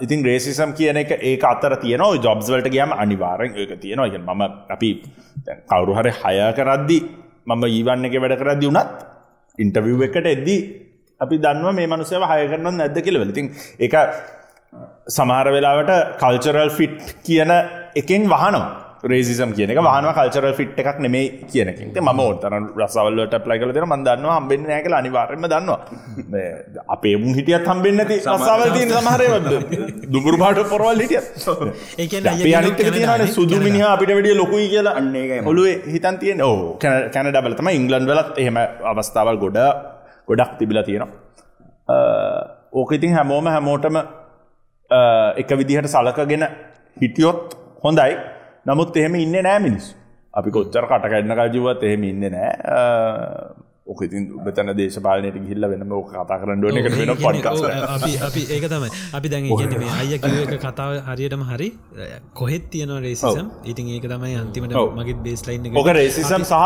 ඉතින් රේසිසම් කියන එක ඒ අතර තියන ජොබ්ස් වලට ගයාම අනිවාරෙන් ඒක තියෙනවා. ඉගෙන මම අපි කවුරු හරි හය කරද්දි මම ඊවන්න එක වැඩ කරදදි වුනත් ඉන්ටවිව් එකට එද්දී අපි දන්ව මේ මනුසයව හය කරන්න නැද්ද කියලවල ඉතින් එක සමහර වෙලාවට කල්චරල් ෆිට් කියන එකෙන් වහනවා. රේසිම් කියන වාන කල්චර ෆිට් එකක් නෙමේ කියනකින්ට ම ෝතර රසවල්ලට පලයි කල දෙන මන්දන්න හම්බෙන් නෑකල අනිවාරම දන්නවා අපේ මුන් හිටියත් හම්බෙන් නැති රසාවල් තියන සමහරය දුගුරු පාට පොරවල් හිටිය අනිත තියෙනන සුදු මිනිහ අපිට වැඩිය ලොකුයි කියලා. අන්න. ඔලුවේ හිතන් තියෙන ඕ කැනඩ බලතම ඉංගලන්් වලත් එහෙම අවස්ථාවල් ගොඩ ගොඩක් තිබිලා තියෙනවා. ඕක ඉතින් හැමෝම හැමෝටම එක විදිහට සලකගෙන හිටියොත් හොඳයි. නමුත් එහෙම ඉන්න නෑ මිනිස් අපි කොච්චර කටකැඩන ජීවත් එහෙම ඉන්න නෑ. ඕක ඉතින් බතන දේශපාලනයට ගිල්ල වෙනම ඕක කතා කරන්න ඩුවන එකට වෙන පොඩ්කාස් අපි අපි ඒක තමයි. අපි දැන් ඉගන්න මේ අය කිව එක කතාව හරියටම හරි කොහෙත් තියන රේසිසම් ඉතින් ඒක තමයි අන්තිමට. මගේ බේස්ලයින් ඕක රේසිසම් සහ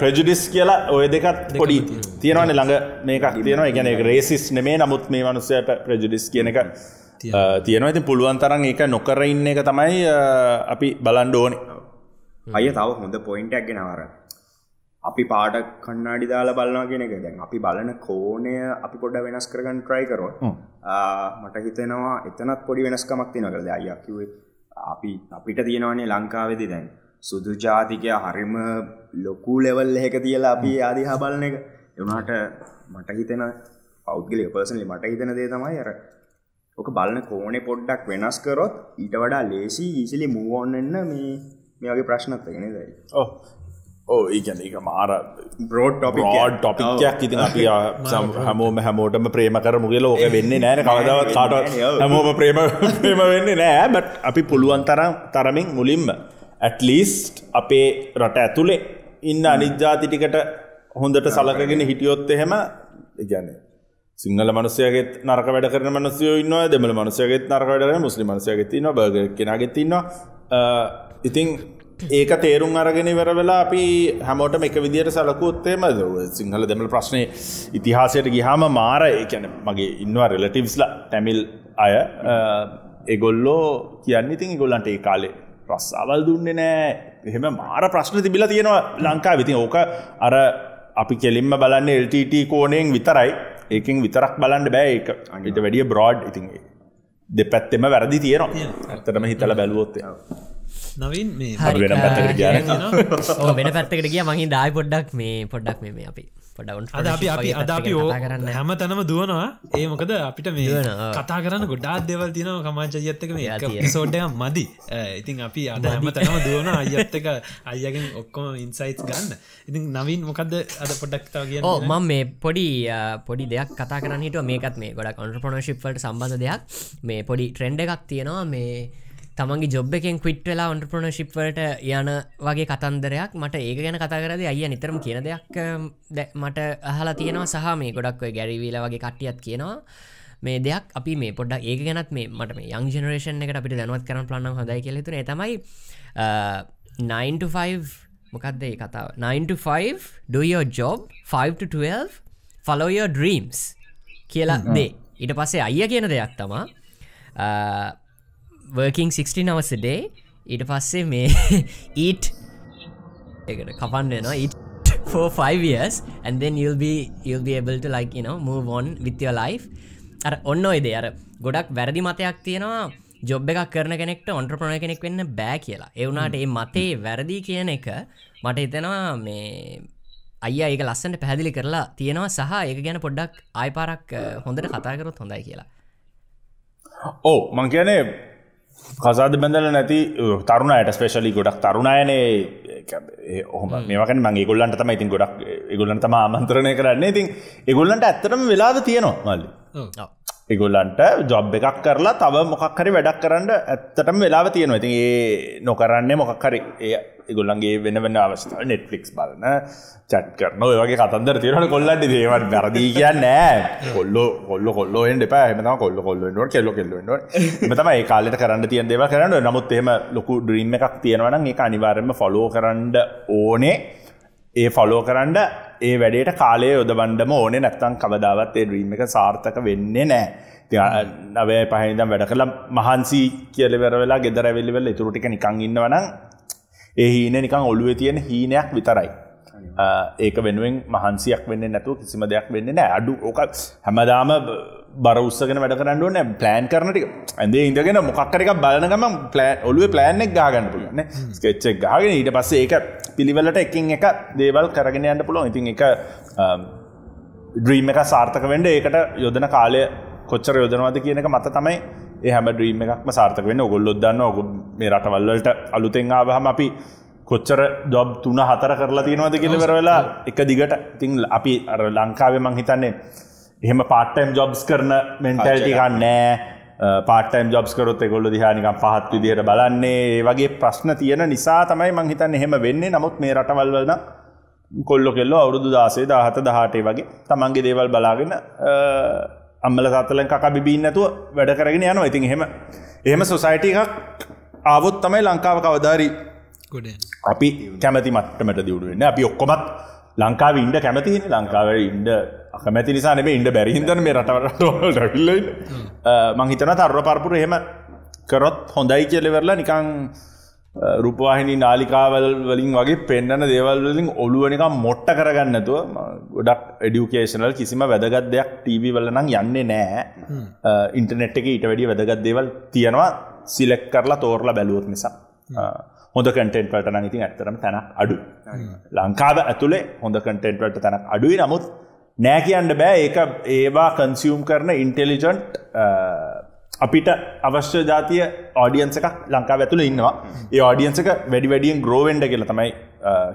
ප්‍රජිඩිස් කියලා ඔය දෙකත් පොඩි තියෙනවන ළඟ. මේක තියෙනවා. එකන එක රේසිස් නෙමේ. නමුත් මේ මනුස්සය ප්‍රජිඩිස් කියන එක තියෙනවා. ඇති පුළුවන් තරන් එක නොකර ඉන්න එක තමයි අපි බලන්ඩ ඕනේ. අය තව හොඳ පොයින්ටක් ගෙනවර අපි පාට කන්නාඩි දාලා බලනවා කියෙන එක. දැන් අපි බලන කෝනය අපි පොඩ වෙනස් කරගන්න ට්‍රයි කරොත් මට හිතෙනවා එතනත් පොඩි වෙනස්කමක් තින කරද අයක්කිවේ අපි අපිට තියෙනවනේ ලංකාවෙදි දැන් සුදු ජාතිකය හරිම ලොකු ලෙවල් එක තියලා අපි ආදිහා බලන එක. එවනාට මට හිතෙන පෞද්ගලය පර්සනලි මට හිතන දේ තමයි අර ඕක බලන කෝනේ පොඩ්ඩක් වෙනස් කරොත් ඊට වඩා ලේසි ඊසිලි මූෝන්නන්න මේ මේ වගේ ප්‍රශ්නත් ගෙන දැයි ඕ ඕ ඒගැන එක මාර බ්‍රෝඩ් ටොපි රෝඩ් ටොපික්යක් ඉතින් අපි හැමෝම හැමෝටම ප්‍රේම කර මුගල ඕක වෙන්නේ නෑන. කවදාවත් කාටවත් හැමෝම ප්‍රේම ප්‍රේම වෙන්නේ නෑ. බට අපි පුළුවන් තරම් තරමින් මුලින්ම ඇටලිස්ට් අපේ රට ඇතුළේ ඉන්න අනිජ්ජාතිටිකට හොඳට සලකගෙන හිටියොත් එහෙම ඉගැන සිංහල මනුසයගෙත් නරක වැඩ කරන මනසයෝ ඉන්න දෙමල මනුසයගෙත් නරක වැඩ මුස්ලි මනසයගෙත් තින්න බග කෙනගෙත් ඉන්නවා. ඉතින් ඒක තේරුම් අරගෙන ඉවර වෙලා අපි හැමෝටම එක විදියට සලකුත්තේම සිංහල දෙමල ප්‍රශ්නය ඉතිහාසයට ගිහාම මාර ඒැන මගේ ඉන්නවා රෙලටිවස්ල ටැමිල් අය. එගොල්ලෝ කියන්න ඉතින් ගොල්ලන්ට ඒ කාලේ ප්‍රස්සාවල් දුන්නේ නෑ. එහෙම මාර ප්‍රශ්න තිබිල තියෙනවා ලංකා විතින් ඕක අර අපි කෙලින්ම බලන්න LTT කෝනයෙන් විතරයි. ඒකින් විතරක් බලන්ඩ බෑ එක අනිට වැඩිය බ්‍රෝඩ් ඉතින් දෙ පැත්තෙම වැරදි තියෙනවා. ඇත්තටම හිතල බැලුවොත්තය නවින්. වෙන පැත්තකට ගිය ඕ වෙන පැත්තකට ගිය. මහි දායි පොඩ්ඩක් මේ පොඩ්ඩක් මේ අපි අද අපි අපි අද අපි ඕ කරන්න. හැම තැනම දුවනවා. ඒ මොකද අපිට මේ. කතා කරන්න ගොඩාත් දෙවල් තිනව කමාචයත්තක මේ යා තියෙන. සෝඩ්ඩයක් මදි. ඉතින් අපි අද හැම තැනම දුවන අයත්තක අයගෙන් ඔක්කොම ඉන්සයිට් ගන්න. ඉතින් නවින් මොකක්ද අද පොඩ්ඩක්තාව කිය ඕ මං මේ පොඩි පොඩි දෙයක් කතා කරන්න හිට මේකත් මේ ගොඩක් ඔන්ට්‍රපනශිප්ට සම්බඳධ දෙයක්. මේ පොඩි ට්‍රෙන්ඩ එකක් තියෙනවා. මේ තමන්ගේ ජොබ් එකෙන් ක්විට් වෙලා ඔන්ට්‍රපනශිප්වට යන වගේ කතන්දරයක් මට ඒක ගැන කතා කරද අයිය නිතරම කියන දෙයක් මට අහලා තියෙනවා සහ මේ ගොඩක් ඔය ගැරිවීල වගේ කට්ටියත් කියනවා. මේ දෙයක් අපි මේ පොඩ්ඩක් ඒක ගැනත් මේ මට මේ යං ජනරේෂන් එකට අපිට දැනුවත් කරන ප්ලන්න හොඳයි කියලෙතුන තමයි 9 මොකක්ද ඒ කතාව? 9 do your job 5 to 12 follow your dreams කියලා දේ. ඊට පස්සේ අයිය කියන දෙයක් තමා working 16 hours a day. ඊට පස්සේ මේ eat එකට කපන්න නවා eat for 5 years and then you'll be you'll be able to like you know move on with your life. අර ඔන්න ඔයද අර ගොඩක් වැරදි මතයක් තියෙනවා. ජොබ් එකක් කරන කෙනෙක්ට ඔන්ට්‍රපනය කෙනෙක් වෙන්න බෑ කියලා. එවුනාට ඒ මතේ වැරදි කියන එක මට හිතෙනවා මේ අය ඒක ලස්සට පැදිලි කරලා තියෙනවා සහ ඒක ගැන පොඩ්ඩක් ආයිපාරක් හොඳට කතාකරොත් හොඳයි කියලා. ඕ මං කියනේ කසාද බැඳල නැති තරුණයට ස්පේශලි ගොඩක් තරුණයනේ ඔහම. මේකන මගේ ගොල්ලන්ට තම ඉතින් ගොඩක් ගොල්ලන් තම ආමන්ත්‍රණය කරන්නේ. ඉතින් එගොල්ලන්ට ඇත්තරම වෙලාද තියෙනවා මල්ලි. ඔව්. එගොල්ලන්ට ජොබ් එකක් කරලා තව මොකක්හරි වැඩක් කරන්න ඇත්තටම වෙලාව තියෙනවා. ඉතින් ඒ නොකරන්නේ මොකක්හරි ඒ එගොල්ලන්ගේ වෙන වෙන අවස්ථාව නෙට්ලික්ස් බලන චට් කරන ඔය වගේ කතන්දර තියෙනට කොල්ලන්ට දේවට වැරදී කියන්න නෑ. කොල්ලො කොල්ල කොල්ලොෙන් එපා. හම කොල්ල කොල්ලට කෙල්ල කෙල්ලට මෙතම ඒ කාලට කරන්න තියන් දේව කරන්න නමුත් එම ලොකු ඩ්‍රීම් එකක් තියෙනවන ඒ අනිවාරම ෆොලෝ කරන්න ඕනේ. ඒ ෆොලෝ කරන්න ඒ වැඩේට කාලය යොදබන්ඩම ඕනේ. නැත්තං කවදාවත් ඒ ඩ්‍රීම් එක සාර්ථක වෙන්නේ නෑ. නවය පහහිදම් වැඩ කළ මහන්සි කියලවර වෙලා ගෙදර වෙල්ලිවෙල ඉතුරටික නිකං ඉන්නවනම් ඒ හීන නිකං ඔළුවේ තියෙන හීනයක් විතරයි. ඒක වෙනුවෙන් මහන්සියක් වෙන්න නැතුව කිසිම දෙයක් වෙන්න නෑ අඩු ඕක හැමදාම බර උත්සගෙන වැඩ කරන්න ඕන ප්ලෑන් කරනටික ඇදේ ඉඳගෙන මොක්කරක බලනගම ප්ලෑන් ඔලුව ප්ලෑන්ෙක් ගාගන්න පුළුවන්න ස්කෙච්චක් ගාගෙන ඊට පස්සේ ඒක පිළිවෙලට එකින් එක දේවල් කරගෙන යන්න පුළුවන්. ඉතින් එක ඩ්‍රීම් එක සාර්ථක වෙන්ඩ ඒකට යොදන කාලය කොච්චර යොදනවාද කියන එක මත තමයි හැම ඩ්‍රීම් එකක්ම සාර්ථක වෙන්න. ඔගොල්ලොදන්න ඔග මේ රටවල්ලට අලුතෙන් ආවහම අපි කොච්චර ජොබ් තුන හතර කරලා තියෙනවද කියලවර වෙලා එක දිගට. තිං අපි අර ලංකාව මං හිතන්නේ එහෙම පාටයිම් ජොබ්ස් කරන මෙන්ටල්ටිකන්න නෑ. පාටයිම් ජොබ්ස් කරොත් එකොල්ල දිහානිකම් පහත් විදියට බලන්නේ. ඒ වගේ ප්‍රශ්න තියෙන නිසා තමයි මං හිතන්න එහෙම වෙන්නේ. නමුත් මේ රටවල්වලන කොල්ලො කෙල්ලෝ අවුරුදු දාසේ දාහත දහටේ වගේ තමන්ගේ දේවල් බලාගෙන අම්මල සත්තලෙන් කක බිබීන් නැතුව වැඩ කරගෙන යනවා. ඉතින් එහෙම එහෙම සොසයිට එකක් ආවොත් තමයි ලංකාව කවදාරී අපි කැමති මට්ටමට දියුණුවෙන්න අපි ඔක්කොමත් ලංකාව ඉන්ඩ කැමති ලංකාව ඉන්ඩ අකමැති නිසා නෙේ ඉන්ඩ බැරිහිදන මේ රටවරට රැල්ල මංහිතන තර්ර පරපුර එහෙම කරොත් හොඳයි කියලෙවරලා නිකං රුපවාහිනි නාලිකාවල් වලින් වගේ පෙන්න්නන දේවල්වලින් ඔලුවනික මොට්ට කරගන්නතුව ගොඩක් එඩියුකේෂනල් කිසිම වැදගත් දෙයක් ටීවි වලනම් යන්නේ නෑ. ඉන්ටනෙට් එක ඊට වැඩිය වැදගත් දේවල් තියෙනවා සිලෙක් කරලා තෝරලා බැලුවොත් නිසා හොඳ කටෙන්ට වලට නම් ඉතින් ඇත්තරම තැනක් අඩු ලංකාව ඇතුළේ හොඳ කටෙන්ට වලට තැනක් අඩුයි. නමුත් නෑ කියන්න බෑ. ඒක ඒවා කන්සියම් කරන ඉන්ටෙලිජන්ට් අපිට අවශ්‍ය ජාතිය ඕඩියන්ස එකක් ලංකා ඇතුළ ඉන්නවා. ඒ ඕඩියන්සක වැඩි වැඩියෙන් ග්‍රෝවෙන්ඩ කියල තමයි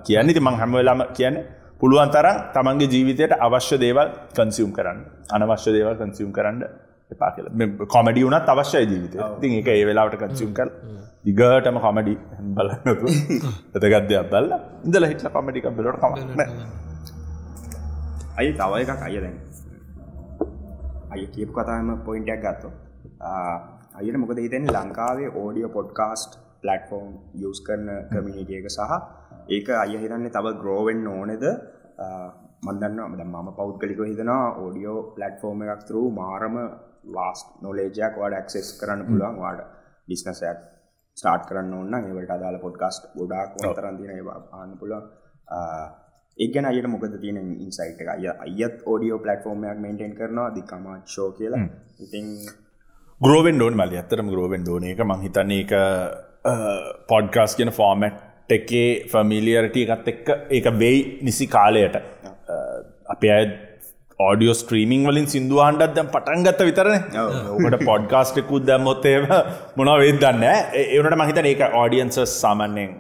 කියන්න. ති මං හැමවෙලාම කියන්න පුළුවන් තරම් තමන්ගේ ජීවිතයට අවශ්‍ය දේවල් කන්සියම් කරන්න. අනවශ්‍ය දේවල් කන්සියම් කරන්න එපා කියල. කොමඩි වුනත් අවශ්‍ය ජීවිතය තින් එක ඒ වෙලාවට කන්සියම් කර දිගටම කොමඩි බලන්නතු ඇතගත්දයක් බල්ල ඉඳල හිටල කොමඩික බෙලට කම අයි තව එකක් අය දැන්. අය කියපු කතාම පොයින්ටයක් ගත්තෝ අයට මොකද හිතෙන ලංකාවේ ඕඩියෝ පොඩ්කාස්ට් පලට්ෆෝර්ම් යස් කරන කමිනිිටිය එක සහ ඒක අය හිතන්නේ තව ග්‍රෝවෙන් ඕනෙද? මන්දන්න ම මම පෞද්ගලික හිතනවා ඕඩියෝ පලට්ෆෝර්ම එකක් තරු මාරම ලාස් නොලේජයක් වඩ ක්සෙස් කරන්න පුළුවන්. වාඩ බිස්නසයක් ස්ටාර්ට් කරන්න ඔන්න ඒවට අදාල පොඩ්කාස්ට් ගොඩක් තරන්දින ආන්න පුළුවන්. ඒගන අයට මොකද තියෙන ඉන්සයිට් එක? අය අයත් ඕඩියෝ පලටෆෝර්මයක් මේන්ටෙන් කරනවා. දිකමත් ෂෝ කියලා. ඉතින් ග්‍රෝවෙන් ඩෝන් මලි ඇතරම ග්‍රෝවෙන් ඩෝන එක මහිතන්න එක පොඩ්කාස් කියන ෆෝමට් එකේ ෆමිලියරට එකත් එක්ක ඒක වෙයි නිසි කාලයට. අපේ අය ඕඩියෝ ස්ට්‍රීමිං වලින් සිින්දුවහන්ඩත් දැම් පටන්ගත්ත විතරන. ඕකට පොඩ්කාස්ටෙකුත් දැම්මොත්තේම මොනා වෙදන්න ඒනට මහිතන ඒක ඕඩියන්සස් සාමන්නෙන්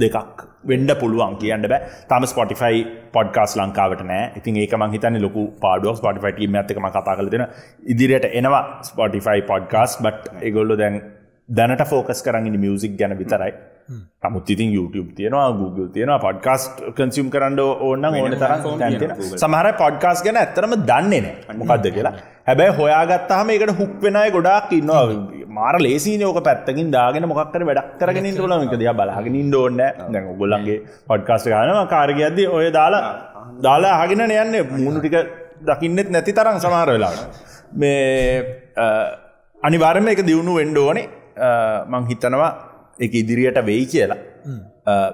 දෙකක් වෙන්ඩ පුළුවන් කියන්න බෑ. තම ස්පොටිෆයි පොඩ්කාස් ලංකාවට නෑ. ඉතින් ඒක මහිතන ලොකු පාඩුවක්. ස්පොටිෆයිටීම ඇතකම කතා කල දෙෙන ඉදිරියට එනවා ස්පොටිෆයි පොඩ්කාස් බට් එගොල්ලො දැන් දැනට ෆෝකස් කරන්න මියසික් ගැන විතරයි. නමුත් ඉතින් YouTube තියෙනවා Google තියෙනවා. පොඩ්කාස්ට් කන්සිම් කරන්න ඕන්න ඕන තරම් සමහර පොඩ්කාස් ගැන ඇතරම දන්නේ නෑ. මොකක්ද කියලා හැබැයි හොයාගත්තාම ඒකට හුක් වෙනයි ගොඩාක් ඉන්නවා. මාර ලේසි නෝක පැත්තකින් දාගෙන මොක්කර වැඩක් කරගෙන ල එක දයා බලගෙන ඕන්න දැ ගොල්ලන්ගේ පොඩ්කාස්ට ගනම කාරගයක්ද ඔය දාලා දාලා හගෙන යන්න මුණු ටික දකින්නෙත් නැති තරම් සමාර වෙලාට මේ අනිවාර්ම එක දියුණු වෙන්ඩෝනේ මං හිතනවා එක ඉදිරියට වෙයි කියලා.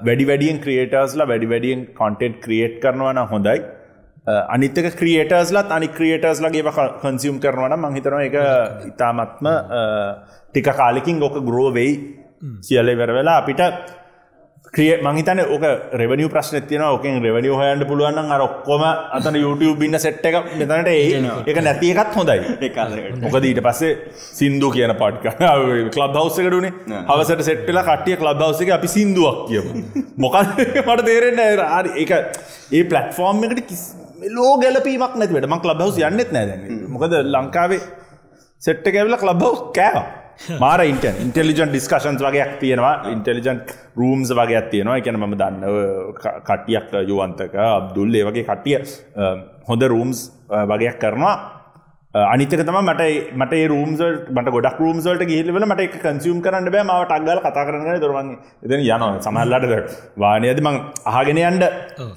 වැඩි වැඩියෙන් ක්‍රියටර්ස්ලා වැඩි වැඩියෙන් කොන්ටෙන්ට් ක්‍රියේට් කරනවන හොඳයි අනිතක ක්‍රියටර්ස්ලත් අනි ක්‍රියටර්ස් ලගේ කන්සියම් කරනවන මහිතනවා එක ඉතාමත්ම ටික කාලෙකින් ඕක ග්‍රෝවෙයි කියලෙ වැරවෙලා අපිට ක්‍රිය මහිතන ඕක රෙවනිය ප්‍රශ්න තියන ඕකෙන් රෙවනිය හොයන්ට පුළුවන් අර ඔක්කොම අතන YouTube බින්න සෙට් එක මෙතනට ඒ එක නැති එකත් හොඳයි. මොකද ඊට පස්සේ සිින්දු කියන පට්ක කලබ් හවස එකටුනේ හවසට සෙට්ටල කටිය කලබ් හවස එක අපි සිින්දුවක් කියමු. මොකක් මට තේරෙන්න ආරි එක ඒ පලටෆෝර්ම් එකට කිස් ලෝ ගැලපීමක් නැතිවට මක් ලබ් හවස් යන්නෙත් නෑද මොකද ලංකාවේ සෙට්ට කැවල කලබ් හවස් කෑවා මාර ඉන්ට ඉන්ටෙලිජන් ඩිස්කශන්ස් වගේයක් තියෙනවා. ඉන්ටෙලිජන් රූම්ස් වගේ තියෙනවා. එකන ම දන්න කටියක් යුවන්තක අබ්දුල් ඒ වගේ කටිය හොඳ රූම්ස් වගේයක් කරනවා. අනිතක තම මට මට රූම්ස මට ගොඩක් රූම්සල්ට ගිහිලවල මට එක කන්සියම් කරන්න බෑ. මට අක්ගල කතා කරන්න දොරවන් එද යන සමල්ලටද වානයද මං අහගෙන යන්ඩ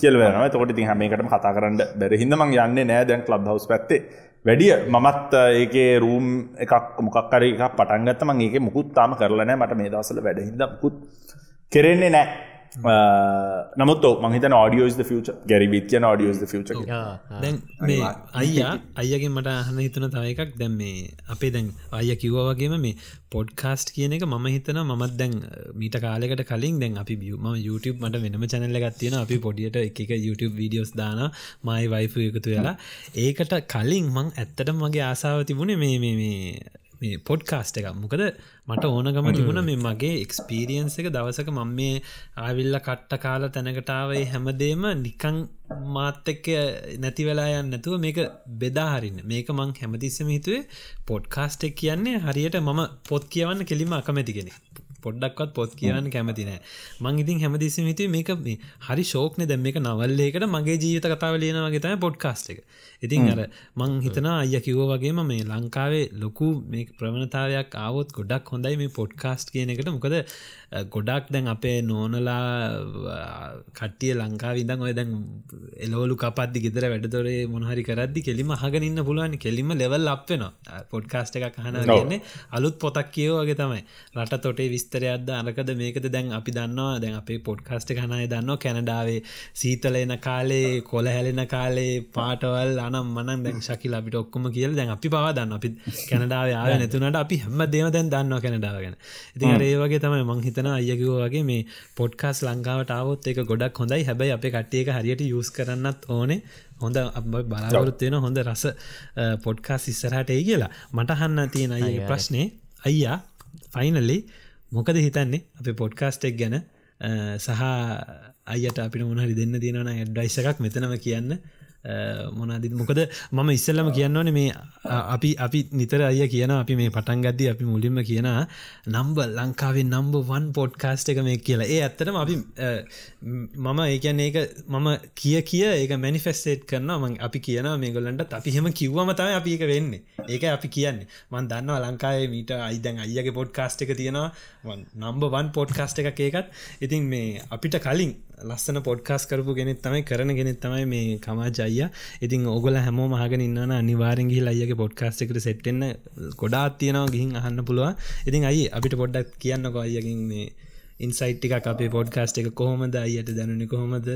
කියල්වන තොට ති හමකටම කතා කරන්න බැරහිද මං යන්න නෑ. දැන් ලබ් හවස් පැත්තේ වැඩිය මමත් ඒකේ රූම් එකක් මොකක්කර එක පටන්ගත්තම ඒක මුකුත් තාම කරලනෑ මට මේ දසල වැඩහිද මුකුත් කෙරෙන්නේ නෑ නමුත් මහිත ඩියෝස් ෆච ගැරි විත්‍යන ඩියෝස් ෆච දැන් මේ අයියා අයගෙන් මට අහන හිතන තව එකක්. දැම් මේ අපේ දැන් අය කිව්ව වගේම මේ පොඩ්කාස්ට් කියන එක මම හිතන මත් දැන් මීට කාලෙකට කලින් දැන් අපි බියම YouTube මට වෙනම චැනල්ල ගත්තියෙන අපි පොඩියට එක YouTube වීඩියෝස් දාන මයි වයිෆ එකතු වෙලා. ඒකට කලින් මං ඇත්තට මගේ ආසාාව තිබුණේ මේ මේ මේ පොඩ්කාස්ට එක මොකද මට ඕනගම තිබුණ මේ මගේ එක්ස්පීරියන්ස එක දවසක මං මේ ආවිල්ල කට්ට කාල තැනකටාවයි හැමදේම නිකං මාත් එක්ක නැති වෙලා යන්න නැතුව මේක බෙදාහරින්න මේක මං හැමතිස්සම හිතුවේ පොඩ්කාස්ටෙක් කියන්නේ හරියට මම පොත් කියවන්න කෙලිම අකමැතිගෙන පොඩ්ඩක්වත් පොත් කියවන්න කැමති නෑ. මං ඉතින් හැමදිසි හිතුව මේක මේ හරි ශෝක්න දැම් මේක නවල්ලේකට මගේ ජීවිත කතාව ලියනවගේ තම පොඩ්කාස්ට එක. ඉතින් අර මං හිතනා අය කිවෝ වගේම මේ ලංකාවේ ලොකු මේ ප්‍රවණතාවයක් ආවොත් ගොඩක් හොඳයි මේ පොඩ්කාස්ට් කියන එකට. මොකද ගොඩක් දැන් අපේ නෝනලා කට්ටිය ලංකා විදන් ඔය දැන් එලෝලු කපද්දි ගෙදර වැඩතොරේ මොහරි කරදදි කෙලිම හගනින්න පුළුවන්. කෙලිම ලෙවල් අප්වෙන පොඩ්කාස්ට එකක් හන ගන්නේ අලුත් පොතක් කියෝවගේ තමයි. රට තොටේ විස්තරයක්ද අරකද? මේකද දැන් අපි දන්නවා. දැන් අපේ පොඩ්කාස්ට හනය දන්න කැනඩාවේ සීතල එන කාලේ කොල හැලෙන කාලේ පාටවල් අනම් මනන් දැන් ශකිල අපිට ඔක්කොම කියල දැන් අපි පවා දන්න අපි කැනඩාව ආය නැතුනට අපි හැම දේම දැන් දන්න කැනඩාවගෙන ඉතින් ඒ වගේ තමයි මංහිත හිතන අයකෝ වගේ මේ පොඩ්කාස් ලංකාවට ආවොත් එක ගොඩක් හොඳයි. හැබැයි අප කට්ටියක හරියට යස් කරන්නත් ඕනේ. හොඳ බලාගොරත්වෙන හොඳ රස පොඩ්කාස් ඉස්සරහට ඒ කියලා මටහන්න තියෙන අය ප්‍රශ්නය අයියා ෆයිනල්ලි මොකද හිතන්නේ? අප පොඩ්කාස්ටෙක් ගැන සහ අයට අපිට මොනහරි දෙන්න තියෙනවන ඇඩ්ඩයිස එකක් මෙතනම කියන්න. මොනාද මොකද මම ඉස්සල්ලම කියන්නවන මේ අපි අපි නිතර අය කියන අපි මේ පටන් ගද්දි අපි මුලින්ම කියන නම්බ ලංකාවේ නම්බ වන් පොඩ්කාස්ට එක මේ කියලා. ඒ ඇත්තටම අපි මම ඒකන්නේ ඒක මම කිය කිය ඒක මැනිෆෙස්ටේට් කරන ම අපි කියන මේගොල්ලන්ට අපි හෙම කිව්වම තමයි අපි එක වෙන්නේ. ඒක අපි කියන්නේ. මන් දන්නවා ලංකාවේ මීට අයිදැන් අයගේ පොඩ්කාස්ට එක තියෙනවා. නම්බ වන් පොඩ්කාස්ට එකක් ඒකත්. ඉතින් මේ අපිට කලින් ලස්සන පොඩ්කාස් කරපු ගෙනෙත් තමයි කරන ගෙනෙත් තමයි මේ කමාජය ඉතින් ඔගල හැමෝ මහගෙන ඉන්න අනිවාරෙන්ගහි අයගේ පොඩ්කාස්ට එකට සෙට්ටෙන්න ගොඩාත් තියෙනවා ගිහින් අහන්න පුළුව ඉතින් අයි අපිට පොඩ්ඩක් කියන්න අයකින් මේ ඉන්සයිට් එකක් අපේ පොඩ්කාස්ට් එක කොහොමද අයට දැනුනි කොහොමද?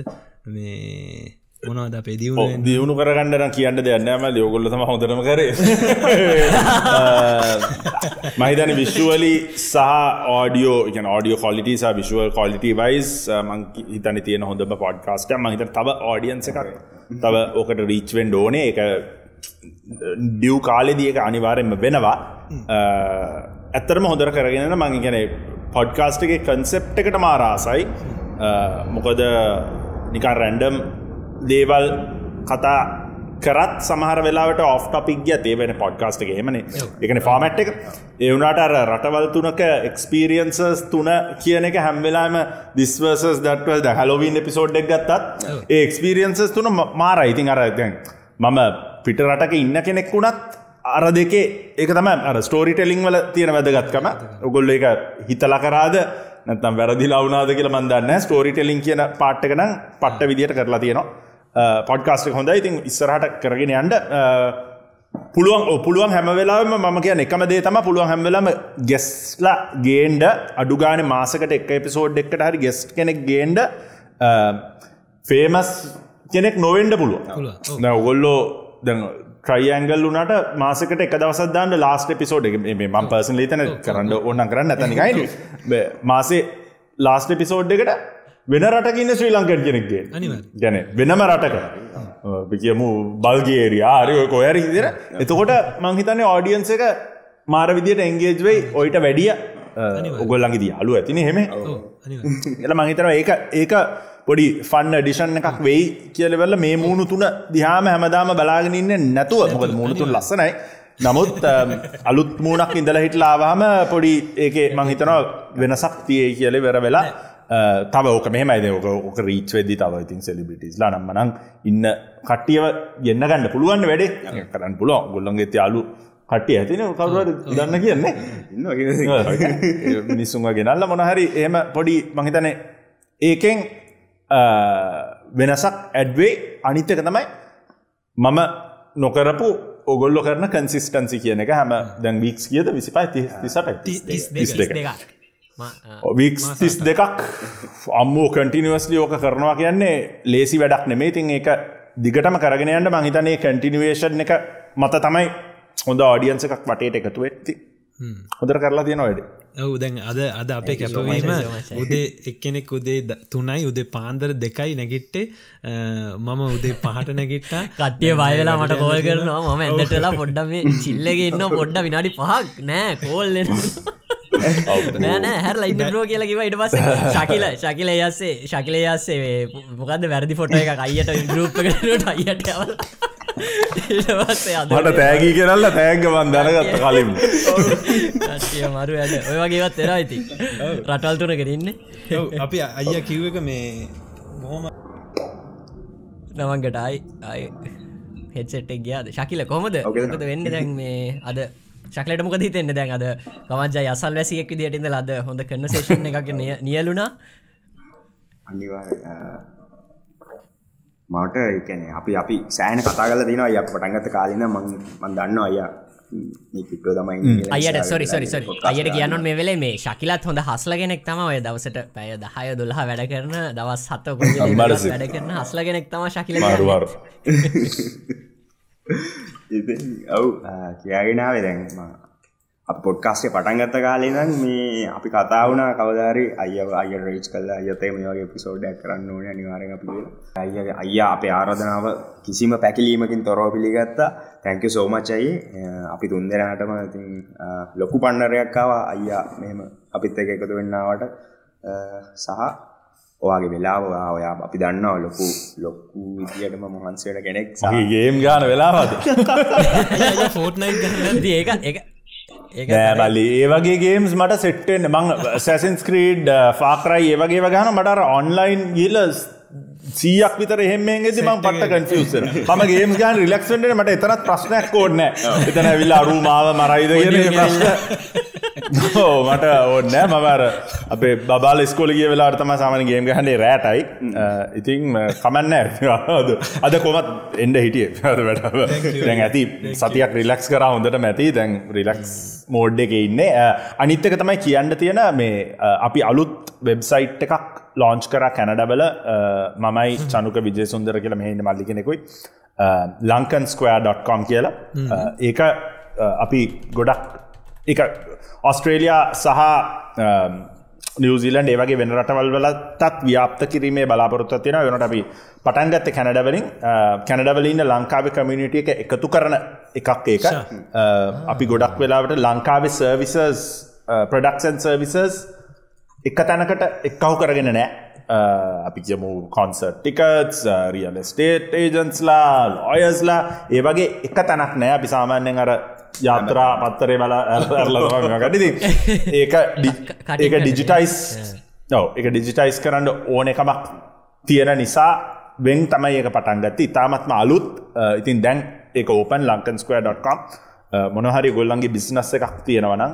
මේ මොනවද අපේ දියුණ කරගන්නන කියන්න දෙයන්නම යෝගොල්ලතම හොඳරම කරේ. මහිතන විශ්ුවලි සහ ආඩියෝ එක ඩියෝ කොලිට සහ විශුවල් කොලිට වයිස් මං හිතන තියෙන හොඳම පොඩ්කාස්ට මහිත තව ආඩියන්ස එකක්. තව ඕකට රීච්වෙන් ඩෝනේ එක ඩියව් කාලෙදිය එක අනිවාරෙන්ම වෙනවා. ඇත්තරම හොඳර කරගෙන මං ගැන පොඩ්කාස්ට එක කන්සෙප් එකට මාරාසයි මොකද නිකා රැන්ඩම් දේවල් කතා කරත් සමහර වෙලාට ඔෆ් ටොපික් තේ වෙන පොඩ්කාස්ට හෙමන එකන ෆාමට් එක. ඒවුනාට අර රටවල් තුනක එක්ස්පීරියන්සස් තුන කියන එක හැම්වෙලාම දිස්වර්සස් දටවල් ද හැලෝවීන් එපිසෝඩ් එක් ගත්තත් ඒ එක්ස්පීරියන්සස් තුන මාර ඉතින් අර දැන් මම පිට රටක ඉන්න කෙනෙක් වුණත් අර දෙකේ ඒක තම අර ස්ටෝරි ටෙලිං වල තියෙන වැදගත්කම. ඔගොල්ල එක හිතල කරාද? නැතම් වැරදි ලවනාද කියල මන්දන්න ස්ටෝරි ටෙලිං කියන පාට්ටකනම් පට්ට විදිට කරලා තියෙනවා පොඩ්කාස්ට හොඳ ඉතින් ඉස්සරහට කරගෙන යන්ඩ පුළුවන් පුළුවන් හැම වෙලාම ම කිය එකම දේ තම පුළුවන් හැම්වෙලම ගෙස්ලා ගේන්ඩ අඩුගාන මාසකට එක් එපිසෝඩ් එක්කට හරි ගෙස් කෙනෙක් ගේන්ඩ ෆේමස් කෙනෙක් නොවෙන්ඩ පුළුව නැවගොල්ලෝ දැ ට්‍රයිඇංගල් වුනට මාසකට එක දවසදන්න ලාස්ට පිසෝඩ් එක. ම පර්සන් ලීතන කරන්න ඕන්න කරන්න ඇතනිකයි මාසේ ලාස්ට පිසෝඩ් එකට වෙන රටකින්න ශ්‍රී ලංකට කෙනෙක්ගේ. ගැන වෙනම රටක. කියමු බල්ගේරයා ආරය කොයර හිදිර එතකොට මංහිතන්න ඕඩියන්ස එක මාර විදියට එංගේජ් වෙයි ඔයිට වැඩිය ඔගොල්ලඟ දී අලු ඇතින හෙම එල මංහිතන ඒක ඒක පොඩි ෆන්න ඩිෂන් එකක් වෙයි කියලවෙල්ල මේ මූුණු තුන දිහාම හැමදාම බලාගෙනන්න නැතුව. මොකද මුණුතුන් ලස්සනයි. නමුත් අලුත් මූනක් ඉඳල හිටලාවාම පොඩි ඒක මංහිතනවා වෙනසක් තියේ කියලෙ වෙර වෙලා තව ඕක මෙහමයිද ඕක ඕක රීච් වෙදදි තව ඉතින් සෙලිබිටිස් ලා නම්මනං ඉන්න කට්ටියව ගන්න ගන්න පුළුවන් වැඩේ. කරන්න පුළුවන්. ගොල්ලන්ගේ යාලු කට්ටිය ඇතින. කවරුවට දන්න කියන්නේ. මිනිස්සුන්ව ගෙනල්ල මොනහරි එහම පොඩි මහිතන ඒකෙන් වෙනසක් ඇඩ්වේ අනිත්තක තමයි මම නොකරපු ඔගොල්ලො කරන කන්සිස්ටන්සි කියන එක හැම දැන් වීක්ස් කියද විසිපයි තිසට දෙක වික්ස් තිස් දෙකක්. අම්මෝ කටිනිවස්ලි ඕක කරනවා කියන්නේ ලේසි වැඩක් නෙමේ තින් ඒක දිගටම කරගෙනයන්ට මහිතනේ කටිනිවේශන් එක මත තමයි හොඳ ආඩියන්ස එකක් වටේට එකතු වෙත්ති හොදර කරලා තියෙන වැඩ. ඔවු දැන් අද අද අපේ කැපවීම උදේ එක්කෙනෙක් උදේ තුනයි උදේ පාන්දර දෙකයි නැගිට්ටේ. මම උදේ පහට නැගිට්ටා. කට්ටිය වයලා මට කෝල් කරනවා. මම ඇදටලා පොඩ්ඩම චිල්ලගේ ඉන්න පොඩ්ඩ විනාඩි පහක් නෑ. කෝල්ලෙන නෑ හැරලා ඉන්නෝ කියලා කිව ඉට පස ශකිල ශකිල යස්සේ ශකිල යස්සේ මොකද වැරදි ෆොට එක අයියට ගරුප් කරට අයියට මට තෑගී කරල්ල තෑග්ගවන් දැනගත්ත කලින්. මරු ඇද ඔය වගේවත් එෙන ඉති රටල් තුන කරන්න අපි අයිය කිව්ව එක මේ බොහොම නමන්ගට අයි අය හෙට්සෙට්ක් ගයාද? ශකිල කොමද ඔකද වෙන්න දැන් මේ අද ශක්ලට මොක හිතෙන්න? දැන් අද කමජ යසල් වැසියෙක් දිටඉද ලද හොඳ කරන සේෂන් එකක් නියලුණා. අනිවා මට එකන අපි අපි සෑන කතා කල දින අය පටන්ගත කාලින මන් දන්න අයියා අයට සොරි සොරි සොරි අයට කියන්න මේ වෙලේ මේ ශකිලත් හොඳ හස්ලගෙනෙක් තම ඔය දවසට පැය දහය දුල්හ වැඩ කරන දවස් හත්ත වැඩ කරන හස්ලගෙනෙක් තම ශකිල ඔව්. කියගෙනාව දැන්ම පොඩ්කාස්ටේ පටන්ගත්ත කාලෙනම් මේ අපි කතා වුණා කවදාරි අය අය රේච් කල්ල අයතේ මේ වගේ පිසෝඩ්ඩක් කරන්න ඕන අනිවාරෙන් අපි අය අය අපේ ආරධනාව කිසිම පැකිලීමකින් තොරව පිළිගත්තා. තැංක සෝමච්චයි අපි තුන්දෙනටම ඉතින් ලොකු පන්නරයක්කාව අයියා මෙම අපිත් එක එකතු වෙන්නාවට සහ ඔයාගේ වෙලාව ඔයා අපි දන්නවා ලොකු ලොක්කු විදිටම මහන්සේට කෙනෙක් ගේම් ගාන වෙලාවද? ෆෝට්නයි ඒක එක බලි ඒවගේ ගේම්ස් මට සෙට්ටෙන් මං සැසන් ස්ක්‍රීඩ් ෆාකරයි ඒවගේ වගහන මටර ඔන්ලයින් ගිල සීයක් විතර එහෙමෙන්ගෙද ම පට කන්ෆියසන ම ගේම් ගන් රිලක්ෂන්ට මට එතරත් ප්‍රශ්නයක් කෝඩන එතන විල්ල අරු මාව මරයිද කිය ප්‍රශ්න. ඕ මට ඕන්න මවර අපේ බාල ස්කෝලගේ වෙලා අර්තම සාමන ගේම් ගහන්නේ රෑටයි. ඉතින් කමන්න අද කොමත් එන්ඩ හිටිය. දැන් ඇති සතියක් රිලක්ස් කර හොඳට මැති දැන් රිලක්ස් මෝඩ් එක ඉන්න. අනිත්තක තමයි කියන්න තියෙන මේ අපි අලුත් වෙබ්සයිට් එකක් ලෝංච් කර කැනඩබල මමයි චනුක විජය සුන්දර කියලා මෙහින්න මල්ලි කෙනෙකුයි. ලංකන්ස්කයා.කොම් කියලා. ඒක අපි ගොඩක් එක ඔස්ට්‍රේලයා සහ නිවසිලන්ඩ ඒවගේ වෙන රටවල් වල තත් ව්‍යාප්ත කිරීමේ බලාපොරොත්ත තියෙන වෙනට අපි පටන්ගත්ත කැනඩවලින්. කැනඩවලන්න ලංකාව කමියනිටිය එක එකතු කරන එකක් ඒක. අපි ගොඩක් වෙලාවට ලංකාවේ සර්විසස් ප්‍රඩක්ෂන් සර්විසස් එක තැනකට එක්කහු කරගෙන නෑ. අපි කියමු කොන්සර්ට් ටිකටස් රියල් ස්ටේට් ඒජන්ස්ලා ලොයස්ලා ඒ වගේ එක තැනක් නෑ. අපි සාමාන්‍යෙන් අර යාත්‍රා පත්තරේ බල ඇරලගටති ඒක ඒක ඩිජිටයිස් ඔව එක ඩිජිටයිස් කරන්න ඕන එකමක් තියෙන නිසා වෙන් තමයි ඒක පටන්ගත්ති ඉතාමත්ම අලුත්. ඉතින් දැන් ඒක ඕපන් ලංකන්ස්කය.com මොනහරි ගොල්ලන්ගේ බිස්නස්ස එකක් තියෙනවනම්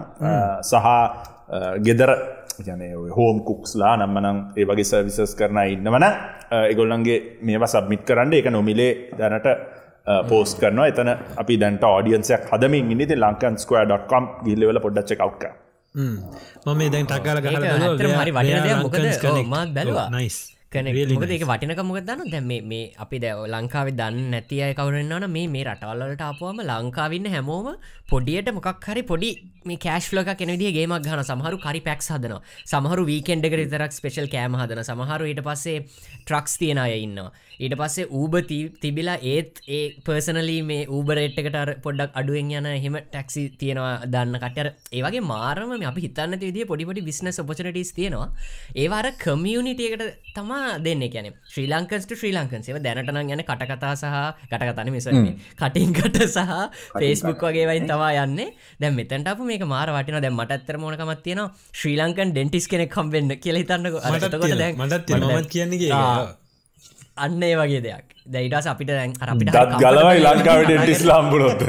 සහ ගෙදර ගැන හෝම් කුක්ස්ලා නම්මනම් ඒ වගේ සර්විසස් කරන ඉන්නවන එගොල්ලන්ගේ මේවා සබ්මිට් කරන්න එක නොමිලේ දැනට පෝස්ට කරනවා. එතන අපි දැන්ට ෝඩියන්සයක් හදමින් ඉනිති ලංකන්ස්කයා.com ගිල්ලවෙල පොඩ්ඩච්ච කව්ක මම මේ දැන් ටක්කාල ගහල හරි වටින මොකද? මාත් බැලවා. නයිස් කනෙ ඒක වටිනක මොකද දන්න දැ මේ අපි දැව ලංකාවේ දන්න නැති අය කවරන්නන මේ මේ රටවල්ලට ආපුවම ලංකාවන්න හැමෝම පොඩියට මොකක් හරි පොඩි මේ කෑශ්ලක කෙනවිදිේ ගේමක් ගන සමහරු කරි පැක් හදන සමහරු වීකෙන්ඩ එක තරක් ස්පේෂල් කෑම හදන සමහරු ඊට පස්සේ ට්‍රක්ස් තියෙන අය ඉන්නවා ඊට පස්සේ ඌබ තිබිලා ඒත් ඒ පර්සනලී මේ ඌබරේට්කට පොඩ්ඩක් අඩුවෙන් යන හෙම ටැක්සි තියෙනවා දන්න කටර ඒවගේ මාරම අපි හිතන්න විදිේ පොඩිපොඩි බිස්නස් ඔපචනටස් තියෙනවා. ඒවාර කමියනිටියකට තමා දෙන්න කියන ශ්‍රී ලංකන්ට ශ්‍රී ලංකන්සේව දැනටන යන කටකතා සහ කටකතන මෙස කටින්කට සහ ෆේස්බුක් වගේ වයින් තවා යන්නේ. දැම් මෙතැන්ට අප මේක මාර වටින දැ මට ඇත්තර මොනකමත් තියෙන ශ්‍රී ලංකන් ඩෙන්ටිස් කෙනෙක් කම්වෙන්න කියල හිතන්නක. මටත් මත් කියන්නේ අන්න ඒ වගේ දෙයක්. දැයිටස් අපිට දැන් අපිට දත් ගලවයි ලංකාවට ඩෙන්ටිස් ලාම්බුලොත්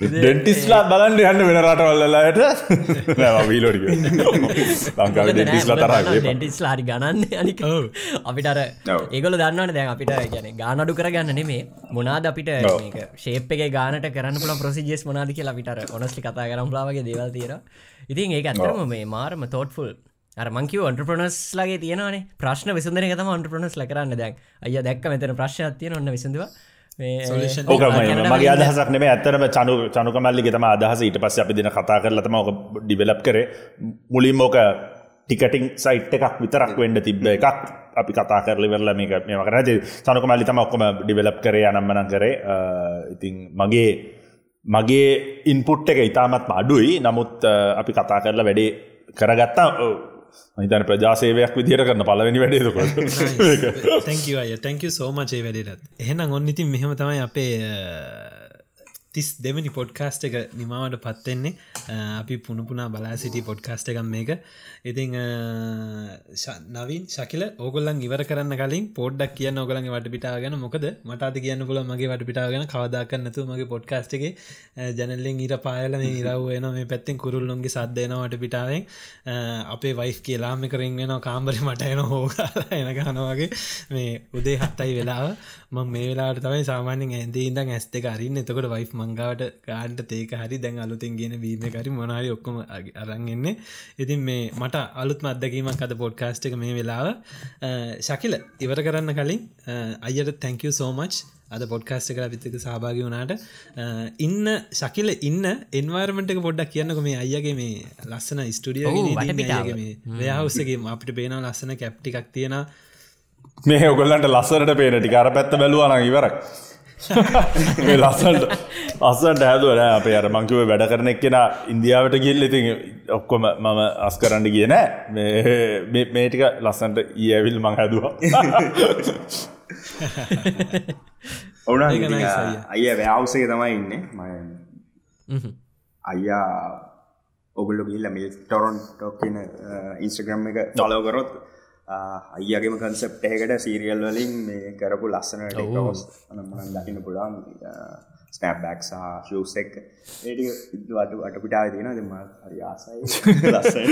ඩෙන්ටිස්ලා බලන්ට යන්න වෙන රටවල්ලලායට වීලෝඩි ලංකාව ඩෙන්ටිස්ලා තරගේ ඩෙන්ටිස්ලා හරි ගණන්න අනික. අපිට අර ඒගොල දන්නවන දැන් අපිට ගැන ගානඩු කරගන්න නෙමේ. මොනාද අපිට ශේප් එක ගානට කරන්න පුල ප්‍රසිජෙස් මොනාද කියලා අපිට ඔනස්ලි කතා කරම්ලාවගේ දේවල් තීර ඉතින් ඒ ඇතරම මේ මාරම තෝට්ෆුල් අරමංකිව ඔන්ට්‍රපනස් ලගේ තියෙනවානේ. ප්‍රශ්න විසඳන තම ඔන්ට්‍රපනස් ලකරන්න දැක් අය දැක්ක මෙතන ප්‍රශ්න තියන ඔන්න විසඳවා. මගේ අදහසක් නෙම ඇතරම චනු චනුකමල්ලි තම අදහස. ඊට පස්ස අපි දින කතා කරලතම ඕක ඩිවෙලප් කරේ. මුලින් ඕක ටිකටිං සයිට් එකක් විතරක් වෙන්ඩ තිබ්බ එකක් අපි කතා කරලිවෙරල මේක මේම කර. චනුක මල්ලි තම ඔක්කොම ඩිවෙලප් කරේ අනම්මන කරේ. ඉතින් මගේ මගේ ඉන්පුට් එක ඉතාමත් අඩුයි. නමුත් අපි කතා කරලා වැඩේ කරගත්තා හිතන ප්‍රජාසේවයක් විදිර කරන්න පලවෙනි වැඩේකොට තැංකව තැංක සෝමචේ වැඩටත්. එහෙනම් ඔන්න ඉතින් මෙහම තමයි අපේ තිස් දෙවැනි පොඩ්කාස්ට එක නිමාවට පත්වෙන්නේ අපි පුුණපුනා බලා සිටි පොඩ්කාස්ට එකම් මේක. ඉතිං නවින් ශකිල ඕගොල්ලන් ඉවර කරන්න කලින් පොඩ්ඩක් කියන්න ඔගලන්ගේ වට පිටාගෙන මොකද මටද කියන්න පුල මගේ වට පිටාගෙන කවදාකන්නතු මගේ පොඩ්කාස්ට එක ජනල්ලෙන් ඉර පායල මේ ඉරව්වන මේ පැත්තෙන් කුරුල්ලොන්ගේ සද්ධයනවට පිටාවෙන් අපේ වයිස් කියලාම කරින් වෙන කාම්බරි මට එන හෝකාලා එන ගනවාගේ මේ උදේ හත්තයි වෙලාව. මං මේ වෙලාට තමයි සාමාන්‍යෙන් ඇන්දී ඉඳන් ඇස් දෙක අරින්න. එතකොට වයිෆ් මංගාවට ගාන්ට තේක හරි දැන් අලුතින් ගෙන බීම කරි මොනාරි ඔක්කොම අරන්ගෙන්නේ ඉතින් මේ මට අලුත් අදකීමක් අද පොඩ්කාස්ට් එක මේ වෙලාව. ශකිල ඉවර කරන්න කලින් අයට තැංකව සෝමච් අද පොඩ්කාස්ට කර විතක සභාගි වුණාට. ඉන්න ශකිල ඉන්න එන්වාර්මට පොඩ්ඩක් කියන්නක මේ අයගේ මේ ලස්සන ස්ටඩියෝ ව්‍යහවසගේ අපිට පේන ලස්සන කැප්ටිකක් තියෙන මේ ඔගොල්ලන්ට ලස්සනට පේනටි කර පැත්ත බැලුවන ඉවරක් මේ ලස්සන්ට අස්සන්ට හැදුවන අපේ අර මංකිව වැඩ කරන එක්කෙන ඉන්දියාවට ගිල්ල ඉතින් ඔක්කොම මම අස් කරන්න කියන මේටික ලස්සන්ට ඒඇවිල් මං හැදවා. ඔවුන අය ව්‍යවසය තමයි ඉන්න. ම අයියා ඔගුල්ලු ගිල්ල මිල් ටොරොන් ටොක්න ඉන්ස්ටග්‍රම් එක ෆලෝකරොත් අයියගේම කන්සප් එකට සීරියල් වලින් මේ කරපු ලස්සන ටෙක්ස් දකින්න පුළන් ස්නැප් බැක් සහ ශූස් එක්. ඒට ඉදවට අටපිටාව තියෙන දෙම හරි ආසයි. ලස්සයි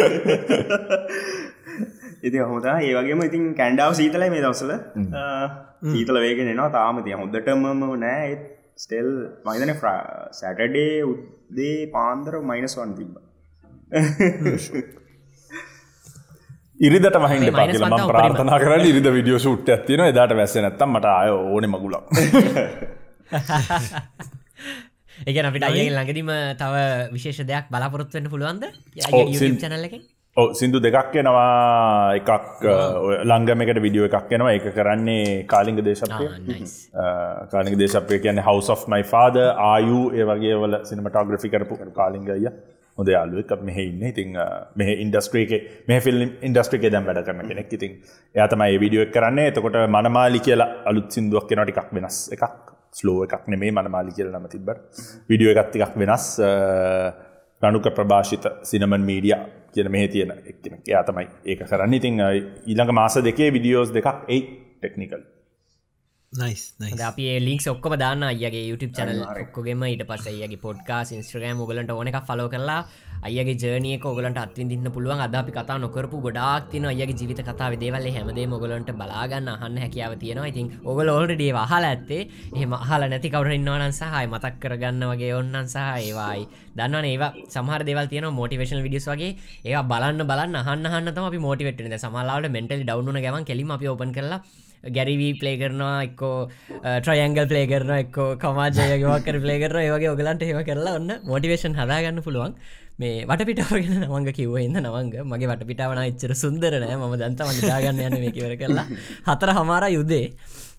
ඉති හොදා ඒ වගේම ඉතින් කැන්ඩාව සීතලයි මේ දවසල සීතල වේගෙන එනවා. තාම තිය හොදටම නෑ. ස්ටෙල් මයිතන සැටඩේ උද්දේ පාන්දර මයිනස් වන් තිබ ඉරිදට මහින්ට මේ minus පකිල one ම ප්‍රාර්ථනා කරන්න ඉරිද විඩියෝ සුට් ඇතින එදාට වැස්ස නැත්තම් මට අය ඕන මගුලක් එක අපිට අය ළඟදීම තව විශේෂ දෙයක් බලාපොරොත්වන්න පුළුවන්ද? චනල්ල සිින්දු දෙකක් එනවා. එකක් ඔය ලංගමකට විඩියෝ එකක් එනවා. එක කරන්නේ කාලිංග දේශපය කාලික දේශපය කියන හවස් of මයි ෆාද ආයු ඒ වගේ වල සිනමටෝග්‍රෆි කරපු කාලිංගය හොද යාලුවක් මෙහ ඉන්න. ඉතින් මෙහ ඉන්ඩස්ට්‍රේක මේ ෆිල්ම් ඉන්ඩස්ට්‍රික දැම් වැඩ කරන කෙනෙක්. ඉතින් එයාතමයි විඩියෝ එක් කරන්නේ. එතකොට මනමාලි කියලා අලුත් සිින්දුවක් කෙනට එකක් වෙනස් එකක්. ස්ලෝ එකක් නෙමේ මනමාලි කියල නම තිබ විඩියෝ එකත් එකක් වෙනස්. රණුක ප්‍රභාෂිත සිනමන් මීඩිය කියන මෙහ තියෙන එක්කෙන එයා තමයි ඒක කරන්න. ඉතින් ඊළඟ මාස දෙකේ විඩියෝස් දෙකක්. එයි ටෙක්නිකල් නයිස් නයි අපි ලින්ක් ඔක්කොම දාන්න අයගේ YouTube චනල් ඔක්කොගේම ඊට පස්ස අයගේ පොඩ්කාස් ඉස්ට්‍රගම් ගලට ඕන එකක් ෆලෝ කරලා අයගේ ජනයක ඔගලට අත්විදින්න පුළුවන්. අද අපි කතා නොකරපු ගොඩාක් තින අයගේ ජීවිත කතාව දේවල් හැමදේ මොගලන්ට බලාගන්න අහන්න හැකියාව තියෙනවා. ඉතින් ඔගල ඕල්ඩඩේ වහල ඇත්තේ. එහම අහල නැති කවරන්නවනන් සහයි මතක් කරගන්න වගේ ඔන්නන් සහ ඒවායි. දන්න ඒවා සමහර දෙවල් තියන මොටිවේශන විඩියස් වගේ. ඒ බලන්න බලන්න හන්න තම මෝටිවට සමලාට මෙන්ටල් ඩවුන ගමන් කෙලිම අපි ඔපන් කරලා ගැරිවී ප්ලේ කරනවා එක්කෝ ට්‍රයන්ගල් ප්ලේ කරන එක්කෝ කමාජයගවක්කර ප්ලේ කරන ඒවගේ ඔගලන්ට ඒව කරලා ඔන්න මොටිවේෂන් හදාගන්න පුළුවන්. මේ වටපිටාවගෙන නමංග කිව්වඉන්න නවංග. මගේ වටපිටාවන එච්චර සුන්දරනෑ ම දන්තම දාගන්න යන මේ කිවර කරලා. හතර හමාර යුදේ.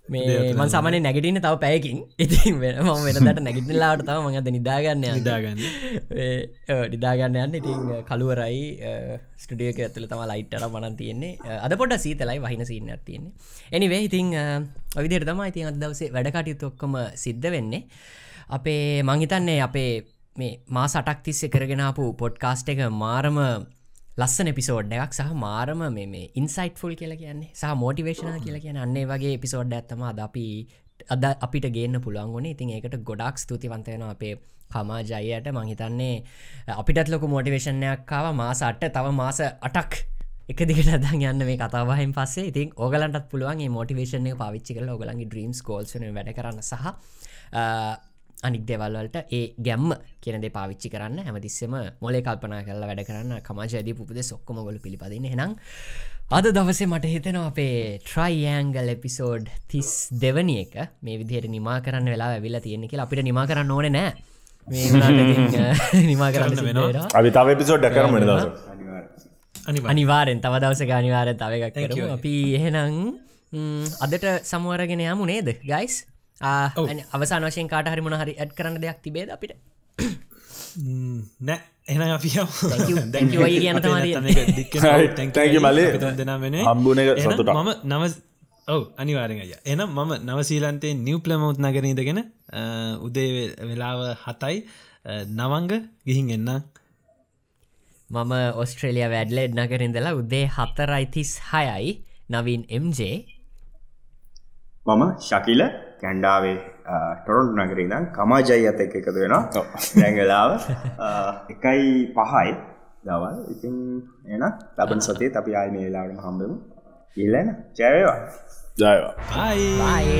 මේ මන් සමන නැගටින තව පැයකින්. ඉතින් වෙන ම වෙනදට නැගිටලාට තම මඟද නිදාගන්න නිදාගන්න. නිදාගන්න යන්න. ඉතින් කළුවරයි ස්ටඩියක ඇතුල තම ලයිට්ටර මනන් තියෙන්නේ. අද පොඩ සීතලයි වහින සින්න තියෙන්නේ. එනිවේ ඉතින් ඔවිදිර තම ඉතින් අද දවසේ වැඩකටයුතු ඔක්කොම සිද්ධ වෙන්නේ. අපේ මංහිතන්නේ අපේ මේ මා සටක් තිස්ස කරගෙනපු පොඩ්කාස්ට එක මාරම ලස්සන පිසෝඩ් එකක් සහ මාරම මේ ඉන්සයිට් ෆුල් කියල කියන්නේ සහ මෝටිවේශන කියල කියන අන්නේ වගේ පිසෝඩ් ඇත්තම අද අපි අද අපිට ගේන්න පුළුවන්ගුණ ඉතින් ඒකට ගොඩක් ස්තුතිවන්තයන අපේ කමාජයයට මංහිතන්නේ අපිටත් ලොක මෝටිවේශනයක්කාව මාස අට්ට තව මාස අටක් එක දිගට අදන් යන්න මේ කතාවහන් පස්සේ. ඉතින් ඕගලන්ටත් පුළුවන් මෝටිවේශනය පාවිච්චි කල ඔගලන්ගේ ඩ්‍රීම්ස් කෝල්සන වැඩ කරන්න සහ අනික් දෙවල්වලට ඒ ගැම්ම කියනද පාවිච්චි කරන්න. හැමතිස්සම මොලේ කල්පනා කරලා වැඩ කරන්න කමාජයදී පුපුද සොක්කොම ගොල පිළිපදින්න. හෙනම් අද දවසේ මට හිතෙනවා අපේ ට්‍රයිඇංගල් එපිසෝඩ් තිස් දෙවනි එක මේ විදිහයට නිමා කරන්න වෙලා ඇවිල්ලා තියෙනෙ කියලා අපිට නිමා කරන්න ඕන නෑ. නිමා කරන්න වෙනවා. අපි තව පිසෝඩ් කරමට දස අනි අනිවාරෙන් තව දවසක අනිවාරය තව එකක්. කරමු. අපි එහෙනම් අදට සමුවරගෙන යමු නේද ගයිස් අවසාන වශයෙන් කාට හරි මොන හරි ඇඩ් කරන්න දෙයක් තිබේද අපිට? නෑ. එන අපි මලේ. හම්බුන. මම නව ඔව අනිවාරෙන්ය එනම් මම නවසීලන්තේ නිව් ප්ලමවුත් නගරීදගෙන උදේ වෙලාව හතයි නවංග ගිහින් එන්න මම ඔස්ට්‍රේලිය වැඩ්ලෙඩ් නගරින්දලා උදේ හතරයිතිස් හයයි නවින් MJ මම ශකිල කැන්ඩාවේ ටොරොන්ට නගරීදම් කමාජයි අත එක එකතු වෙනවා. දැඟලාව එකයි පහයි දවල්. ඉතින් එන ලබන් සතේ අපි ආය මේ වෙලාට හම්බම. ඉල්ලන ජයවා ජයවා ආයි බයි